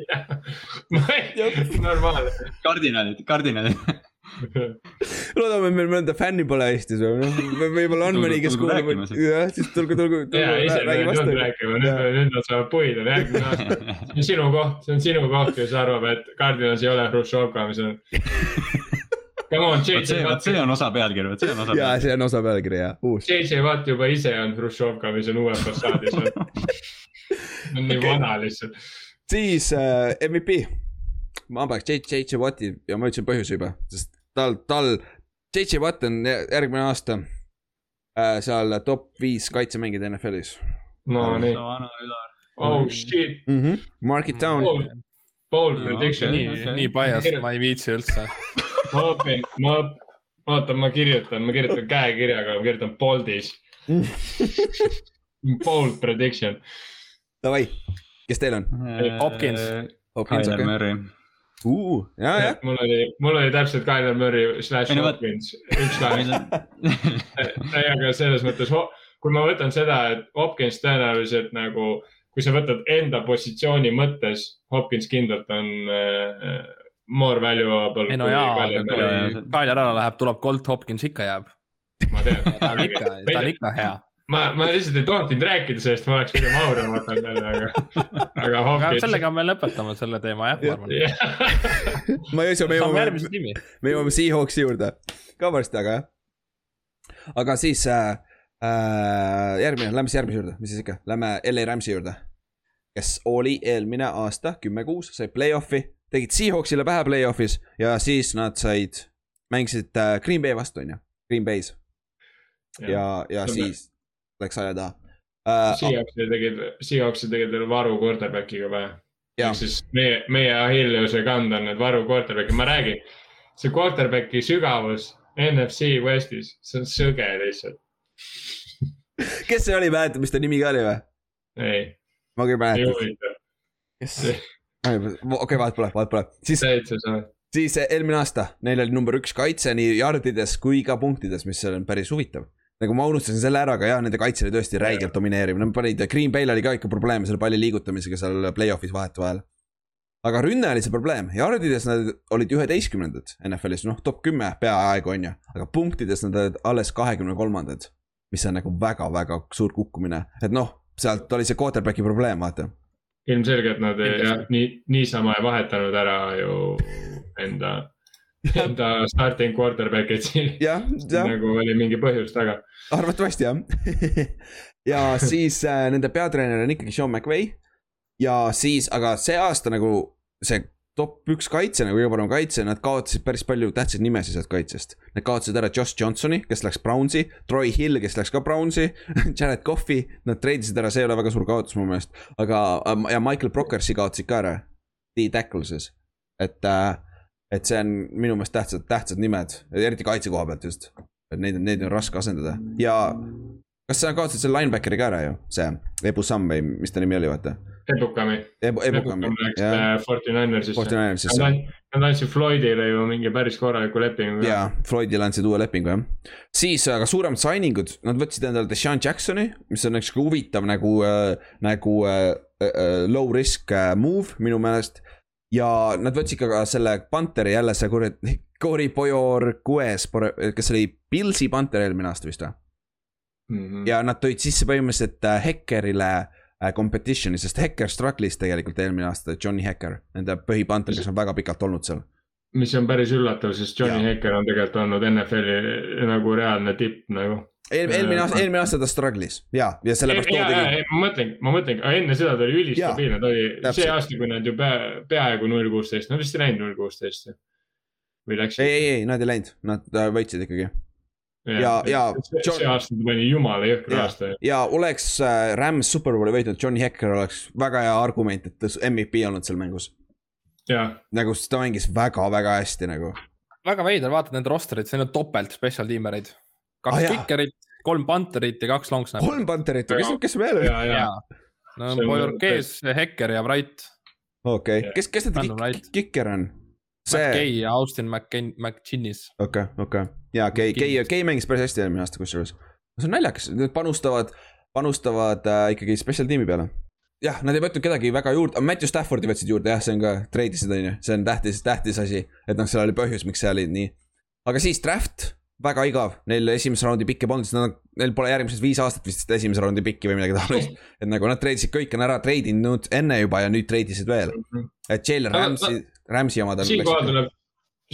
normaalne. kardinalid, kardinalid. loodame, et meil mõnda fänni pole Eestis või noh, võib-olla on mõni, kes kuulab siis. jah, siis tulge, tulge, ja ise tulnud vastu. rääkima, nüüd, nüüd nad saavad puida järgmine aasta. see on sinu koht, see on sinu koht, kes arvab, et Cardinals ei ole Hruštšovka, mis on. Come on, JJ vot see on osa pealkirja, vot see on osa ja pealkirja. see on osa pealkiri jah, uus. JJ Watt juba ise on Hruštšovka, mis on uue fassaadi seal. on nii Okei. vana lihtsalt. siis äh, MVP, ma paneks JJ Watti ja ma ütlesin põhjuse juba, sest tal, tal, JJ Watt on jä- järgmine aasta äh, seal top viis kaitsemängijad NFL-is no nii, oh shit, mm. -hmm. Mark it down. bold, bold No, prediction okei. nii, nii biased ma ei viitsi üldse. ma õpin, ma, oota, ma kirjutan, ma kirjutan käekirjaga, ma kirjutan bold'is. Bold prediction. Davai, kes teil on? Hopkins. Hopkins, okei. Murray. Uh, ja, jah, mul oli, mul oli täpselt Kyler Murray slash. Hopkins, ükskõik. ei, aga selles mõttes, kui ma võtan seda, et Hopkins tõenäoliselt nagu, kui sa võtad enda positsiooni mõttes, Hopkins kindlalt on äh, more valuable. ei no jaa, aga kui Kaljar ära läheb, tuleb Colt Hopkins ikka jääb. ma tean. ta on ikka, ta on ikka hea. ma, ma lihtsalt ei tohtinud rääkida sellest, ma oleks pigem auram võtnud jälle, aga, aga aga Hopkins. sellega me lõpetame selle teema jah, ma arvan. ma ei usu, me jõuame me jõuame Seahawksi juurde ka varsti, aga jah. aga siis äh, äh, järgmine, lähme siis järgmise juurde, mis siis ikka, lähme LA Rams'i juurde. kes oli eelmine aasta kümme-kuus, sai play-off'i, tegid Seahawksile pähe play-off'is ja siis nad said mängisid äh, Green Bay vastu, on ju, Green Bay's. ja, ja siis läks aia taha uh,. Seahawksi tegid, Seahawksi tegid veel varu quarterback'iga või? ehk siis meie, meie Achilleuse kand on need varu quarterback'id, ma räägin, see quarterback'i sügavus NFC Westis, see on sõge lihtsalt kes see oli, mäletad, mis ta nimi ka oli või? ei. ma küll mäletan. kes? Okei, vahet pole, vahet pole. siis, siis eelmine aasta, neil oli number üks kaitse nii jardides kui ka punktides, mis on päris huvitav nagu ma unustasin selle ära, aga jah, nende kaitse oli tõesti räigelt domineeriv, nad panid, Green Bay'l oli ka ikka probleeme selle palli liigutamisega seal play-off'is vahetevahel. aga rünne oli see probleem, jardides nad olid üheteistkümnendad NFL-is, noh, top kümme peaaegu on ju, aga punktides nad olid alles kahekümne kolmandad. mis on nagu väga-väga suur kukkumine, et noh, sealt oli see quarterback'i probleem, vaata. Ilmselgelt nad jah, nii, niisama ei vahetanud ära ju enda enda starting quarterback'id siin. nagu oli mingi põhjus taga. arvatavasti jah ja siis äh, nende peatreener on ikkagi Sean McVay. ja siis, aga see aasta nagu see top üks kaitse nagu kõige parem kaitse, nad kaotasid päris palju tähtsaid nimesid sealt kaitsest. Nad kaotasid ära Josh Johnsoni, kes läks Brownsi, Troy Hill, kes läks ka Brownsi Jared Cough'i, nad treidisid ära, see ei ole väga suur kaotus mu meelest. aga, ja Michael Prockersi kaotasid ka ära, D-tackle'ses, et äh, et see on minu meelest tähtsad, tähtsad nimed, eriti kaitse koha pealt just. et neid, neid on raske asendada ja kas sa kaotasid selle linebackeri ka ära ju, see Ebu Sam või mis ta nimi oli, vaata? Ebukami Ebu,. Ebukami. Läks Fortinanersisse. Fortinanersisse. Nad andsid Floydile ju mingi päris korraliku lepingu. jaa, Floydile andsid uue lepingu jah. siis, aga suuremad signing ud, nad võtsid endale Deshaun Jacksoni, mis on üks huvitav nagu äh,, nagu äh, äh, low risk äh, move minu meelest ja nad võtsid ka selle Panteri jälle see kuradi, Cory Boyor Gues, kes oli Pilsi Panter eelmine aasta vist või mm? -hmm. ja nad tõid sisse põhimõtteliselt äh, Hekkerile äh, competition'i, sest Hekker struggle'is tegelikult eelmine aasta, Johnny Hekker, nende põhipanter, kes on väga pikalt olnud seal mis on päris üllatav, sest Johnny ja. Hekker on tegelikult olnud NFL-i nagu reaalne tipp nagu Eel, eelmine aasta, eelmine aasta ta struggle'is ja, ja sellepärast toodigi. ma mõtlen, ma mõtlen, aga enne seda ta oli ülistabiilne, ta oli täpselt. see aasta, kui nad ju pea, peaaegu null kuusteist, nad vist ei läinud null kuusteist. või läksid? ei, ei, ei, nad ei läinud, nad võitsid ikkagi. Ja, ja, ja. see John... aasta ta pani jumala jõhkra aasta. ja oleks äh, Rams superbowli võitnud, Johnny Hekker oleks väga hea argument, et MVP olnud seal mängus. nagu, sest ta mängis väga-väga hästi nagu. väga veider, vaatad nende rosterit, see on topelt special tiimereid kaks ah, kikerit, kolm panterit ja kaks long snap'i. kolm panterit, kes, kes veel oli? no Bojorkees, Hekker ja Wright. okei okay., kes, kes need kikker on? See. McKay ja Austin McKay, McChinnis. okei okay,, okei okay. ja Kay, Kay, Kay mängis päris hästi eelmine aasta kusjuures. see on naljakas, nad panustavad, panustavad äh, ikkagi special tiimi peale jah, nad ei võtnud kedagi väga juurde, Matthew Staffordi võtsid juurde jah, see on ka, treidisid on ju, see on tähtis, tähtis asi. et noh, seal oli põhjus, miks see oli nii. aga siis draft, väga igav, neil esimese raundi pikki polnud, sest nad, neil pole järgmised viis aastat vist esimese raundi pikki või midagi taolist. et nagu nad treidisid, kõik on ära treidinud enne juba ja nüüd treidisid veel. Mhm. et Jalen Rams'i, Rams'i omad. siinkohal tuleb,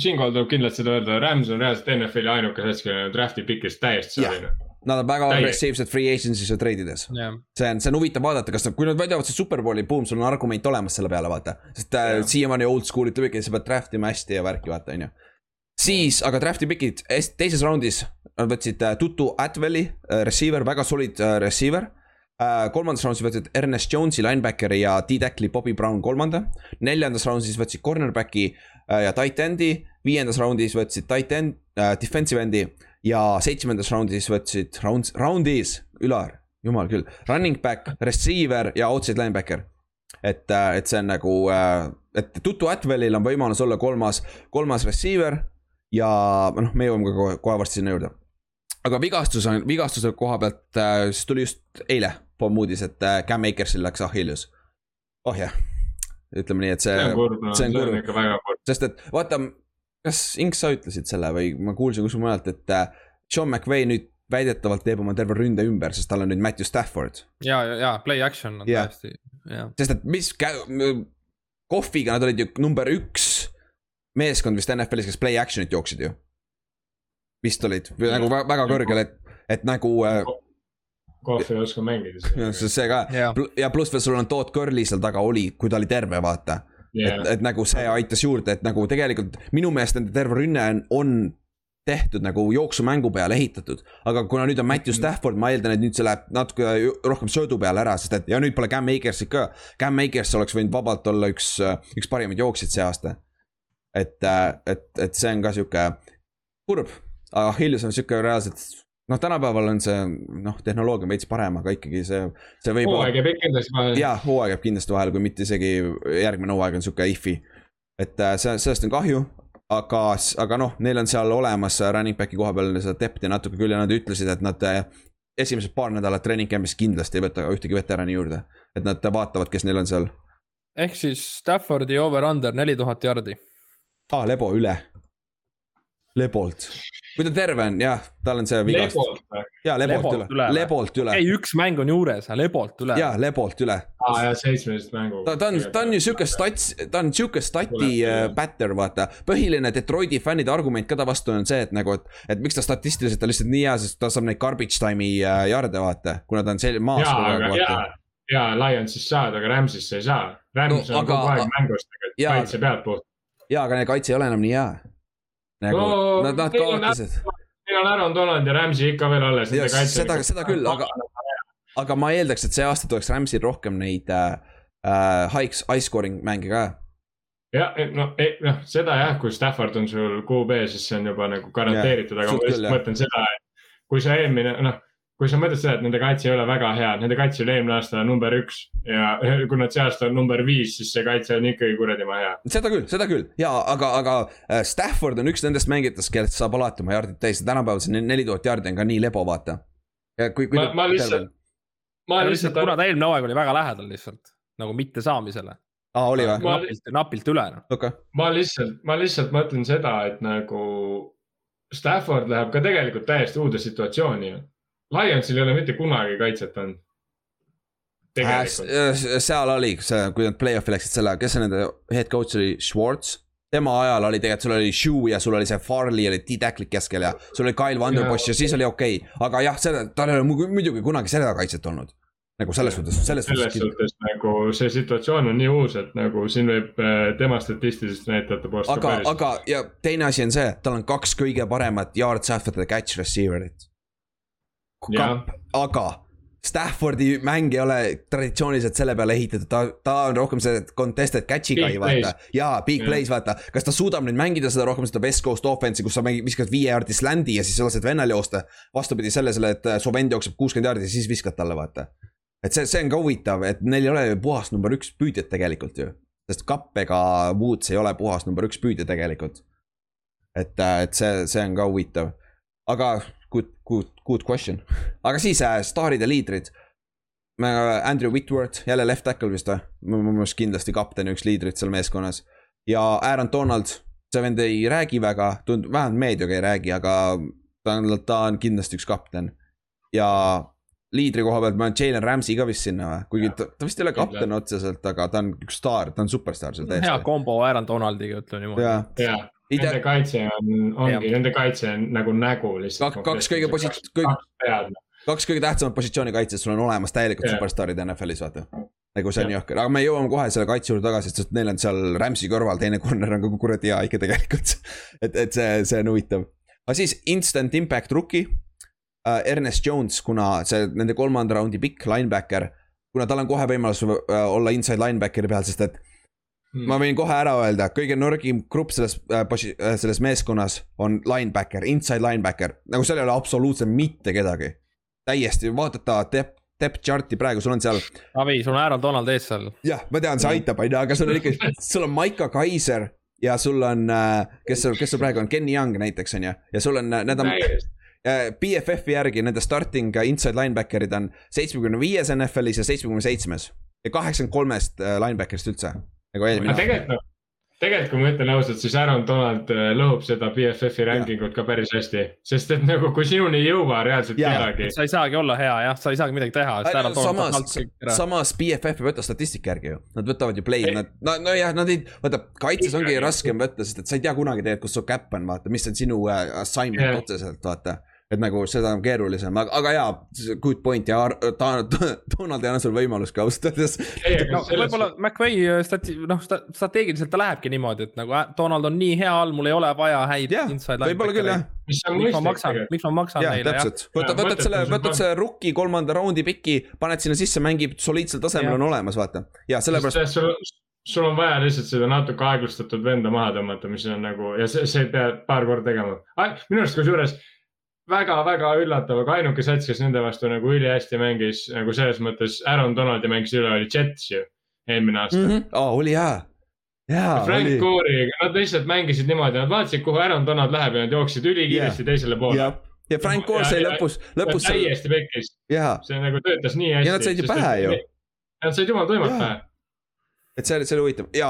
siinkohal tuleb kindlasti seda öelda, Rams on reaalselt NFL-i ainuke sats, kellel on draft'i pikist täiesti selline. Nad on väga agressiivsed free agency's ja treidides yeah.. see on, see on huvitav vaadata, kas nad, kui nad väidavad see superbowli, boom, sul on argument olemas selle peale, vaata. sest yeah. äh, siiamaani old school ütleb ikka, sa pead draft ima hästi ja värki, vaata, on ju siis aga draft'i pikid, teises raundis nad võtsid äh, Tutu Atwelli, äh, receiver, väga solid äh, receiver. Kolmandas raundis võtsid Ernest Jones'i linebackeri ja D-tackli Bobby Brown kolmanda. neljandas raundis võtsid cornerback'i ja tight end'i, viiendas raundis võtsid tight end äh,, defensive end'i ja seitsmendas raundis võtsid, round, roundis, Ülar, jumal küll, running back, receiver ja outside linebacker. et, et see on nagu, et Tutu Atwellil on võimalus olla kolmas, kolmas receiver ja noh, me jõuame ka kohe, kohe varsti sinna juurde. aga vigastus on, vigastuse koha pealt äh,, siis tuli just eile pomm uudis, et äh, Cam Akersil läks Achilles. oh jah, ütleme nii, et see. see on kurb, no, see on, kurb. ikka väga kurb. sest et vaata, kas Inks, sa ütlesid selle või ma kuulsin kuskil mujalt, et äh, Sean McVay nüüd väidetavalt teeb oma terve ründe ümber, sest tal on nüüd Matthew Stafford. ja, ja, ja play action on yeah. täiesti, jah. sest et mis, Kohviga nad olid ju number üks meeskond vist NFL-is, kes play action'it jooksid ju. vist olid, nagu väga kõrgel, et, et nagu äh,. Kohv ei oska mängida. see ka yeah. ja pluss veel sul on Todd Curly seal taga oli, kui ta oli terve, vaata yeah.. et, et nagu see aitas juurde, et nagu tegelikult minu meelest nende terve rünne on, on tehtud nagu jooksumängu peale ehitatud. aga kuna nüüd on Matthew Stafford, ma eeldan, et nüüd see läheb natuke rohkem söödu peale ära, sest et ja nüüd pole Cam Akersit ka. Cam Akers oleks võinud vabalt olla üks, üks parimaid jooksjaid see aasta. et, et, et see on ka sihuke kurb, aga Achilles on sihuke reaalselt noh, tänapäeval on see noh, tehnoloogia on veits parem, aga ikkagi see, see võib. hooaeg jääb kindlasti vahele. jaa, hooaeg jääb kindlasti vahele, kui mitte isegi järgmine hooaeg on sihuke if'i. et see, sellest on kahju, aga, aga noh, neil on seal olemas running back'i koha peal seda depth'i natuke küll ja nad ütlesid, et nad eh, esimesed paar nädalat treening camp'is kindlasti ei võta ühtegi veterani juurde. et nad vaatavad, kes neil on seal. ehk siis Staffordi over-under neli tuhat jardi. aa, ah, Lebo üle. Lebolt kui ta terve on, jah, tal on see vigastus. jaa, Lebolt, lebolt üle, lebolt üle. ei, üks mäng on juures, Lebolt üle. jaa, Lebolt üle. aa jaa, seitsmeteist mängu. ta, ta on, ta on ju sihuke stats, ta on sihuke stati batter, vaata. põhiline Detroiti fännide argument ka ta vastu on see, et nagu, et, et miks ta statistiliselt on lihtsalt nii hea, sest ta saab neid garbage time'i äh, jarde, vaata, kuna ta on sel-, maas kogu aeg, vaata. jaa, Lionsist saad, aga Rams'isse ei saa. Rams no, on aga, kogu aeg mängus tegelikult, kaitse pealt puht. jaa, aga kaitse ei ole enam nii hea nagu no, nad, nad kaotasid. Neil on Aaron Donald ja Ramsey ikka veel alles. seda, seda küll, aga, aga ma eeldaks, et see aasta tuleks Ramsey'l rohkem neid äh, äh high, high scoring mänge ka jah, no, noh, seda jah, kui Stafford on sul QB, siis see on juba nagu garanteeritud, aga ma lihtsalt mõtlen seda, et kui sa eelmine, noh kui sa mõtled seda, et nende kaitse ei ole väga hea, nende kaitse oli eelmine aasta number üks ja kui nad see aasta on number viis, siis see kaitse on ikkagi kuradi maa hea. seda küll, seda küll ja aga, aga äh, Stafford on üks nendest mängijatest, kellest saab alati oma jardid täis ja tänapäeval see neli tuhat jardi on ka nii lebo, vaata. kui, kui. ma, ma lihtsalt, ma lihtsalt, kuna ta eelmine hooaeg oli väga lähedal lihtsalt nagu mittesaamisele. aa, oli või? napilt, napilt üle noh okay.. ma lihtsalt, ma lihtsalt mõtlen seda, et nagu Stafford läheb ka tegelikult täiesti uude situatsiooni ju Lionsil ei ole mitte kunagi kaitset olnud. Äh, seal oli see, kui nad play-off'i läksid selle, kes see nende head coach oli, Schwartz tema ajal oli tegelikult, sul oli Shoe ja sul oli see Farley oli D-tacklik keskel ja sul oli Kyle Vanderbosch ja siis oli okei okay.. aga jah, seda, tal ei ole muidugi kunagi seda kaitset olnud. nagu selles suhtes, selles suhtes. selles suhtes nagu see situatsioon on nii uus, et nagu siin võib äh, tema statistiliste näitajate poolest. aga, aga ja teine asi on see, tal on kaks kõige paremat yards after the catch receiver'it kapp, aga Staffordi mäng ei ole traditsiooniliselt selle peale ehitatud, ta, ta on rohkem see contested catch'i guy, vaata. jaa, big yeah. plays, vaata. kas ta suudab nüüd mängida seda rohkem seda West Coast offense'i, kus sa mängid, viskad viie jaardi sländi ja siis lased vennal joosta. vastupidi sellele, et su vend jookseb kuuskümmend jaardi ja siis viskad talle, vaata. et see, see on ka huvitav, et neil ei ole ju puhas number üks püüdjat tegelikult ju. sest Kapp ega Woods ei ole puhas number üks püüdja tegelikult. et, et see, see on ka huvitav. aga good, good, good question. aga siis äh, staarid ja liidrid. Andrew Whitworth, jälle left tackle vist või? mu meelest kindlasti kapten ja üks liidrit seal meeskonnas. ja Aaron Donald, see vend ei räägi väga, tundub, vähemalt meediaga ei räägi, aga ta on, ta on kindlasti üks kapten. ja liidri koha pealt ma olen Jalen Ramsey ka vist sinna või, kuigi ta, ta vist ei ole kapten otseselt, aga ta on üks staar, ta on superstaar seal täiesti. hea kombo Aaron Donaldiga, ütleme niimoodi. Jah, Ide... Nende kaitse on, ongi, nende kaitse on nagu nägu lihtsalt. kaks, kõige posi-, kõik, kaks kõige tähtsamat positsiooni kaitses sul on olemas täielikult yeah. superstaarid NFL-is, vaata. nagu see on jõhker, aga me jõuame kohe selle kaitse juurde tagasi, sest neil on seal Rams'i kõrval teine corner on ka kuradi hea ikka tegelikult et, et see, see on huvitav. aga siis instant impact rookie uh,. Ernest Jones, kuna see nende kolmanda raundi pikk linebacker, kuna tal on kohe võimalus uh, olla inside linebackeri peal, sest et Hmm. ma võin kohe ära öelda, kõige nõrgim grupp selles äh,, äh, selles meeskonnas on linebacker, inside linebacker, nagu seal ei ole absoluutselt mitte kedagi. täiesti, vaatad ta depth, depth chart'i praegu, sul on seal. Avi, sul on Aaron Donald ees seal. jah, ma tean, see aitab, on ju, aga sul on ikka, sul on Maiko Kaiser ja sul on, äh, kes sul, kes sul praegu on, Kenny Young näiteks on ju, ja sul on, äh, need on. BFF-i järgi nende starting inside linebacker'id on seitsmekümne viies NFL-is ja seitsmekümne seitsmes ja kaheksakümmend kolmest linebacker'ist üldse nagu eelmine. tegelikult noh, tegelikult kui ma ütlen ausalt, siis Aaron Donald äh, lõhub seda BFF-i ranking ut ka päris hästi. sest et nagu, kui sinuni ei jõua reaalselt ja. kedagi. sa ei saagi olla hea jah, sa ei saagi midagi teha. samas, samas BFF ei võta statistika järgi ju, nad võtavad ju play, nad, no, nojah, nad ei, vaata kaitses ongi raskem võtta, sest et sa ei tea kunagi tegelikult, kus su cap on, vaata, mis on sinu uh, assignment yeah. otseselt, vaata et nagu seda on keerulisem, aga, aga jaa, good point ja ta, Donald ei anna sulle võimalust ka ausalt öeldes. no võib-olla McVay äh, stati-, noh strateegiliselt ta lähebki niimoodi, et nagu Donald on nii hea all, mul ei ole vaja häid yeah, inside linebacker'eid. miks ma maksan, miks ma maksan ja, neile, jah. võtad, võtad selle, võtad selle rookie kolmanda raundi piki, paned sinna sisse, mängib soliidsel tasemel, on olemas, vaata. ja sellepärast sul on vaja lihtsalt seda natuke aeglustatud venda maha tõmmata, mis on nagu ja see, see peab paar korda tegema. minu arust kusjuures väga-väga üllatav, aga ainuke sats, kes nende vastu nagu ülihästi mängis nagu selles mõttes Aaron Donaldi mängis üle, oli Jets ju eelmine aasta mm. -hmm. Oh, oli hea. jaa. Frank oli... Core'i, nad lihtsalt mängisid niimoodi, nad vaatasid, kuhu Aaron Donald läheb ja nad jooksid ülikiiresti teisele poole yeah ja Frank Gore sai lõpus, lõpus. täiesti pekkis. see nagu töötas nii hästi. ja nad said ju pähe ju. Nad said jumal tuimalt pähe et see oli, see oli huvitav ja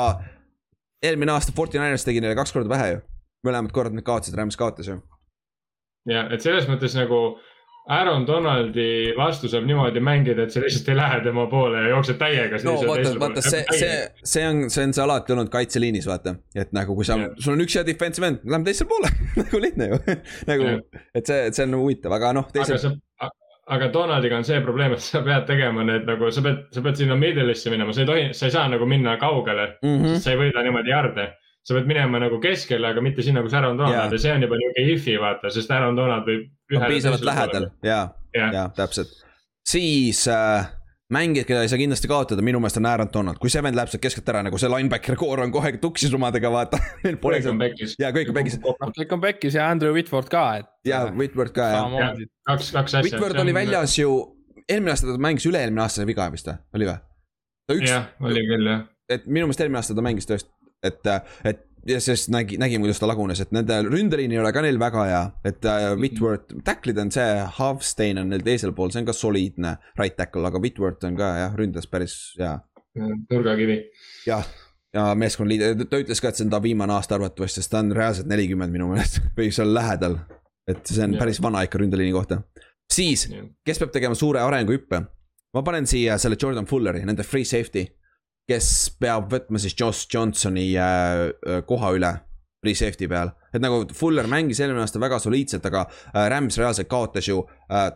eelmine aasta Fortinainers tegi neile kaks korda pähe ju. mõlemad korrad nad kaotasid, Rams kaotas ju. Ja, et selles mõttes nagu Aaron Donaldi vastu saab niimoodi mängida, et sa lihtsalt ei lähe tema poole ja jooksed täiega. no vaata, vaata see, see, see on, see on see alati olnud kaitseliinis, vaata. et nagu kui sa yeah., sul on üks hea defensive end, lähme teisele poole nagu lihtne ju nagu yeah., et see, see on huvitav, aga noh. Teisel... aga sa, aga Donaldiga on see probleem, et sa pead tegema need nagu, sa pead, sa pead sinna middle'isse minema, sa ei tohi, sa ei saa nagu minna kaugele mm, -hmm. sest sa ei võida niimoodi jarde. Sa pead minema nagu keskele, aga mitte sinna, kus Aaron Donald yeah. ja see on juba niuke if'i vaata, sest Aaron Donald võib. on piisavalt lähedal ja, ja, ja täpselt. siis äh, mängijad, keda ei saa kindlasti kaotada, minu meelest on Aaron Donald, kui see vend läheb sealt keskelt ära, nagu see linebacker core on kohe tuksis omadega, vaata. kõik on pekkis. ja kõik on pekkis. kõik on pekkis ja Andrew Whitford ka, et. ja Whitford ka jah. kaks, kaks asja. Whitford oli väljas ju, eelmine aasta ta mängis, üle-eelmine aasta viga vist või, oli või? jah, oli küll jah. et minu meelest eelmine aasta ta mängis tõesti, et, et ja sest nägi, nägime, kuidas ta lagunes, et nende ründeliin ei ole ka neil väga hea, et äh, Whitworth, tackle'id on see, Halfstein on neil teisel pool, see on ka soliidne right tackle, aga Whitworth on ka jah, ründas päris hea. nurgakivi. jah, ja meeskonnaliider, ta ütles ka, et see on ta viimane aasta arvatavasti, sest ta on reaalselt nelikümmend minu meelest või seal lähedal. et see on ja. päris vana ikka ründeliini kohta. siis, kes peab tegema suure arenguhüppe? ma panen siia selle Jordan Fulleri, nende free safety kes peab võtma siis Josh Johnsoni äh, äh, koha üle free safety peal. et nagu Fuller mängis eelmine aasta väga soliidselt, aga äh, Rams reaalselt kaotas ju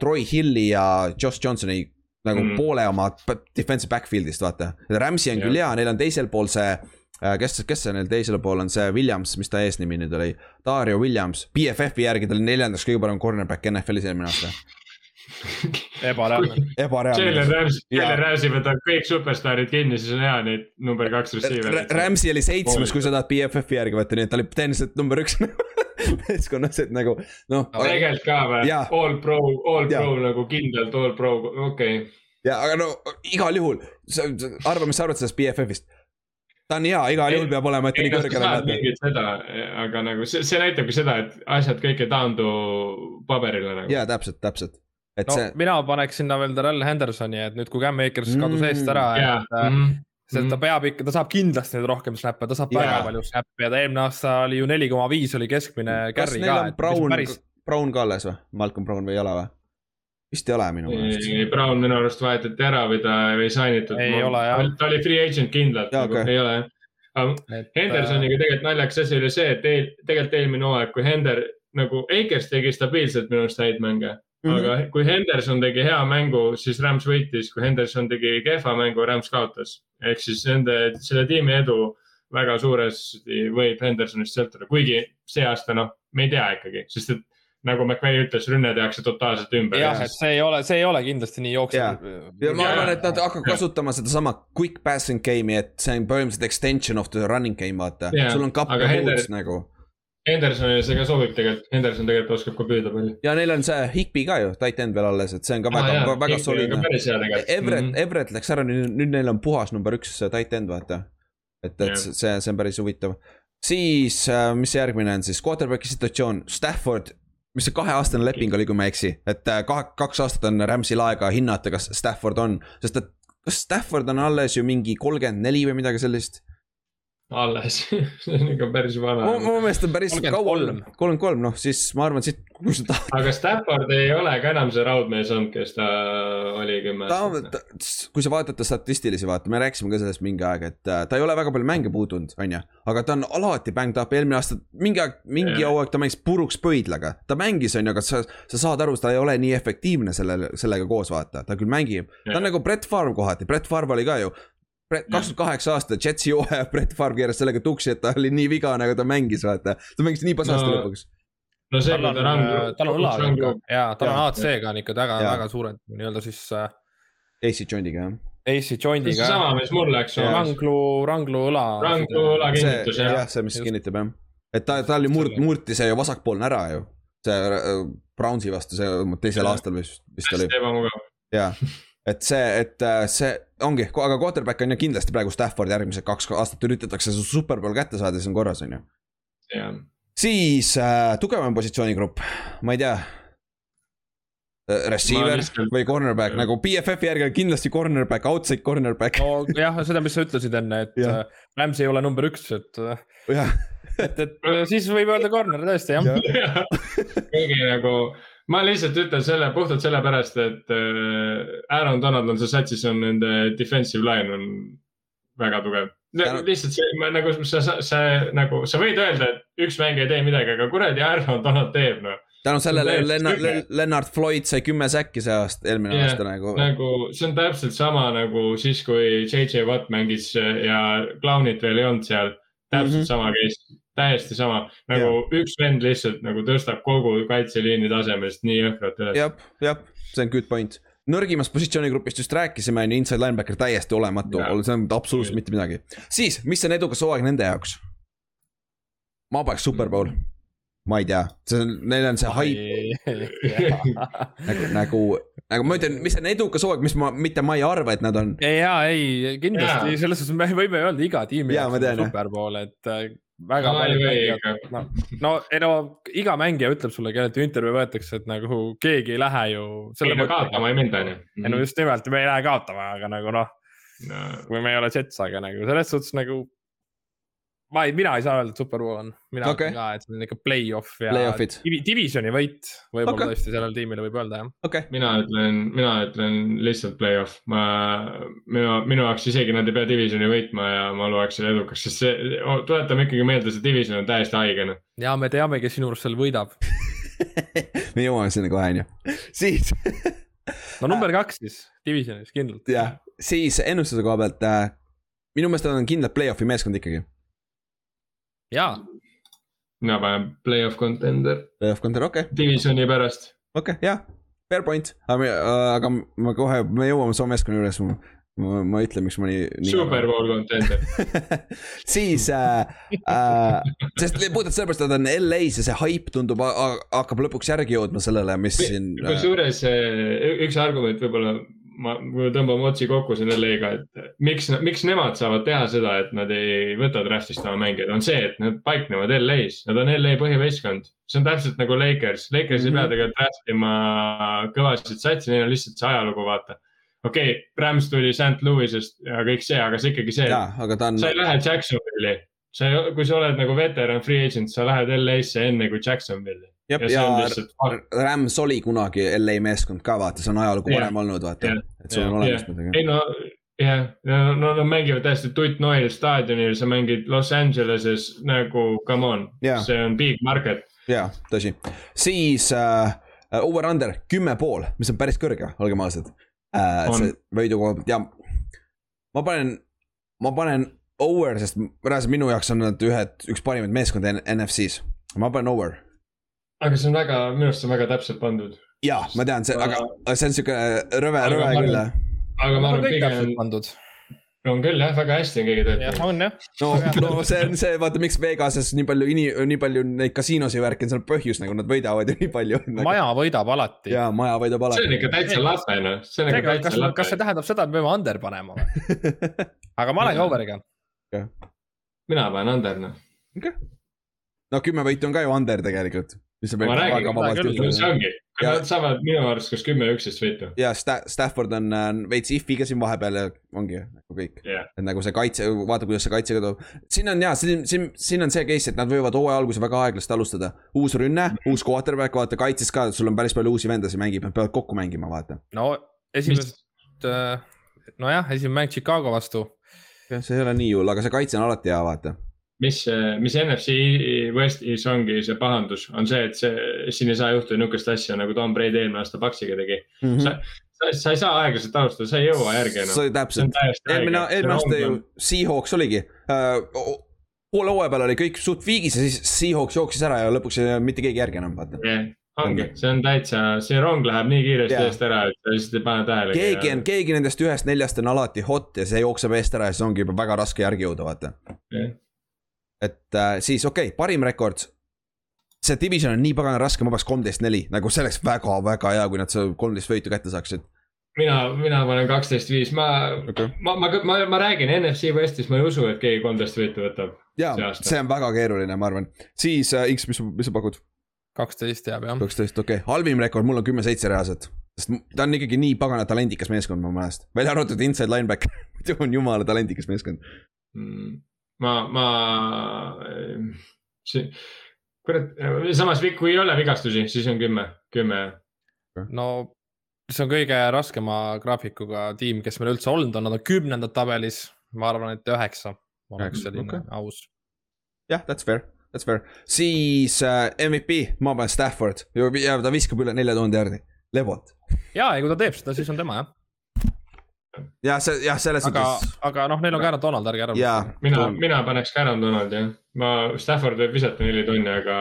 Troy Hilli ja Josh Johnsoni nagu mm. poole oma defensive backfield'ist, vaata. Rams'i on yeah. küll hea, neil on teisel pool see kes, kes see neil teisel pool on, see Williams, mis ta eesnimi nüüd oli? Dario Williams, BFF-i järgi ta oli neljandaks kõige parem cornerback NFL-is eelmine aasta ebareaalne. ebareaalne. Jalen Ramsey, Jalen Ramsey võtab kõik superstaarid kinni, siis on hea neid number kaks receiver'it. Ramsey oli seitsmes, kui sa tahad BFF-i järgi võtta, nii et ta oli tõenäoliselt number üks meeskonnas, et nagu noh. tegelikult ka või? All pro, all ja. pro nagu kindlalt all pro, okei okay. ja aga no igal juhul, arva, mis sa arvad sellest BFF-ist ta on hea, igal juhul peab olema, et ta nii kõrgele läheb. seda, aga nagu see, see näitabki seda, et asjad kõik ei taandu paberile nagu. ja täpselt, täpselt et no see... mina paneks sinna veel Darrell Hendersoni, et nüüd, kui Cam Akers kadus mm, eest ära yeah., et mm. sest ta mm. peab ikka, ta saab kindlasti nüüd rohkem snappe, ta saab yeah. väga palju snappe ja ta eelmine aasta oli ju neli koma viis oli keskmine carry ka. Brown, päris... Brown ka alles või, Malcolm Brown või ei ole või? vist ei ole minu meelest. Brown minu arust vahetati ära või ta ei sign itud. ei ole jah. ta oli free agent kindlalt, nagu okay. ei ole jah. Et, Hendersoniga äh, tegelikult naljakas asi oli see, et eel, tegelikult eelmine hooaeg, kui Hender nagu Akers tegi stabiilselt minu arust häid mänge Mm -hmm. aga kui Henderson tegi hea mängu, siis Rams võitis, kui Henderson tegi kehva mängu, Rams kaotas. ehk siis nende, selle tiimi edu väga suuresti võib Hendersonist sõltuda, kuigi see aasta noh, me ei tea ikkagi, sest et nagu McVay ütles, rünne tehakse totaalselt ümber. jah, et see ei ole, see ei ole kindlasti nii jooksev. ja ma arvan, et nad hakkavad kasutama sedasama quick passing game'i, et see on põhimõtteliselt extension of the running game, vaata. sul on kapp ja hoots nagu Hendersonile see ka sobib tegelikult, Henderson tegelikult oskab ka püüda palju. ja neil on see Higby ka ju, tight end veel alles, et see on ka väga ah,, väga soliidne. Everett mm, -hmm. Everett läks ära, nüüd neil on puhas number üks tight end, vaata. et, et yeah. see, see on päris huvitav. siis, äh, mis järgmine on siis, quarterback'i situatsioon, Stafford mis see kaheaastane leping oli, kui ma ei eksi, et äh, kahe, kaks aastat on Rams'il aega hinnata, kas Stafford on, sest et kas Stafford on alles ju mingi kolmkümmend neli või midagi sellist alles see on ikka päris vana mu mu meelest on päris kaua olnud, kolmkümmend kolm, noh siis ma arvan, siit, kus ta aga Stafford ei ole ka enam see raudmees olnud, kes ta oli kümme ta aastat., kui sa vaatad ta statistilisi, vaata, me rääkisime ka sellest mingi aeg, et äh, ta ei ole väga palju mänge puutunud, onju. aga ta on alati banged up, eelmine aasta mingi aeg, mingi hooaeg ta mängis puruks pöidlaga. ta mängis, onju, aga sa, sa saad aru, ta ei ole nii efektiivne sellele, sellega koos, vaata, ta küll mängib. ta on nagu Brett Favre kohati, Brett Favre oli ka ju. Kakskümmend kaheksa aastat Jetsi hooaja, Brett Favre keeras sellega tuksi, et ta oli nii vigane, aga ta mängis, vaata. ta mängis nii pasasti No, lõpuks. no see, tal kui on ta, rang, tal on õlaga ja tal on. AC-ga on ikka väga, väga suured nii-öelda siis äh, AC joint'iga jah. AC joint'iga. seesama, mis mul läks ranglu, ranglu õla. ranglu õla see, kinnitus jah jah, see, mis Just. kinnitab jah. et ta, ta oli murd-, murti see ju vasakpoolne ära ju. see äh, Brownsi vastu, see teisel Jah. aastal vist, vist oli, hästi ebamugav. jaa. et see, et äh, see ongi, aga quarterback on ju kindlasti praegu Stafford järgmised kaks aastat üritatakse see superbowl kätte saada, siis on korras, on ju. siis äh, tugevam positsioonigrupp, ma ei tea. Receiver lihtsalt- või cornerback nagu BFF-i järgi on kindlasti cornerback, outside cornerback, no jah, seda, mis sa ütlesid enne, et äh, Rams ei ole number üks, et, jah. et, et äh, siis võib öelda corner tõesti jah. kuigi nagu ma lihtsalt ütlen selle puhtalt sellepärast, et äh, Aaron Donald on seal satsis, on nende defensive line on väga tugev. Lihtsalt see, ma nagu sa, sa, sa nagu, sa võid öelda, et üks mäng ei tee midagi, aga kuradi Aaron Donald teeb noh. tänu sellele Lennart Lennart Floyd sai kümme säkki see aasta, eelmine Jah, aasta nagu. nagu see on täpselt sama nagu siis, kui JJ Watt mängis ja Clownit veel ei olnud seal. täpselt mm. -hmm. sama case, täiesti sama, nagu yeah. üks vend lihtsalt nagu tõstab kogu kaitseliini tasemest nii jõhkralt üles. jah, jah, see on good point. nõrgimast positsioonigrupist just rääkisime, on ju, inside linebacker täiesti olematu see on absoluutselt mitte midagi. siis, mis on edukas hooaeg nende jaoks? ma paneks Superbowl, ma ei tea, see on, neil on see haip nagu, nagu, nagu ma ütlen, mis on edukas hooaeg, mis ma, mitte ma ei arva, et nad on. ja ei, kindlasti Jaa. selles suhtes me võime öelda iga tiimi jah. superpool, et äh, väga No palju ei või mängijad, no, no ei no iga mängija ütleb sulle, kellelt ju intervjuu võetakse, et nagu keegi ei lähe ju. ei no kaotama ei minda, ei onju no. just nimelt, me ei lähe kaotama, aga nagu noh, kui me ei ole Jets, aga nagu selles suhtes nagu. Ma ei, mina ei saa öelda, et superpool on, mina Okei. ütlen ka, et see on ikka play-off ja Play-off'id. divi- divisioni võit võib-olla Okei. tõesti sellele tiimile võib öelda jah. okei okay., mina ütlen, mina ütlen lihtsalt play-off, ma, minu, minu jaoks isegi nad ei pea divisioni võitma ja ma loeks selle edukaks, sest see, tuletame ikkagi meelde, see division on täiesti haige noh. ja me teame, kes sinu arust seal võidab. me jõuame sinna kohe, on ju. siis, no number kaks siis divisionis kindlalt. jah, siis ennustuse koha pealt äh,. minu meelest nad on kindlalt play-off'i meeskond ikkagi. jaa, mina panen play-off contender Play-off contender, okei okay., divisioni pärast. okei okay,, jah, fair point, aga, aga ma kohe, me jõuame su meeskonna juures, ma, ma, ütlen, miks ma nii, nii. Superbowl contender. siis äh,, äh, sest puhtalt sellepärast, et ta on LA-s ja see haip tundub, hakkab lõpuks järgi jõudma sellele, mis siin. äh, kusjuures eh, üks argument võib-olla ma, kui me tõmbame otsi kokku selle LA-ga, et miks, miks nemad saavad teha seda, et nad ei võta draft'ist oma mängijaid, on see, et nad paiknevad LA-s, nad on LA põhivõistkond. see on täpselt nagu Lakers, Lakers mm -hmm. ei Mhm. pea tegelikult draft ima kõvasid satsi, neil on lihtsalt see ajalugu, vaata. okei okay,, Rams tuli St Louis'est ja kõik see, aga see ikkagi see, on sa ei lähe Jacksonville'i. sa kui sa oled nagu veteran free agent, sa lähed LA-sse enne kui Jacksonville'i. Jep, ja ja on lihtsalt. Rams oli kunagi LA meeskond ka, vaata, see on ajalugu varem olnud, vaata Jah.. et sul on olemas midagi. ei no jah, no, no nad mängivad täiesti Tutt Noel staadionil, sa mängid Los Angeleses nagu come on Jaa. see on big market. jaa, tõsi. siis äh, over-under kümme pool, mis on päris kõrge, olgem ausad äh,. On. see võidu koha pealt ja ma panen, ma panen over, sest reaalselt minu jaoks on nad ühed, üks parimaid meeskondi NFC-s. ma panen over. Aga see on väga, minu arust see on väga täpselt pandud. jaa, ma tean, see, aga see on rõve, Aga rõve ma küll aga ma arvan, pigem pandud. on küll jah, väga hästi on keegi töötanud. on jah. no, no see on see, vaata, miks Vegases nii palju ini-, nii palju neid kasiinosid värki on, see on põhjus nagu nad võidavad ju nii palju. maja võidab alati. jaa, maja võidab see on alati. ikka täitsa lape noh, see on ikka täitsa, kas see lape. tähendab seda, et me peame under panema või? aga ma olen ka overiga. mina panen under noh. no kümme võitu on ka ju under tegelikult. Mis on Ma veel räägin, väga seda vabalt küll, see ongi, Ja- nad saavad minu arust kas kümme, üksteist võitu. ja Sta-, Stafford on äh, veits if'iga siin vahepeal ja ongi nagu kõik. jah, et nagu see kaitse, vaata, kuidas see kaitsega toob. siin on jaa, siin, siin, siin on see case, et nad võivad hooaja alguse väga aeglaselt alustada. uus rünne, uus quarterback, vaata kaitses ka, sul on päris palju uusi vendasid mängib, nad peavad kokku mängima, vaata. no esimesed, nojah, esimene mäng Chicago vastu. jah, see ei ole nii hull, aga see kaitse on alati hea, vaata. mis, mis NFC Westis ongi see pahandus, on see, et see, siin ei saa juhtuda niisugust asja nagu Tom Brady eelmine aasta Paxiga tegi. sa, sa, sa ei saa aeglaselt alustada, sa ei jõua järgi enam. täpselt, eelmine, eelmine aasta ju Seahawks oligi äh,. poole hooaja peal oli kõik suht viigis ja siis Seahawks jooksis ära ja lõpuks ei jäänud mitte keegi järgi enam, vaata. jah, ongi, see on täitsa, see rong läheb nii kiiresti Jaa. eest ära, et sa lihtsalt ei pane tähele. keegi on, keegi nendest ühest neljast on alati hot ja see jookseb eest ära ja siis ongi juba väga raske järgi jõuda, vaata. Et äh, siis okei okay,, parim rekord. see division on nii pagana raske, ma peaks kolmteist neli, nagu see oleks väga-väga hea, kui nad see kolmteist võitu kätte saaksid. mina, mina panen kaksteist viis, ma Okei. ma, ma, ma, ma räägin NFC Westis, ma ei usu, et keegi kolmteist võitu võtab. ja See on väga keeruline, ma arvan. siis äh, X, mis, mis sa pakud? kaksteist jääb jah. kaksteist, okei okay., halvim rekord, mul on kümme-seitse reaalselt. sest ta on ikkagi nii pagana talendikas meeskond mu meelest, välja arvatud inside linebacker, muidu on jumala talendikas meeskond. Mm, ma, ma, see, kurat, samas kui ei ole vigastusi, siis on kümme, kümme. no see on kõige raskema graafikuga tiim, kes meil üldse olnud on, nad on kümnendad tabelis, ma arvan, et üheksa oleks selline okay. aus. jah, that's fair, that's fair. siis äh, MVP, ma panen Stafford ja ta viskab üle nelja tuhande järgi, lebot. ja, ja kui ta teeb seda, siis on tema jah, jah, see, jah, selles aga suhtes,, aga noh, neil on Aaron Donald, ärge ära jaa. mina, mina paneks Aaron Donaldi jah. ma, Stafford võib visata neli tonni, aga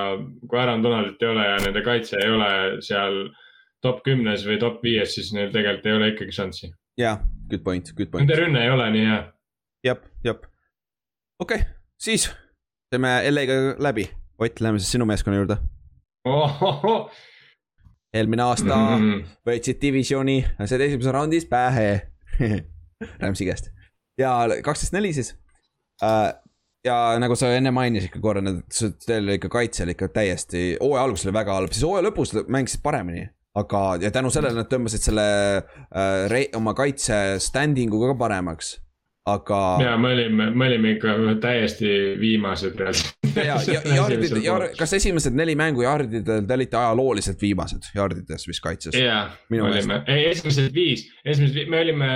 kui Aaron Donaldit ei ole ja nende kaitse ei ole seal top kümnes või top viies, siis neil tegelikult ei ole ikkagi šanssi. jaa, good point, good point. Nende rünne ei ole nii hea. jep, jep. okei okay,, siis teeme LA-ga läbi. Ott, lähme siis sinu meeskonna juurde. eelmine aasta Mhm. võitsid divisioni, said esimeses raundis pähe Rams'i käest ja kaksteist neli siis uh,. ja nagu sa enne mainisid ka korra, teil oli ikka kaitse oli ikka täiesti, hooaja algus oli väga halb, siis hooaja lõpus mängisid paremini. aga, ja tänu sellele nad tõmbasid selle uh, rei- oma kaitse standing'u ka paremaks, aga. ja me olime, me olime ikka täiesti viimased reaalselt. ja, ja jardid, kas esimesed neli mängu jardidel te olite ajalooliselt viimased jardides vist kaitses? Minu olime, ei esimesed viis, esimesed, me olime,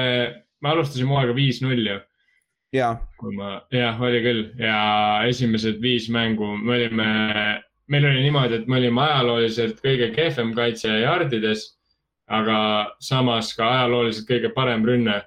me alustasime hooaega viis-null ju. kui ma, jah, oli küll ja esimesed viis mängu me olime, meil oli niimoodi, et me olime ajalooliselt kõige kehvem kaitse jardides. aga samas ka ajalooliselt kõige parem rünne.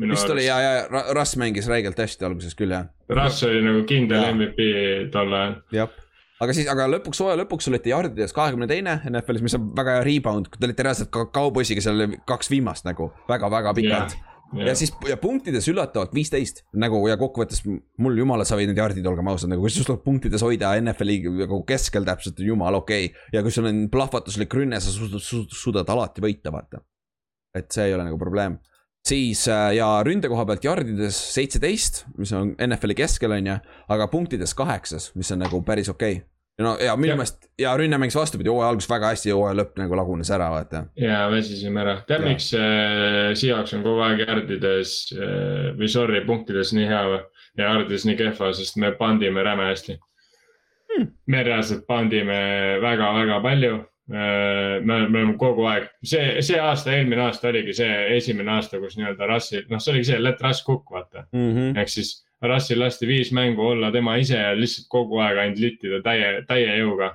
Vist oli ja, ja Russ mängis räigelt hästi alguses küll jah. Russ oli nagu kindel Jaa. MVP tol ajal. jah, aga siis, aga lõpuks, hooaja lõpuks olite jardides kahekümne teine NFL-is, mis on väga hea rebound, te olite reaalselt ka kauboisiga seal kaks viimast nagu väga-väga pikalt. ja siis ja punktides üllatavalt viisteist nagu ja kokkuvõttes mul jumala savid need jardid, olgem ausad, nagu kui sul tuleb punktides hoida NFL-i nagu keskel täpselt jumala okei okay.. ja kui sul on plahvatuslik rünne, sa suudad, suudad, suudad alati võita, vaata. et see ei ole nagu probleem. Siis äh, ja ründe koha pealt jardides seitseteist, mis on NFL-i keskel, on ju, aga punktides kaheksas, mis on nagu päris okei okay. no ja minu meelest ja rünne mängis vastupidi, hooaja algus väga hästi ja hooaja lõpp nagu lagunes ära, vaata. ja väsisime ära. tead, miks äh, Seahawks on kogu aeg jardides äh, või sorry, punktides nii hea või? ja jardides nii kehva, sest me pandime räme hästi Hmm. me reaalselt pandime väga-väga palju. me, me oleme kogu aeg, see, see aasta, eelmine aasta oligi see esimene aasta, kus nii-öelda Russi, noh, see oligi see let Russ cook, vaata. Mm -hmm. ehk siis Russil lasti viis mängu olla tema ise ja lihtsalt kogu aeg ainult littida täie, täie jõuga.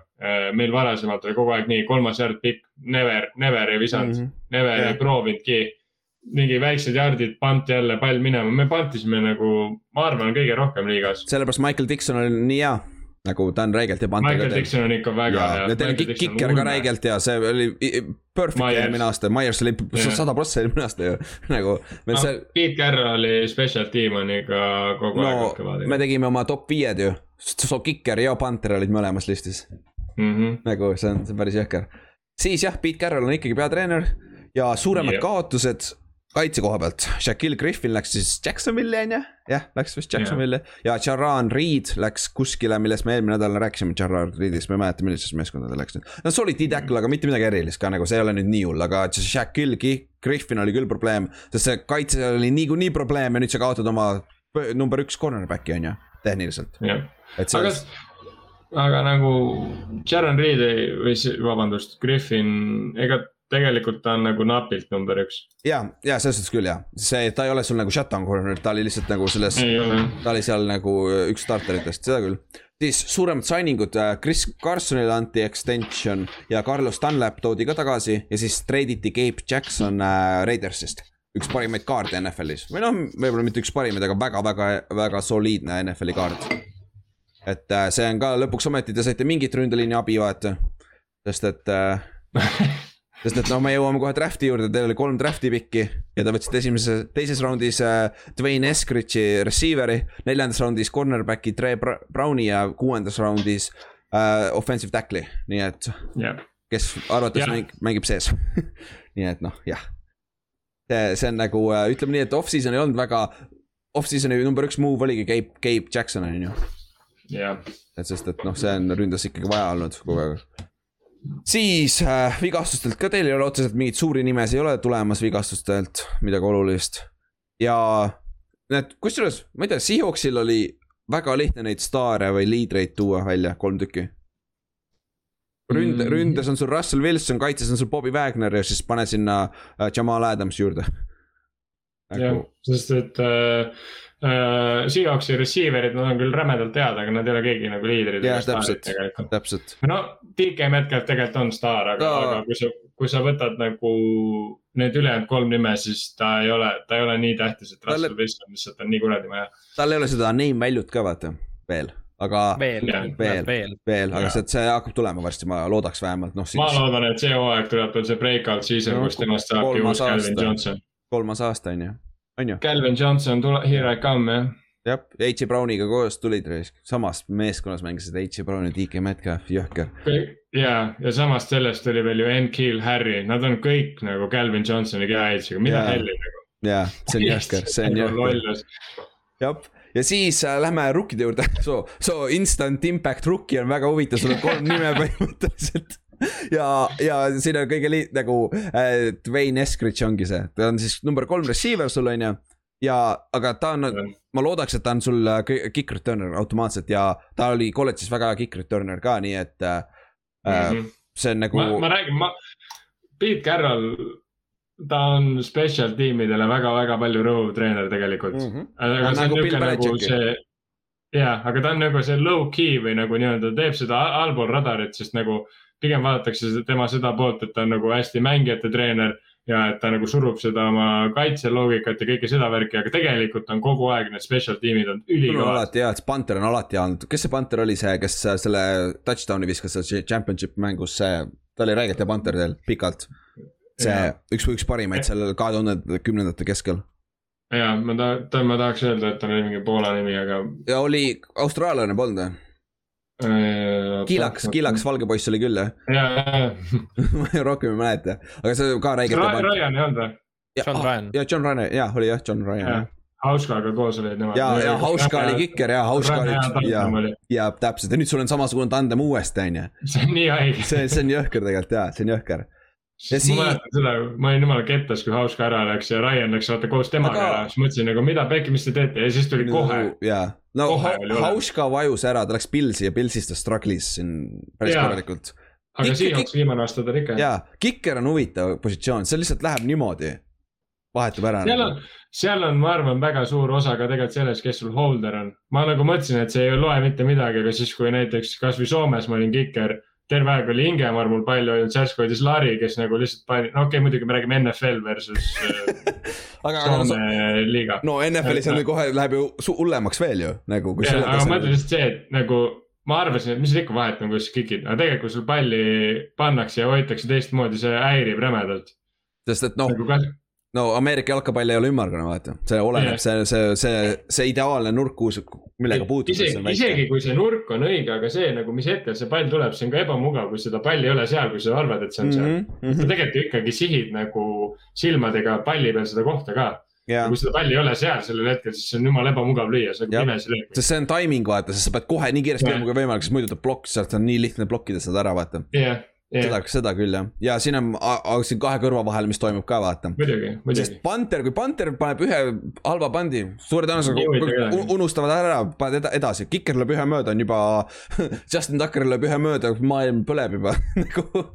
meil varasemalt oli kogu aeg nii, kolmas jard pikk, never, never ei visanud mm. -hmm. never Jah. ei proovinudki. mingi väiksed jardid, pant jälle pall minema, me pantisime nagu, ma arvan, kõige rohkem liigas. sellepärast Michael Dixon oli nii hea, nagu ta on räigelt ja Michael. Dixon on ikka väga ja, hea. ja teil on kik- kikker ka. räigelt ja see oli perfect eelmine aasta, Myers oli sada prossa eelmine aasta ju, nagu. meil see, Pete Carrolli special team on ikka kogu aeg no kõva me tegime oma top viied ju, so kikker ja panter olid mõlemas listis, mm. nagu see on, see on päris jõhker. siis jah, Pete Carroll on ikkagi peatreener ja suuremad Jah. kaotused kaitse koha pealt, Shaquille Griffin läks siis Jacksonville'i on ju, jah, läks vist Jacksonville'i ja Jaran Reed läks kuskile, millest me eelmine nädal rääkisime, Jaran Reedist, ma ei mäleta, millisesse meeskonda ta läks nüüd. no solid D-tackle, aga mitte midagi erilist ka nagu, see ei ole nüüd nii hull, aga Shaquille Griffin oli küll probleem. sest see kaitse oli niikuinii probleem ja nüüd sa kaotad oma number üks cornerback'i on ju, tehniliselt. et see. aga, aga nagu Jaran Reed või vabandust, Griffin, ega tegelikult ta on nagu napilt number üks. ja, ja selles suhtes küll jah, see, ta ei ole sul nagu shutdown corner, ta oli lihtsalt nagu selles, ta oli seal nagu üks starteritest, seda küll. siis suuremad signing ud, äh, Chris Carsonile anti extension ja Carlos Dunlap toodi ka tagasi ja siis treiditi Gabe Jackson äh, Raidersist. üks parimaid kaarte NFL-is või noh, võib-olla mitte üks parimaid, aga väga-väga-väga soliidne NFL-i kaart. et äh, see on ka lõpuks ometi te saite mingit ründeliini abi vaata, sest et äh, sest et noh, me jõuame kohe draft'i juurde, teil oli kolm draft'i pikki ja te võtsite esimese, teises raundis äh, Dwayne Eskridge'i receiver'i. neljandas raundis cornerback'i Tre Browni ja kuuendas raundis äh, offensive tackle'i, nii et yeah.. kes arvates yeah. mängib sees nii et noh, jah. see, on nagu äh, ütleme nii, et off-season ei olnud väga, off-season'i number üks move oligi Gabe, Gabe Jackson on ju. jah. et sest, et noh, see on ründas ikkagi vaja olnud kogu aeg siis äh, vigastustelt ka teil ei ole otseselt mingeid suuri nimesid ei ole tulemas vigastustelt, midagi olulist. ja need, kusjuures ma ei tea, Seahawksil oli väga lihtne neid staare või liidreid tuua välja, kolm tükki. ründe mm., ründes on sul Russell Wilson, kaitses on sul Bobby Wagner ja siis pane sinna äh, Jamal Adams juurde. jah, sest et äh, Seahawksi receiver'id, nad on küll rämedalt head, aga nad ei ole keegi nagu liidrid. jah, täpselt, täpselt. no DK Metcalf tegelikult on staar, aga no., aga kui sa, kui sa võtad nagu need ülejäänud kolm nime, siis ta ei ole, ta ei ole nii tähtis, et Russell Talle... Wilson lihtsalt on nii kuradi vaja. tal ei ole seda name value't ka vaata, veel aga veel, veel, veel, veel, aga see, see hakkab tulema varsti, ma loodaks vähemalt, noh siis.... ma loodan, et see hooaeg tuleb veel see breakout season no,, kus temast saabki uus Calvin Johnson. kolmas aasta on ju on ju. Calvin Johnson, tule, here I come jah. jah, H. Browniga koos tulid, samas meeskonnas mängisid H. Brown ja DK Metcalf, jõhker. ja, ja samast sellest tuli veel ju N-Kill Harry, nad on kõik nagu Calvin Johnsoni kehaehitusega, mida helli nagu. ja, see on jõhker, see on jõhker. jah, ja siis äh, lähme rookide juurde, so, so instant impact rookie on väga huvitav, sul on kolm nime põhimõtteliselt ja, ja siin on kõige liht- nagu äh, Dwayne Eskridge ongi see, ta on siis number kolm receiver sul on ju. ja, aga ta on, ma loodaks, et ta on sul äh, kick returner automaatselt ja ta oli kolledžis väga hea kick returner ka, nii et äh, mm. -hmm. see on nagu. ma räägin, ma, Pete Carroll ta on special tiimidele väga-väga palju rõhuv treener tegelikult mm. -hmm. aga see on nagu niuke nagu see, jah, aga ta on nagu see low key või nagu nii-öelda teeb seda allpool radarit, sest nagu pigem vaadatakse tema seda poolt, et ta on nagu hästi mängijate treener ja et ta nagu surub seda oma kaitseloogikat ja kõike seda värki, aga tegelikult on kogu aeg need special tiimid on ülikõvad. alati hea, et Panther on alati olnud, kes see Panther oli see, kes selle touchdown'i viskas seal championship mängus, see, ta oli hea Panther teil pikalt. see ja. üks, üks parimaid seal kahe tuhande kümnendate keskel ja ma ta-, ta, ma tahaks öelda, et tal oli mingi Poola nimi, aga. ja oli austraallane polnud või? Äh, Kiilaks, Kiilaks valge poiss oli küll jah? ja, ja, ja ma rohkem ei mäleta, aga see ka räigelt. Ryan ei olnud või? John Ryan. ja John Ryan, jah, oli jah, John Ryan jah. Hauskaga koos olid nemad. ja, ja Hauska oli kikker ja Hauska oli ja, ja täpselt ja nüüd sul on samasugune tandem uuesti, on ju. see on nii haige. see, see on jõhker tegelikult ja, see on jõhker ja ma mäletan seda, ma olin jumala kettas, kui Hauska ära läks ja Ryan läks vaata koos temaga aga... ära, siis mõtlesin nagu mida pekki, mis te teete ja siis tuli no, kohe. jaa, no kohe Hauska vajus ära, ta läks Pilsi ja Pilsis ta struggle'is siin päris korralikult. aga Seahawks viimane aasta ta oli ikka. jaa, kikker on huvitav positsioon, see lihtsalt läheb niimoodi, vahetub ära. seal on, seal on, ma arvan, väga suur osa ka tegelikult selles, kes sul holder on. ma nagu mõtlesin, et see ei loe mitte midagi, aga siis, kui näiteks kasvõi Soomes ma olin kikker terve aeg oli Ingemaar mul palju ainult järsku oli siis Lari, kes nagu lihtsalt pani, no okei okay,, muidugi me räägime NFL versus aga, Soome aga, liiga. no NFL-is on ju kohe läheb ju hullemaks veel ju nagu. aga ma mõtlen lihtsalt see, et nagu ma arvasin, et mis ikka vahet on, kuidas sa kikid, aga tegelikult kui sul palli pannakse ja hoitakse teistmoodi, see häirib rämedalt. sest et noh nagu, no Ameerika jalkapall ei ole ümmargune, vaata, see oleneb see, see, see, see ideaalne nurk, kus, millega puutuda. isegi, isegi kui see nurk on õige, aga see nagu, mis hetkel see pall tuleb, see on ka ebamugav, kui seda palli ei ole seal, kui sa arvad, et see on seal mm. -hmm. sa tegelikult ju ikkagi sihid nagu silmadega palli peal seda kohta ka ja kui seda palli ei ole seal sellel hetkel, siis see on jumala ebamugav lüüa, see on pimesi löök. sest see on timing vaata, sest sa pead kohe nii kiiresti lööma kui võimalik, sest muidu tuleb plokk, sealt on nii lihtne blokkida seda ära, vaata. jah, Yeah. Seda, seda küll jah, ja siin on, siin kahe kõrva vahel, mis toimub ka vaata. muidugi. Panter, kui Panter paneb ühe halva pandi, suure tõenäosusega unustavad ära, paned edasi, Kiker lööb ühe mööda, on juba Justin Tucker lööb ühe mööda, maailm põleb juba. Nagu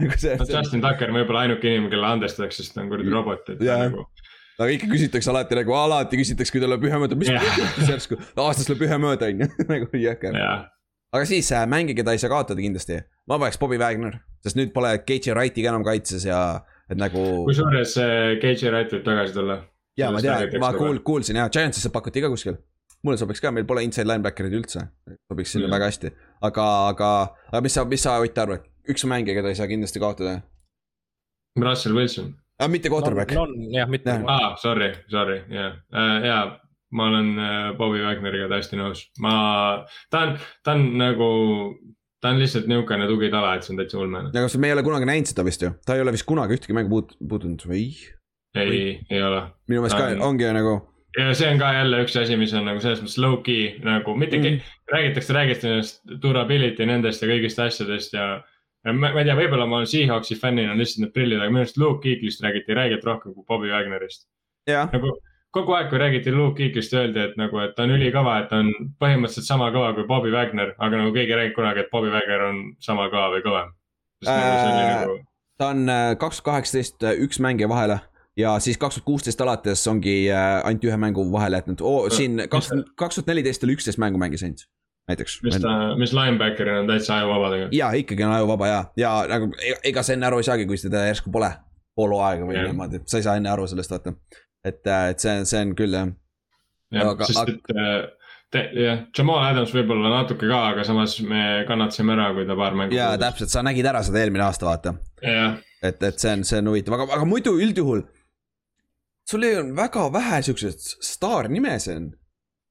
nagu see. Justin Tucker võib-olla ainuke inimene, kellele andestatakse, sest ta on kuradi robot, et ta nagu aga ikka küsitakse alati nagu, alati küsitakse, kui ta lööb ühe mööda, mis juhtus järsku, aastas lööb ühe mööda, on ju, nagu jõhker aga siis äh, mänge, keda ei saa kaotada kindlasti, ma paneks Bobby Wagner, sest nüüd pole Cage Wrighti ka enam kaitses ja et nagu. kusjuures Cage Wright võib tagasi tulla. ja ma tean, ma kuul-, kuulsin ja Giantsisse pakuti ka kuskil. mulle sobiks ka, meil pole inside linebacker'id üldse, sobiks sinna mm. väga hästi, aga, aga, aga mis sa, mis sa Ott arvad, üks mängija, keda ei saa kindlasti kaotada? Russell Wilson. aga ah, mitte quarterback jah, mitte. aa, ah, sorry, sorry, jah, äh, jaa ma olen äh, Bobby Wagneriga täiesti nõus, ma, ta on, ta on nagu, ta on lihtsalt niisugune tugitala, et see on täitsa ulmene. aga me ei ole kunagi näinud seda vist ju, ta ei ole vist kunagi ühtegi mängu puut-, puutunud või? ei, ei ole. minu meelest ka on... ongi nagu. ja see on ka jälle üks asi, mis on nagu selles mõttes low-key nagu mitte mm., räägitakse, räägitakse durability nendest ja kõigist asjadest ja ja ma, ma ei tea, võib-olla ma olen Seahawksi fännina lihtsalt need prillid, aga minu arust Luke Kuechly'st räägiti räigelt rohkem kui Bobby Wagnerist. nagu kogu aeg, kui räägiti Luke Kuechly'st, öeldi, et nagu, et ta on ülikõva, et ta on põhimõtteliselt sama kõva kui Bobby Wagner, aga nagu keegi ei räägi kunagi, et Bobby Wagner on sama kõva või kõvem. Nagu äh, nagu... ta on äh, kaks tuhat kaheksateist äh, üks mängija vahele ja siis kaks tuhat kuusteist alates ongi äh, ainult ühe mängu vahele jätnud oh,, siin kaks, kaks tuhat neliteist oli üksteist mängu mängis ainult näiteks. mis ta, mis linebacker'ina on täitsa ajuvaba tegelikult. ja ikkagi on ajuvaba ja, ja nagu e-, ega sa enne aru ei saagi, kui seda järsku pole pool hooaega või niimoodi, sa ei saa enne aru sellest vaata et, äh, et see, see on küll jah. jah, sest et äh, jah, Jamal Adams võib-olla natuke ka, aga samas me kannatasime ära, kui ta paar mängu. jaa, täpselt, sa nägid ära seda eelmine aasta, vaata. et, et see on, see on huvitav, aga, aga muidu üldjuhul. sul ei olnud väga vähe siukseid staarnimesid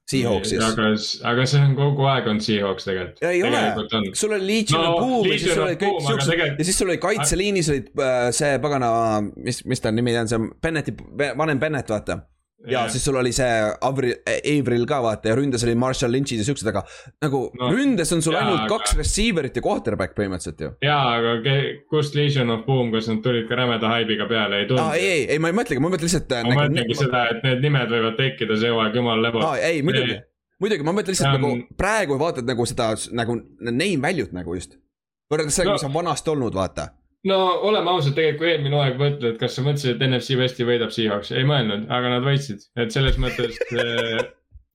Seahawksis. aga, aga see on kogu aeg on Seahawks tegelikult. ei tegelikult ole, sul oli Legion no, of Boom ja siis sul oli kõik siuksed tegelikult... ja siis sul oli kaitseliinis olid äh, see pagana, mis, mis ta nimi on, see Bennetti, vanem Bennett, vaata ja siis sul oli see Avril, Avril ka vaata ja ründes oli Marshall Lynch'id ja siuksed, aga nagu no, ründes on sul jaa, ainult aga... kaks receiver'it ja quarterback põhimõtteliselt ju. jaa, aga kust Legion of Boom, kas nad tulid ka rämeda haibiga peale, ei tulnud? aa, ei, ei, ei, ma ei mõtlegi, ma mõtlen lihtsalt. ma nagu, mõtlengi nagu, seda, et need nimed võivad tekkida see hooaeg, jumal lebo. aa, ei, muidugi, muidugi, ma mõtlen lihtsalt ja, nagu praegu vaatad nagu seda nagu name value't nagu just. võrreldes sellega no., mis on vanasti olnud, vaata no oleme ausad, tegelikult kui eelmine hooaeg mõtled, et kas sa mõtlesid, et NFC Westi võidab Seahawks, ei mõelnud, aga nad võitsid, et selles mõttes äh...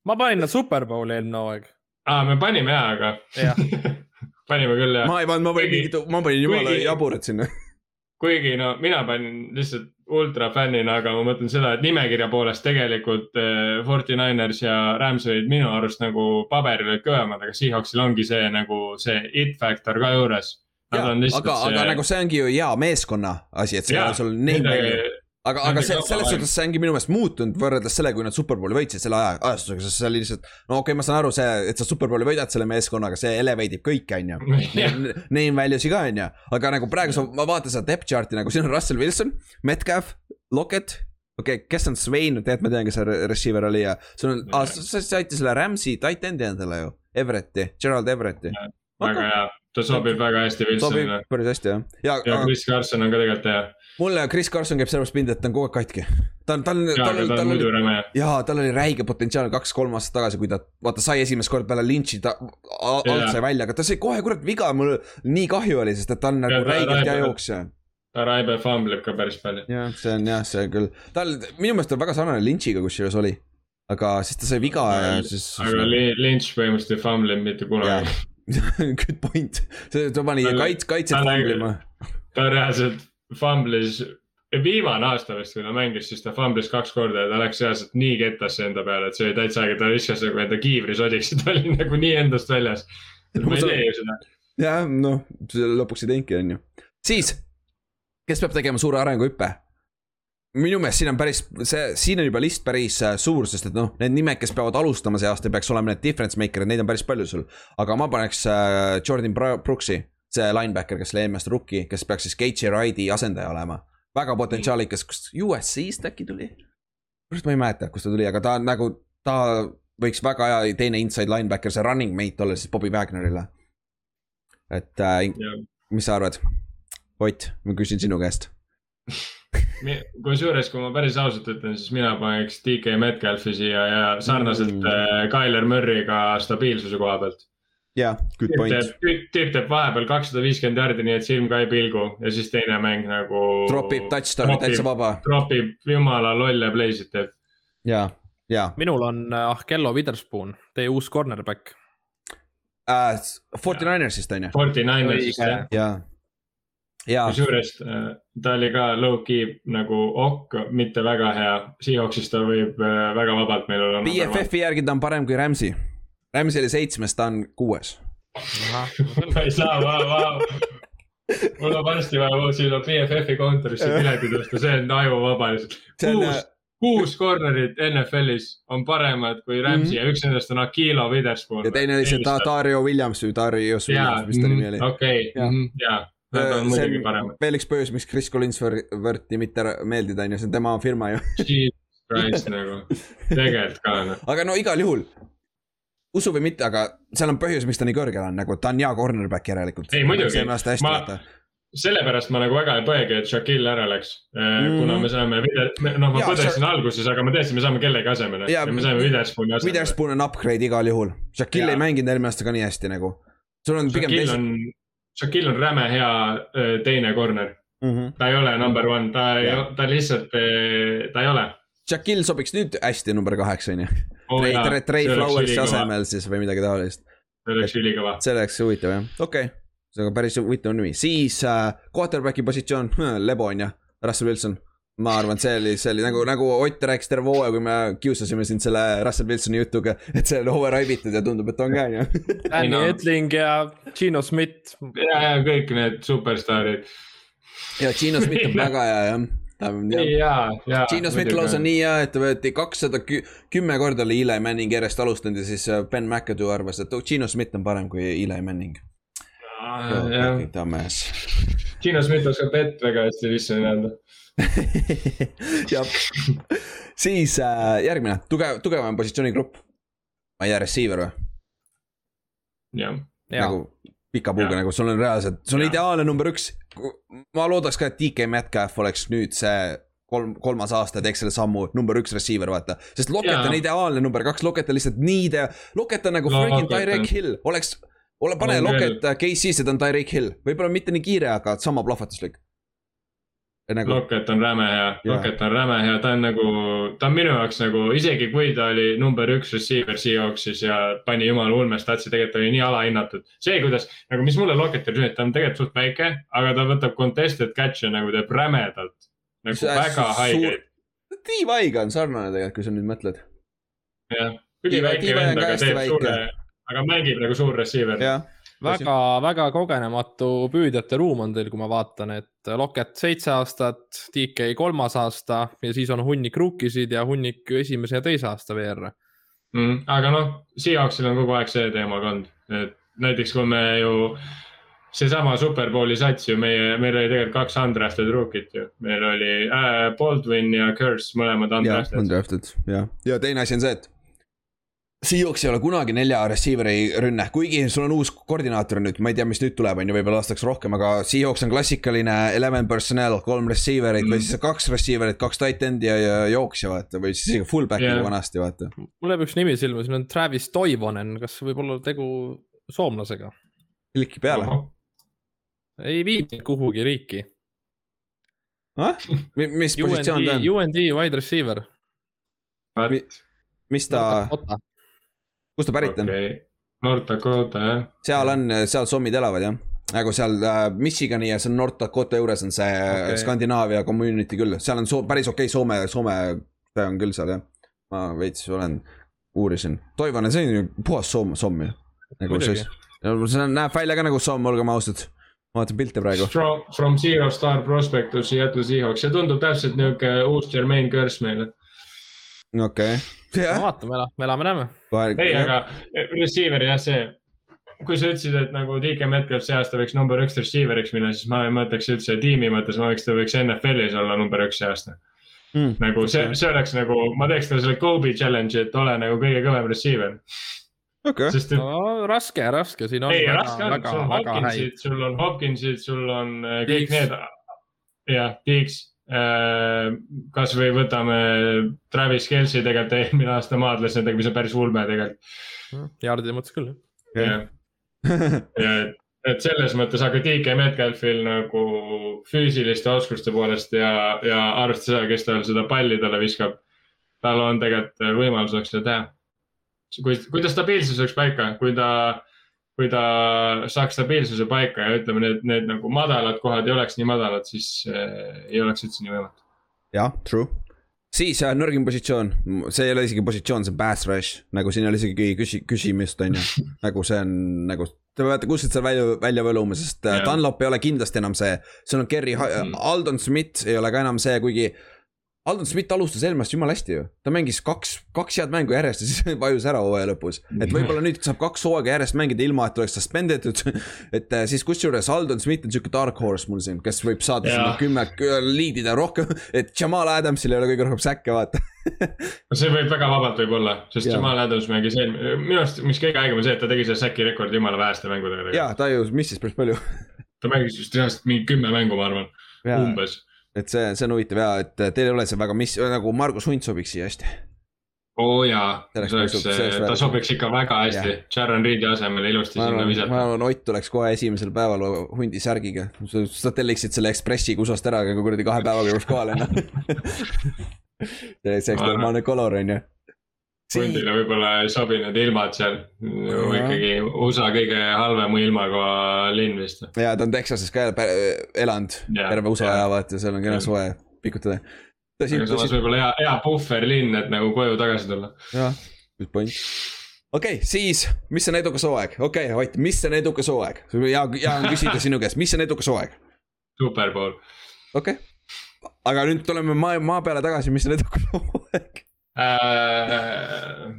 ma panin nad Superbowli eelmine hooaeg. aa, me panime jaa, aga ja. panime küll jah. ma ei pannud, ma panin mingit, ma panin jumala jaburat sinna kuigi no mina panin lihtsalt ultra fännina, aga ma mõtlen seda, et nimekirja poolest tegelikult äh, Forty Niners ja Rams olid minu arust nagu paberil olid kõvemad, aga Seahawksil ongi see nagu see it factor ka juures aga, see... aga nagu see ongi ju hea meeskonna asi, et see on sul name value aga, aga see, selles suhtes see ongi minu meelest muutunud võrreldes sellega, kui nad superbowli võitsid selle aja, ajastusega, sest see oli lihtsalt. no okei okay,, ma saan aru, see, et sa superbowli võidad selle meeskonnaga, see elevate ib kõike, on ju. Name value'si ka, on ju, aga nagu praegu sa, ma vaatan seda depth chart'i nagu siin on Russell Wilson, Metcalf, Lockett. okei okay,, kes on Swain, tegelikult ma tean, kes see receiver oli ja sul on, sa saite selle Rams'i tight end'i endale ju, Everetti, Gerald Everetti. Väga hea ta sobib väga hästi Wilsonile. päris hästi jah. ja, ja Chris Carson on ka tegelikult hea. mulle Chris Carson käib sellepärast pinda, et ta on kogu aeg katki. ta on, ta on, tal, tal, tal oli, jaa, tal oli räige potentsiaal kaks-kolm aastat tagasi, kui ta, vaata, sai esimest korda peale Lynch'i, ta alt sai välja, aga ta sai kohe kurat viga, mul nii kahju oli, sest et ta on nagu ja, räigelt hea jooksja. ta Raibe famblib ka päris palju. jah, see on jah, see küll, tal, minu meelest on väga sarnane Lynch'iga kusjuures oli aga siis ta sai viga ja siis. aga Lynch põhimõtteliselt ei famblinud mitte kunagi Good point, see, ta pani kaits-, kaitset famblima. ta reaalselt fumblis, viimane aasta vist, kui ta mängis, siis ta fumblis kaks korda ja ta läks reaalselt nii kettasse enda peale, et see oli täitsa äge, ta viskas nagu enda kiivri sodiks ja ta oli nagu nii endast väljas. ma ei tee ju seda. jah, noh, lõpuks ei teinudki, on ju. siis, kes peab tegema suure arenguhüppe? Minu meelest siin on päris, see, siin on juba list päris äh, suur, sest et noh, need nimed, kes peavad alustama see aasta, peaks olema need difference maker'id, neid on päris palju sul. aga ma paneks äh, Jordan Brooksi, see linebacker, kes oli eelmine rookie, kes peaks siis Gate'i Ride'i asendaja olema. väga potentsiaalikas, kust USC-st äkki tuli? ma ei mäleta, kust ta tuli, aga ta on nagu, ta võiks väga hea teine inside linebacker, see running mate olla siis Bobby Wagnerile. et äh, mis sa arvad? Ott, ma küsin sinu käest kusjuures, kui ma päris ausalt ütlen, siis mina paneks DK Metcalfi siia ja sarnaselt mm. Äh, Tyler Murry'ga stabiilsuse koha pealt. jah, good point. tüüp teeb vahepeal kakssada viiskümmend jardi, nii et silm ka ei pilgu ja siis teine mäng nagu. tropib touchdown'i täitsa vaba. tropib jumala lolle play'sid teeb. ja, ja. minul on äh, Ahkello Witherspoon, teie uus cornerback uh,. Forty Ninersist on ju? Forty Ninersist jah. Kusjuures äh, ta oli ka low-key nagu ok, mitte väga hea, Seahawksis ta võib äh, väga vabalt meil olla. BFF-i järgi ta on parem kui Rams'i. Rams'i oli seitsmes, ta on kuues. ma ei saa, vau, vau. mul on varsti vaja sinna BFF-i kontorisse piletid osta, see on ajuvaba lihtsalt. kuus, äh, kuus corner'it NFL-is on paremad kui Rams'i mm -hmm. ja üks nendest on Akilo Witherspoon. ja teine oli see Dario Williams või Darius Williams, mis ta nimi oli. okei, jaa Nad on muidugi paremad. veel üks põhjus, miks Chris Collinsworthi mitte meeldida, on ju, see on tema firma ju. Jesus Christ nagu, tegelikult ka noh. aga no igal juhul, usu või mitte, aga seal on põhjus, miks ta nii kõrgel on, nagu ta on hea cornerback järelikult. ei muidugi, ma, sellepärast ma nagu väga ei põegi, et Shaquille ära läks mm.. kuna me saame, noh, ma põdesin Sha alguses, aga ma teadsin, me saame kellegi asemele ja, ja me saime Witherspooni asemele. Witherspoon on upgrade igal juhul, Shaquille ja. ei mänginud eelmine aasta ka nii hästi nagu. sul on pigem teised. Shaquille on räme hea teine corner mm. -hmm. ta ei ole number one, ta ei, ta lihtsalt, ta ei ole. Shaquille sobiks nüüd hästi number kaheksa, on ju. Trey, Trey Flowersi asemel siis või midagi taolist. see oleks ülikõva. see oleks huvitav jah, okei okay., see on päris huvitav nimi, siis äh, quarterback'i positsioon, lebo on ju, Russell Wilson ma arvan, et see oli, see oli nagu, nagu Ott rääkis terve hooaja, kui me kiusasime sind selle Russell Wilsoni jutuga, et see on over hype itud ja tundub, et on ka, on ju. Danny Edling ja Gino Schmidt. ja, ja kõik need superstaarid. ja Gino Schmidt on väga hea, jah ja, ja. Gino Smith lausa nii hea, et ta võeti kakssada kümme korda oli Eli Manning järjest alustanud ja siis äh, Ben McAdoo arvas, et oh, Gino Smith on parem kui Eli Manning. Gino Smith oskab vett väga hästi sisse anda jah, siis äh, järgmine tugev, tugevam positsioonigrupp. ma ei tea, receiver või? jah. nagu pika puuga nagu sul on reaalselt, sul on ideaalne number üks. ma loodaks ka, et DK Metcalf oleks nüüd see kolm, kolmas aasta teeks selle sammu number üks receiver, vaata. sest Locket ja. on ideaalne number kaks, Locket on lihtsalt nii idea-, Locket on nagu no, freaking Tyreek Hill, oleks. ole, pane Locket KC-sse, ta on Tyreek Hill, võib-olla mitte nii kiire, aga sama plahvatuslik nagu.... Locket on räme hea, Locket on räme hea, ta on nagu, ta on minu jaoks nagu isegi kui ta oli number üks receiver Seahawksis ja pani jumala ulme statsi, tegelikult oli nii alahinnatud. see, kuidas nagu, mis mulle Locketil sünnib, ta on tegelikult suht väike, aga ta võtab contested catch'e nagu teeb rämedalt. nagu see väga haigeid. Steve Aiga on sarnane tegelikult, kui sa nüüd mõtled. jah, üliväike vend, aga teeb suure, aga mängib nagu suur receiver. jah väga, väga kogenematu püüdjate ruum on teil, kui ma vaatan, et Locket seitse aastat, DK kolmas aasta ja siis on hunnik rookiesid ja hunnik esimese ja teise aasta VR mm,. aga noh, Seahawksil on kogu aeg see teema ka olnud, et näiteks kui me ju seesama Superbowli sats ju meie, meil oli tegelikult kaks undrafted rookit ju, meil oli äh, Baldwin ja Curse mõlemad undrafted. Undrafted jah, ja teine asi on see, et Seahawks ei ole kunagi nelja receiver'i rünne, kuigi sul on uus koordinaator nüüd, ma ei tea, mis nüüd tuleb, on ju, võib-olla aastaks rohkem, aga Seahawks on klassikaline eleven personnel, kolm receiver'it mm. või siis kaks receiver'it, kaks tight end'i ja, ja jooksja vaata või siis isegi fullback'i yeah. vanasti vaata. mul jääb üks nimi silma, siin on Travis Toivonen, kas võib olla tegu soomlasega? klikki peale. ei viinud kuhugi riiki. mis positsioon ta on? UND wide receiver. mis ta? Kust ta pärit on okay.? North Dakota jah. seal on, seal sommid elavad jah, nagu seal äh, Michigani ja seal North Dakota juures on see okay. Skandinaavia community küll, seal on so päris okei okay, Soome, Soome see on küll seal jah. ma veits olen, uurisin, Toivonen, see on ju puhas soom, somm ju. nagu see, see on, näeb välja ka nagu somm, olgem ausad ma vaatan pilte praegu. From, zero star prospect to Seattle Seahawks, see tundub täpselt niuke uus Jermaine Curse meile. okei okay.. No vaatame, me elame-näeme. ei, aga receiver jah, see, kui sa ütlesid, et nagu DK Metcalf see aasta võiks number üks receiver'iks minna, siis ma ei mõtleks üldse tiimi mõttes, ma võiks, ta võiks NFL-is olla number üks see aasta mm,. nagu see, see oleks nagu, ma teeks talle selle Kobe challenge'i, et ole nagu kõige kõvem receiver okay.. sest et no,. raske, raske, siin on. ei, raske on, sul on Hopkinsid, sul on Hopkinsid, sul on äh, kõik Deeks. need. jah, Deeks kasvõi võtame Travis Kelci tegelikult eelmine aasta maadles nendega, mis on päris ulme tegelikult. jaardide mõttes küll jah. ja et, et selles mõttes, aga DK Metcalfil nagu füüsiliste oskuste poolest ja, ja arvestades seda, kes tal seda palli talle viskab. tal on tegelikult võimalus oleks seda teha kui, kui ta stabiilsus oleks paika, kui ta, kui ta saaks stabiilsuse paika ja ütleme, need, need nagu madalad kohad ei oleks nii madalad, siis äh, ei oleks üldse nii võimatu. jah, true siis äh, nõrgim positsioon, see ei ole isegi positsioon, see on pass rush, nagu siin oli isegi küsi-, küsimist, on ju. nagu see on nagu, te peate kuskilt seal välja, välja võluma, sest yeah. Äh, Dunlop ei ole kindlasti enam see. sul on Kerry mm., Aldon Smith ei ole ka enam see, kuigi Aldon Smith alustas eelmast jumala hästi ju, ta mängis kaks, kaks head mängu järjest ja siis vajus ära hooaja lõpus. et võib-olla nüüd saab kaks hooaega järjest mängida ilma, et oleks suspended ud. et äh, siis kusjuures Aldon Smith on siuke dark horse mul siin, kes võib saada sinna kümme, liidida rohkem, et Jamal Adamsil ei ole kõige rohkem säkke, vaata no see võib väga vabalt võib olla, sest ja. Jamal Adams mängis eel-, minu arust, mis kõige haigem on see, et ta tegi selle säki rekordi jumala väheste mängudega. ja ta ju missis päris palju ta mängis vist reaalselt mingi kümme mängu, ma arvan, umbes et see, see on huvitav ja, et teil ei ole see väga, mis nagu Margus Hunt sobiks siia hästi. oo oh jaa, ta sobiks ikka väga hästi, Sharon Reedi asemel ilusti sinna visata. ma arvan, Ott tuleks kohe esimesel päeval hundi särgiga, sa telliksid selle Ekspressi kusast ära, aga kuradi kahe päevaga jõuaks kohale noh see oleks normaalne color on ju hundile võib-olla ei sobi need ilmad seal, ikkagi USA kõige halvema ilmaga linn vist. ja ta on Texases ka elanud terve USA aja vaata, seal on kena soe pikutada. aga samas võib-olla hea, hea puhverlinn, et nagu koju tagasi tulla. jah, good point. okei okay,, siis, mis on edukas hooaeg, okei okay,, Ott, mis on edukas hooaeg? hea, hea on küsida sinu käest, mis on edukas hooaeg? Superbowl. okei okay., aga nüüd tuleme maa, maa peale tagasi, mis on edukas hooaeg äh,.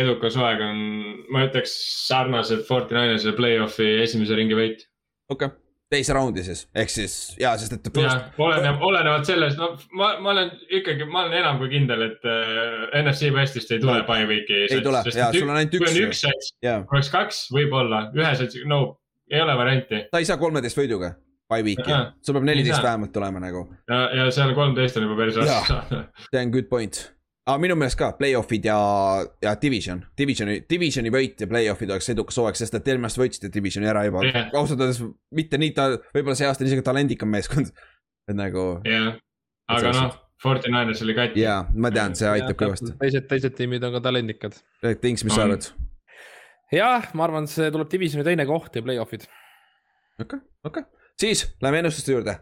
edukas hooaeg on, ma ütleks sarnaselt Fortinainese play-off'i esimese ringi võit. okei okay., teise raundi siis, ehk siis ja, sest et. jah, oleneb, olenevalt sellest, no ma, ma olen ikkagi, ma olen enam kui kindel, et äh, NFC Westist ei tule no, bye week'i. ei tule, ja sul on ainult üks. kui on üks sats, kui oleks kaks, võib-olla, ühe satsi, no ei ole varianti. ta ei saa kolmeteist võiduga by week'i, sul peab neliteist vähemalt tulema nagu. ja, ja seal kolmteist on juba päris raske saada. see on good point. aga minu meelest ka play-off'id ja, ja division, divisioni, divisioni võit ja play-off'id oleks edukas hooaeg, sest et eelmine aasta võitsite divisioni ära juba yeah.. ausalt öeldes mitte nii ta, võib-olla see aasta on isegi talendikam meeskond. et nagu. jah yeah., aga noh. Fortinainers oli kati. jaa, ma tean, see aitab kõvasti. teised, teised tiimid on ka talendikad. Tings, mis sa arvad? jah, ma arvan, see tuleb divisioni teine koht ja play-off'id. okei okay,, okei okay siis läheme ennustuste juurde.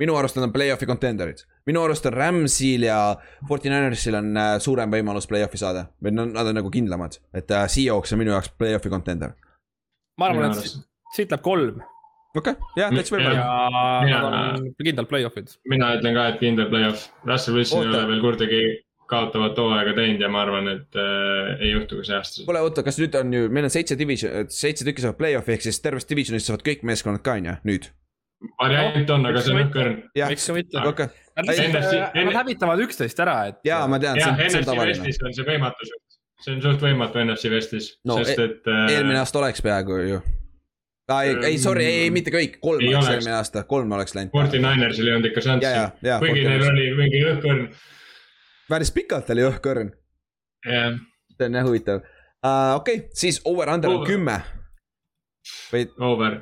minu arust nad on play-off'i contender'id, minu arust on Ramsil ja Fortinanersil on äh, suurem võimalus play-off'i saada või nad on nagu kindlamad, et uh, Seahawks on minu jaoks play-off'i contender. ma arvan, et siit läheb kolm okei okay., jah, täitsa võimalik. ja nad on kindlalt play-off'id. mina ütlen ka, et kindel play-off, Russell Wilson ei ole veel kordagi kaotavat hooaega teinud ja ma arvan, et äh, ei juhtu ka see aasta. kuule, oota, kas nüüd on ju, meil on seitse division, seitse tükki saavad play-off'i ehk siis tervest divisionist saavad kõik meeskonnad ka on ju, nüüd? Variant on, aga see on õhkõrn. miks ka mitte, okei. Nad hävitavad üksteist ära, et. jaa, ma tean. jah, NFC Westis on see võimatu, see on suht võimatu NFC Westis no,, sest e- et äh.... eelmine aasta oleks peaaegu ju ah,. ei, ei sorry, ei, ei mitte kõik, kolm ei oleks eelmine aasta, kolm oleks läinud. Forty Ninersil ei olnud ikka šanssi, kuigi neil oli mingi õhkõrn päris pikalt oli õhkõrn yeah.. see on jah huvitav uh,. okei okay,, siis over-under on kümme. või? Over.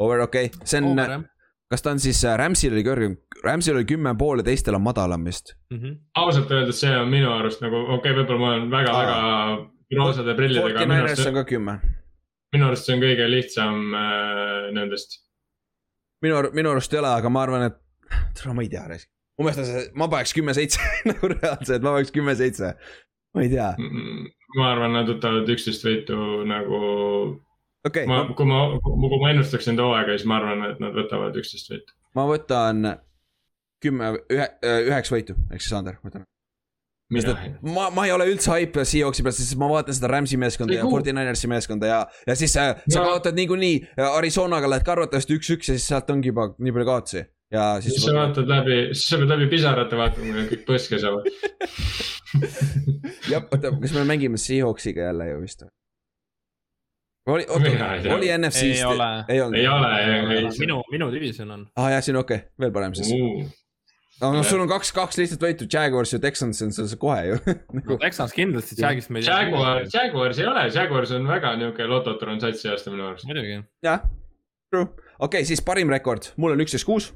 Over, okei okay., see on, kas ta on siis uh,, Ramsil oli kõrgem, Ramsil oli kümme pool ja teistel on madalam vist mm. -hmm. ausalt öeldes see on minu arust nagu, okei okay,, võib-olla ma olen väga-väga roosade prillidega. Forty Niners on ka kümme. minu arust see on kõige lihtsam äh, nendest. minu, minu arust ei ole, aga ma arvan, et, ma ei tea, mu meelest on see, ma paneks kümme-seitse nagu reaalselt, ma paneks kümme-seitse. ma ei tea. ma arvan, nad võtavad üksteist võitu nagu okei ma okay,, kui ma, kui ma ennustaks nende hooaega, siis ma arvan, et nad võtavad üksteist võitu. ma võtan kümme, ühe, üheksa võitu, ehk siis Sander, võtan. mina ma, ma ei ole üldse hype Seahawksi pealt, sest ma vaatan seda Rams'i meeskonda ja Ei, Forty Ninersi meeskonda ja, ja siis äh, sa No. kaotad niikuinii Arizonaga lähed ka arvatavasti üks-üks ja siis sealt ongi juba nii palju kaotusi ja siis. siis sa vaatad läbi, siis sa pead läbi pisarate vaatama, kui kõik põske saavad. jah, oota, kas me mängime Seahawksiga jälle ju vist või? oli, Mina oota ei, tea. oli NFC-st Ei ole., ei olnud ei? ole, minu, minu division on. aa ah, jah, siin on okei okay., veel parem siis. aga noh, sul on kaks, kaks lihtsalt võitu, Jaguars ja Texans on seal kohe ju no Texans kindlasti, Jagist me ei tea. Jaguar, Jaguars ei ole, Jaguars on väga niuke lototron satsi aasta minu arust. muidugi. jah, true, okei okay,, siis parim rekord, mul on üksteist kuus.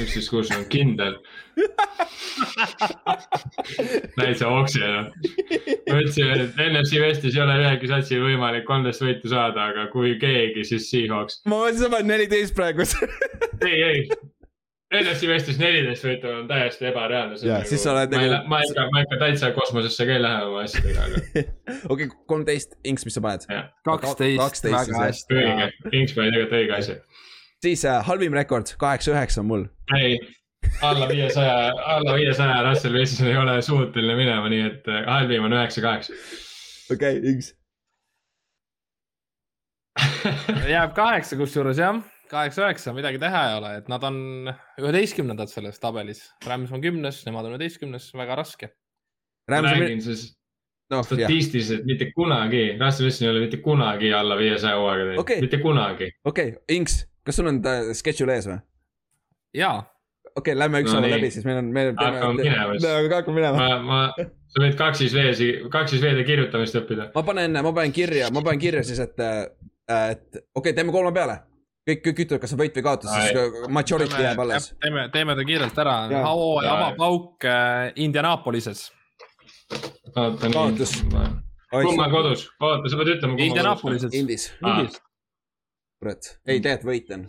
Üksteist kuus on kindel. täitsa oksi enam. ma ütlesin, et NFC Westis ei ole ühelgi satsil võimalik kolmteist võitu saada, aga kui keegi, siis Seahawks. ma mõtlesin, sa paned neliteist praegu ei, ei. NFC Westis neliteist võitu on täiesti ebareaalne. Jaa, siis sa oled ma ei ma ikka, ma ikka täitsa kosmosesse ka ei lähe oma asjadega, aga okei, kolmteist, Inks, mis sa paned? kaksteist, väga hästi. õige, Kings pani tegelikult õige asja. Siis äh, halvim rekord, kaheksa-üheksa on mul. ei, alla viiesaja, alla viiesaja Russell Wilson ei ole suuteline minema, nii et äh, halvim on üheksa-kaheksa. okei okay,, Inks. jääb kaheksa kusjuures jah, kaheksa-üheksa, midagi teha ei ole, et nad on üheteistkümnendad selles tabelis. Rams on kümnes, nemad on üheteistkümnes, väga raske. räägin siis jah, statistiliselt mitte kunagi, Russell Wilson ei ole mitte kunagi alla viiesaja hooaega teinud Okei. okay., mitte kunagi. okei okay,, Inks, kas sul on äh, schedule ees või? ja, okei okay,, lähme ükshaaval No läbi, siis meil on, meil on. Hakkame minema siis. hakkame minema. ma, ma, sa võid kaksis vees, kaksis veede kirjutamist õppida. ma panen, ma panen kirja, ma panen kirja siis, et, et okei okay,, teeme kolme peale. kõik, kõik ütlevad, kas on võit või kaotus, siis majority jääb alles. teeme, teeme ta kiirelt ära Jaa.. hooaja Jaa. avapauk äh, Indianapolises. Kaotus.. kumma kodus, oota, sa pead ütlema. Indianapolises. Indis, Aa. kurat, ei tegelikult võit on.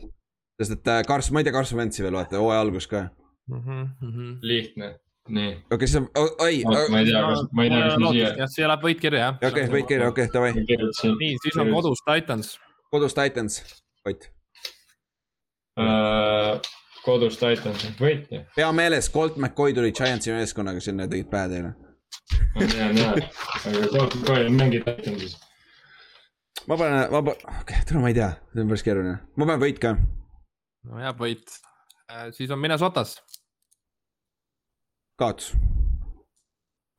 sest et äh, Kars, ma ei tea Carson Wentzi veel vaata, hooaja algus ka. Mhm, lihtne, nii. okei, siis on, oi, ma ei tea, kas, ma ei tea, kas ma siia jah, siia läheb võit kirja jah. okei, võit kirja, okei, davai, kirjutasin. nii, siis on kodus Titans. kodus Titans, võit. kodus Titans, võit ju. pea meeles, Colt McCoy tuli Giantsi meeskonnaga sinna ja tegid pähe teile. ma tean jah, aga Colt McCoy mängib Titansis. Ma panen, ma okei okay,, täna ma ei tea, see on päris keeruline, ma panen võit ka. no jääb võit. siis on Minnesotas. kaotus.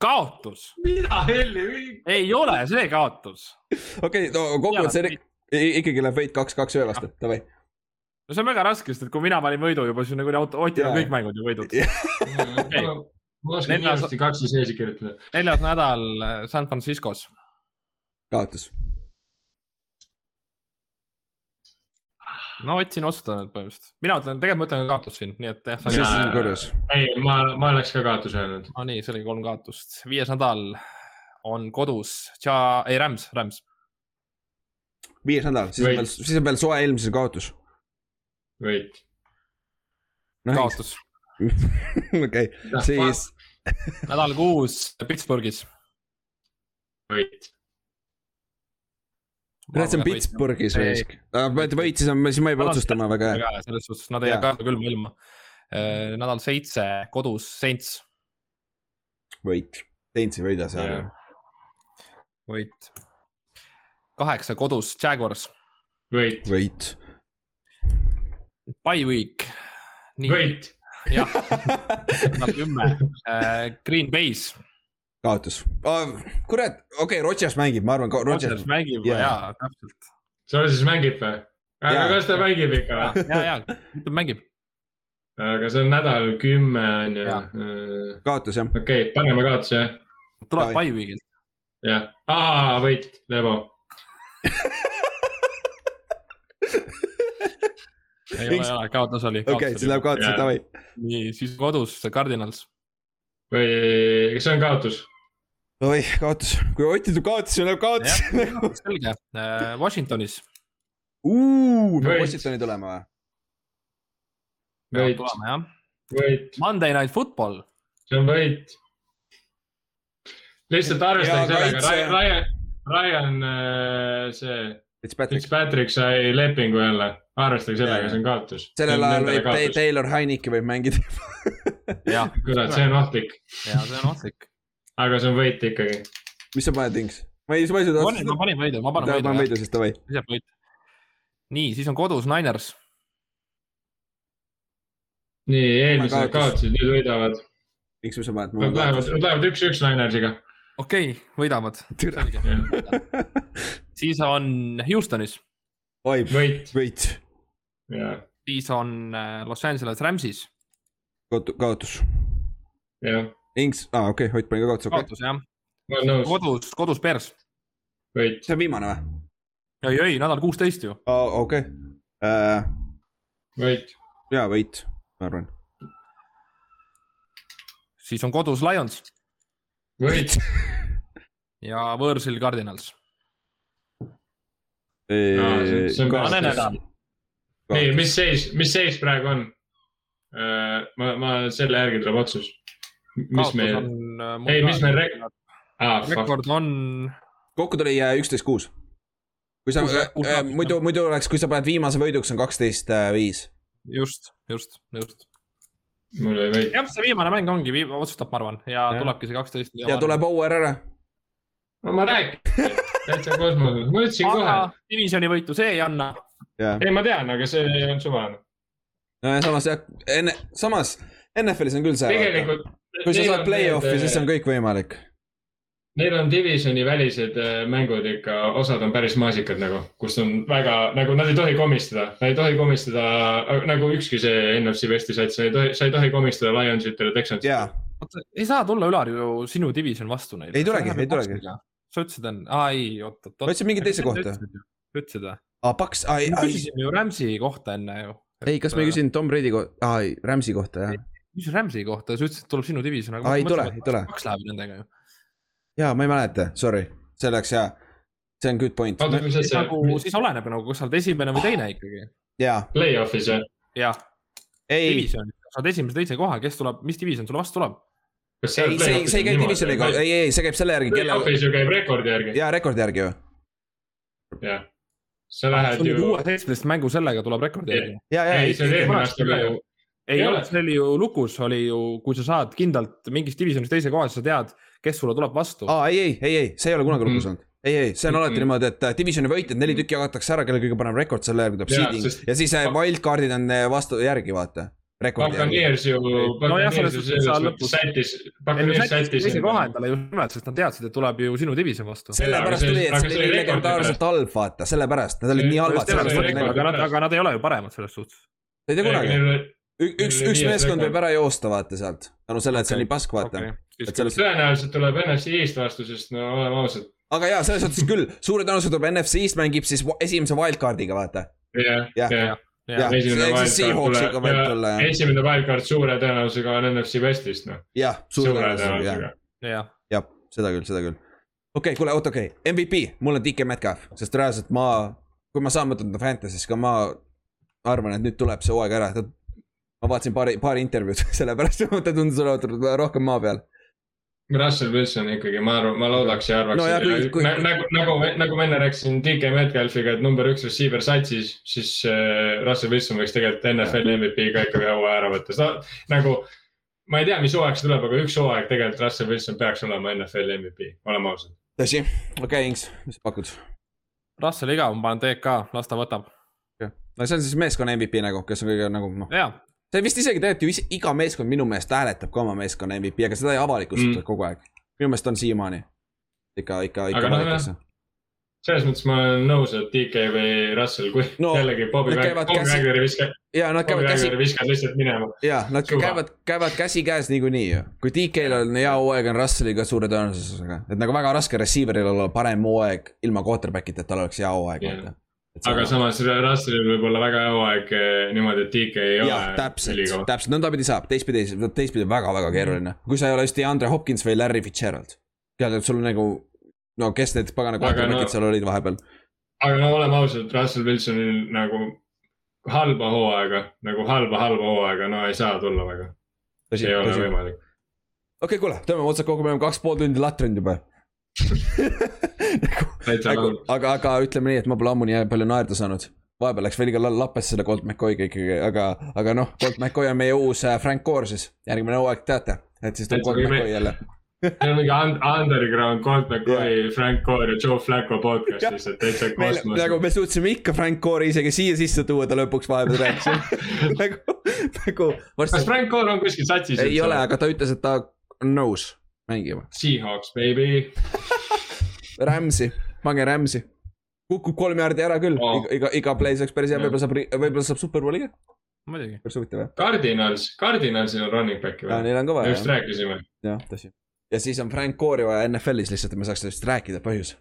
kaotus. mida helli, ei ole see kaotus. okei okay,, no kokkuvõttes ikkagi läheb võit kaks-kaks ühe vastu, davai. no see on väga raske, sest et kui mina valin võidu juba, siis on nagu auto, Otil on kõik mängud ju võidud. ma oskan Neljas- kiiresti kaksis veesi kirjutada. neljas nädal äh, San Franciscos. kaotus. No Ott siin otsustada nüüd põhimõtteliselt. mina ütlen, tegelikult ma ütlen kaotus siin, nii et jah. siis Jaa. on korras. ei, ma, ma oleks ka kaotuse öelnud. no nii, see oli kolm kaotust. viies nädal on kodus, ei Rams, Rams. viies nädal, siis on veel, siis on veel soe ilmselt kaotus. võit. kaotus. okei, siis nädal kuus Pittsburghis. võit. kurat, see on Pittsburghis panete võit, siis on, siis ma ei pea otsustama väga hea. selles suhtes nad ei jää Jaa. ka külma ilma. nädal seitse kodus Saints, võit, Saints ei võida seal ju. võit. kaheksa kodus Jaguars, võit. võit. Bye week. võit. jah, kümme Green Bay's, kaotus oh,. kurat, okei okay,, Rodgers mängib, ma arvan, Rodgers mängib Jaa. ja täpselt. see siis mängib või? aga Jaa. kas ta mängib ikka või? ja, ja ütleb mängib. aga see on nädal kümme on ju. Okei kaotus jah. okay,, paneme kaotuse jah. tuleb. Bye week'ilt. jah, aa võit, Lebo. ei ole, ei ole, kaotus oli. okei, siis läheb kaotus, Jaa. davai. nii, siis kodus Cardinals, või, kas see on kaotus? oi, kaotus, kui Ott ütleb kaotus, siis läheb kaotus. selge. Washingtonis Uuu, peab. Washingtoni tulema või? peab tulema jah. Monday Night Football, see on võit. lihtsalt arvestage sellega. Ryan, Ryan äh, see Fitzpatrick. Fitzpatrick sai lepingu jälle, arvestage sellega, see on kaotus. sellel ajal võib Ta- Taylor Heineke võib mängida. jah, kurat, see on ohtlik, ja see on ohtlik. Aga see on võit ikkagi. mis sa paned, Inks? ma ei, ma ei suuda ma panin võidu, ma panen ma panen võidu. võidu, siis davai. lisab võit. nii, siis on kodus Niners. nii, eelmised kaotasid, nüüd võidavad. miks sa paned? Nad lähevad, nad lähevad üks-üks Linersiga. okei okay,, võidavad. Siis on Houstonis, vaib, võit, võit, siis on äh, Los Angeles Ramsis, kaotus. jah, Inks, aa okei okay,, Ott pani ka kaotuse, okei okay.. kaotus jah, nõus, kodus, kodus võit, see on viimane või? ei, ei nädal kuusteist ju. aa okei. Äh, võit, jaa, võit, ma arvan. siis on kodus Lions võit, ja võõrsil Cardinals. nii, mis seis, mis seis praegu on? ma, ma selle järgi tuleb otsus. Mis meil, on. ei, mis meil rek-, fuck, rekord on, kokku tuli äh, üksteist kuus. kui sa äh,, kaotust, muidu, muidu oleks, kui sa paned viimase võiduks, on kaksteist viis. just, just, just. mul oli võit. jah, see viimane mäng ongi, otsustab, ma arvan, ja tulebki see kaksteist. ja tuleb over ära. no ma rääkisin, täitsa kosmoses, ma ütlesin kohe aga. divisioni võitu see ei anna. ei, ma tean, aga see on suvaline. samas jah, enne, samas NFL-is on küll see. tegelikult. Kui sa saad play-off'i, siis on kõik võimalik. Neil on divisioni välised äh, mängud ikka, osad on päris maasikad nagu, kus on väga nagu nad ei tohi komistada, nad ei tohi komistada äh, nagu ükski see NFC Westi sats, sa ei tohi, sa ei tohi komistada Lionsitele, Texansitele. jaa, ei saa tulla Ülar ju sinu division vastu neile. Ei tulegi, ei tulegi. sa ütlesid enne, aa ei, oot, oot, oot. ma ütlesin mingi teise kohta. ütlesid või? aa, Paks, aa, me ei, küsisime ju Rams'i kohta enne ju. ei, kas ma ei? küsinud Tom Brady kohta, aa ei, Rams'i kohta jah. Mis Rams'i kohta, sa ütlesid, et tuleb sinu division. Aa, ei tule, ei tule. kaks läheb nendega ju. jaa, ma ei mäleta, sorry, see oleks hea. see on good point. nagu, siis oleneb nagu, kas sa oled esimene või teine ikkagi. jaa, play-off'is või? jah, ei, division, sa oled esimese, teise koha, kes tuleb, mis division sulle vastu tuleb? ei, see, see ei käi divisioni kaudu, ei, ei, see käib selle järgi, kelle, Play-off'is ju käib rekordi järgi, jaa, rekordi järgi ju. jah. sa lähed ju uue seitsmeteist mängu sellega tuleb rekordi järgi. jaa, jaa, ei, see oli eelmine aasta ka ju. Ei ole see oli ju lukus oli ju, kui sa saad kindlalt mingis divisionis teise koha, siis sa tead, kes sulle tuleb vastu. aa, ei, ei, ei, ei, see ei ole kunagi lukus Mhm. olnud. ei, ei, see on alati niimoodi, et äh, divisioni võitjad neli tükki jagatakse ära, kellel kõige parem rekord, selle järgi tuleb seeding sest- ja siis äh, wildcard'id on äh, vastu järgi, vaata. Buccaneers ju, Buccaneers ju sättis, Buccaneers sättis teise koha endale just nimelt, sest nad teadsid, et tuleb ju sinu division vastu. sellepärast tuli, et see oli legendaarselt halb, vaata, sellepärast, nad olid nii halvad, aga nad ei ole ju paremad selles suhtes. ei tea kunagi. üks, üks meeskond võib ära joosta, vaata sealt, tänu sellele, et see on nii pask, vaata. et okei. sellest, tõenäoliselt tuleb NFC Eest vastu, sest no oleme ausad. aga jaa, selles suhtes küll, suure tõenäosusega tuleb NFC-st mängib siis esimese wildcard'iga, vaata. jah, Jah. esimene wildcard suure tõenäosusega on NFC Westist, noh. jah, suure suure tõenäosusega, jah, tõenäosusega. jah, jah, seda küll, seda küll. okei okay,, kuule, oota, okei okay., MVP, mul on DK Metcalf, sest reaalselt ma, kui ma saan mõtelda Fantasy's ka ma arvan, et nüüd tuleb see hooaeg ära, ta ma vaatasin paari, paari intervjuud, sellepärast ta tundus olevat rohkem maa peal. Russell Wilson ikkagi, ma arvan, ma loodaks ja arvaks No ja kui- kui- nagu, nagu, nagu, ma enne rääkisin DK Metcalfiga, et number üks receiver satsis, siis äh, Russell Wilson võiks tegelikult NFL MVP ka ikkagi hooaja ära võtta, sa nagu. ma ei tea, mis hooaeg see tuleb, aga üks hooaeg tegelikult Russell Wilson peaks olema NFL MVP, oleme ausad. tõsi, okei okay,, Inks, mis sa pakud? Russell igav, ma panen TK, las ta võtab. no see on siis meeskonna MVP nagu, kes on kõige nagu noh, jaa, see vist isegi tegelikult ju iga meeskond minu meelest hääletab ka oma meeskonna MVP, aga seda ei avalikustata Mm. kogu aeg. minu meelest on siiamaani. ikka, ikka, ikka noh, valitakse. selles mõttes ma olen nõus, et DK või Russell, kui No, no, jällegi Bobby Wagner, viskab, ja nad käivad käsi, viskab lihtsalt minema. ja nad Suva. käivad, käivad käsikäes niikuinii ju. kui DK-l on hea hooaeg, on Russelliga suure tõenäosusega, et nagu väga raske receiver'il olla parem hooaeg ilma quarterback'ita, et tal oleks hea hooaeg yeah.. Aga samas Russellil võib olla väga hooaeg eh, niimoodi, et DK ei ole. jah, täpselt, täpselt, nõndapidi saab, teistpidi, teistpidi on väga-väga keeruline. kui sa ei ole just DeAndre Hopkins või Larry Fitzgerald. et sul on nagu, no kes need pagana Aga quarterback'id no- seal olid vahepeal. aga no oleme ausad, Russell Wilsonil nagu halba hooaega, nagu halba-halba hooaega, no ei saa tulla väga. ei ole võimalik. okei, kuule, tõmbame otsad kokku, me oleme kaks pool tundi latrinud juba. Nagu, aga, aga ütleme nii, et ma pole ammu nii palju naerda saanud. vahepeal läks veel ka lappesse selle Colt McCoy'ga ikkagi, aga, aga noh, Colt McCoy on meie uus äh, Frank Core siis, järgmine hooaeg teate, et siis tuleb Colt McCoy jälle see on mingi underground Colt McCoy Frank Core ja Joe Flacco podcast lihtsalt täitsa kosmos. nagu me suutsime ikka Frank Core'i isegi siia sisse tuua, ta lõpuks vahepeal rääkis nagu, nagu. kas Frank Core on kuskil satsis? ei ole, aga ta ütles, et ta on nõus mängima. Seahawks baby Rams'i, pange Rams'i. kukub kolm jaardi ära küll oh., iga, iga play saaks päris hea, võib-olla saab, võib-olla saab superbowli ka. muidugi. päris huvitav jah. Cardinals, Cardinalsil on running back'i või? Neil on kõva jah. just rääkisime. jah, tõsi ja siis on Frank Core'i vaja NFL-is lihtsalt, et me saaks sellest rääkida, põhjus.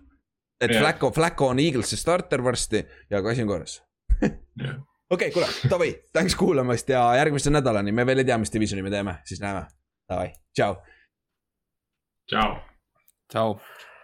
et yeah. Flacco, Flacco on Eaglesi starter varsti ja ka asi on korras okei, kuule, davai, thanks kuulamast ja järgmise nädalani, me veel ei tea, mis divisioni me teeme, siis näeme. Davai, tšau. Tšau. tšau.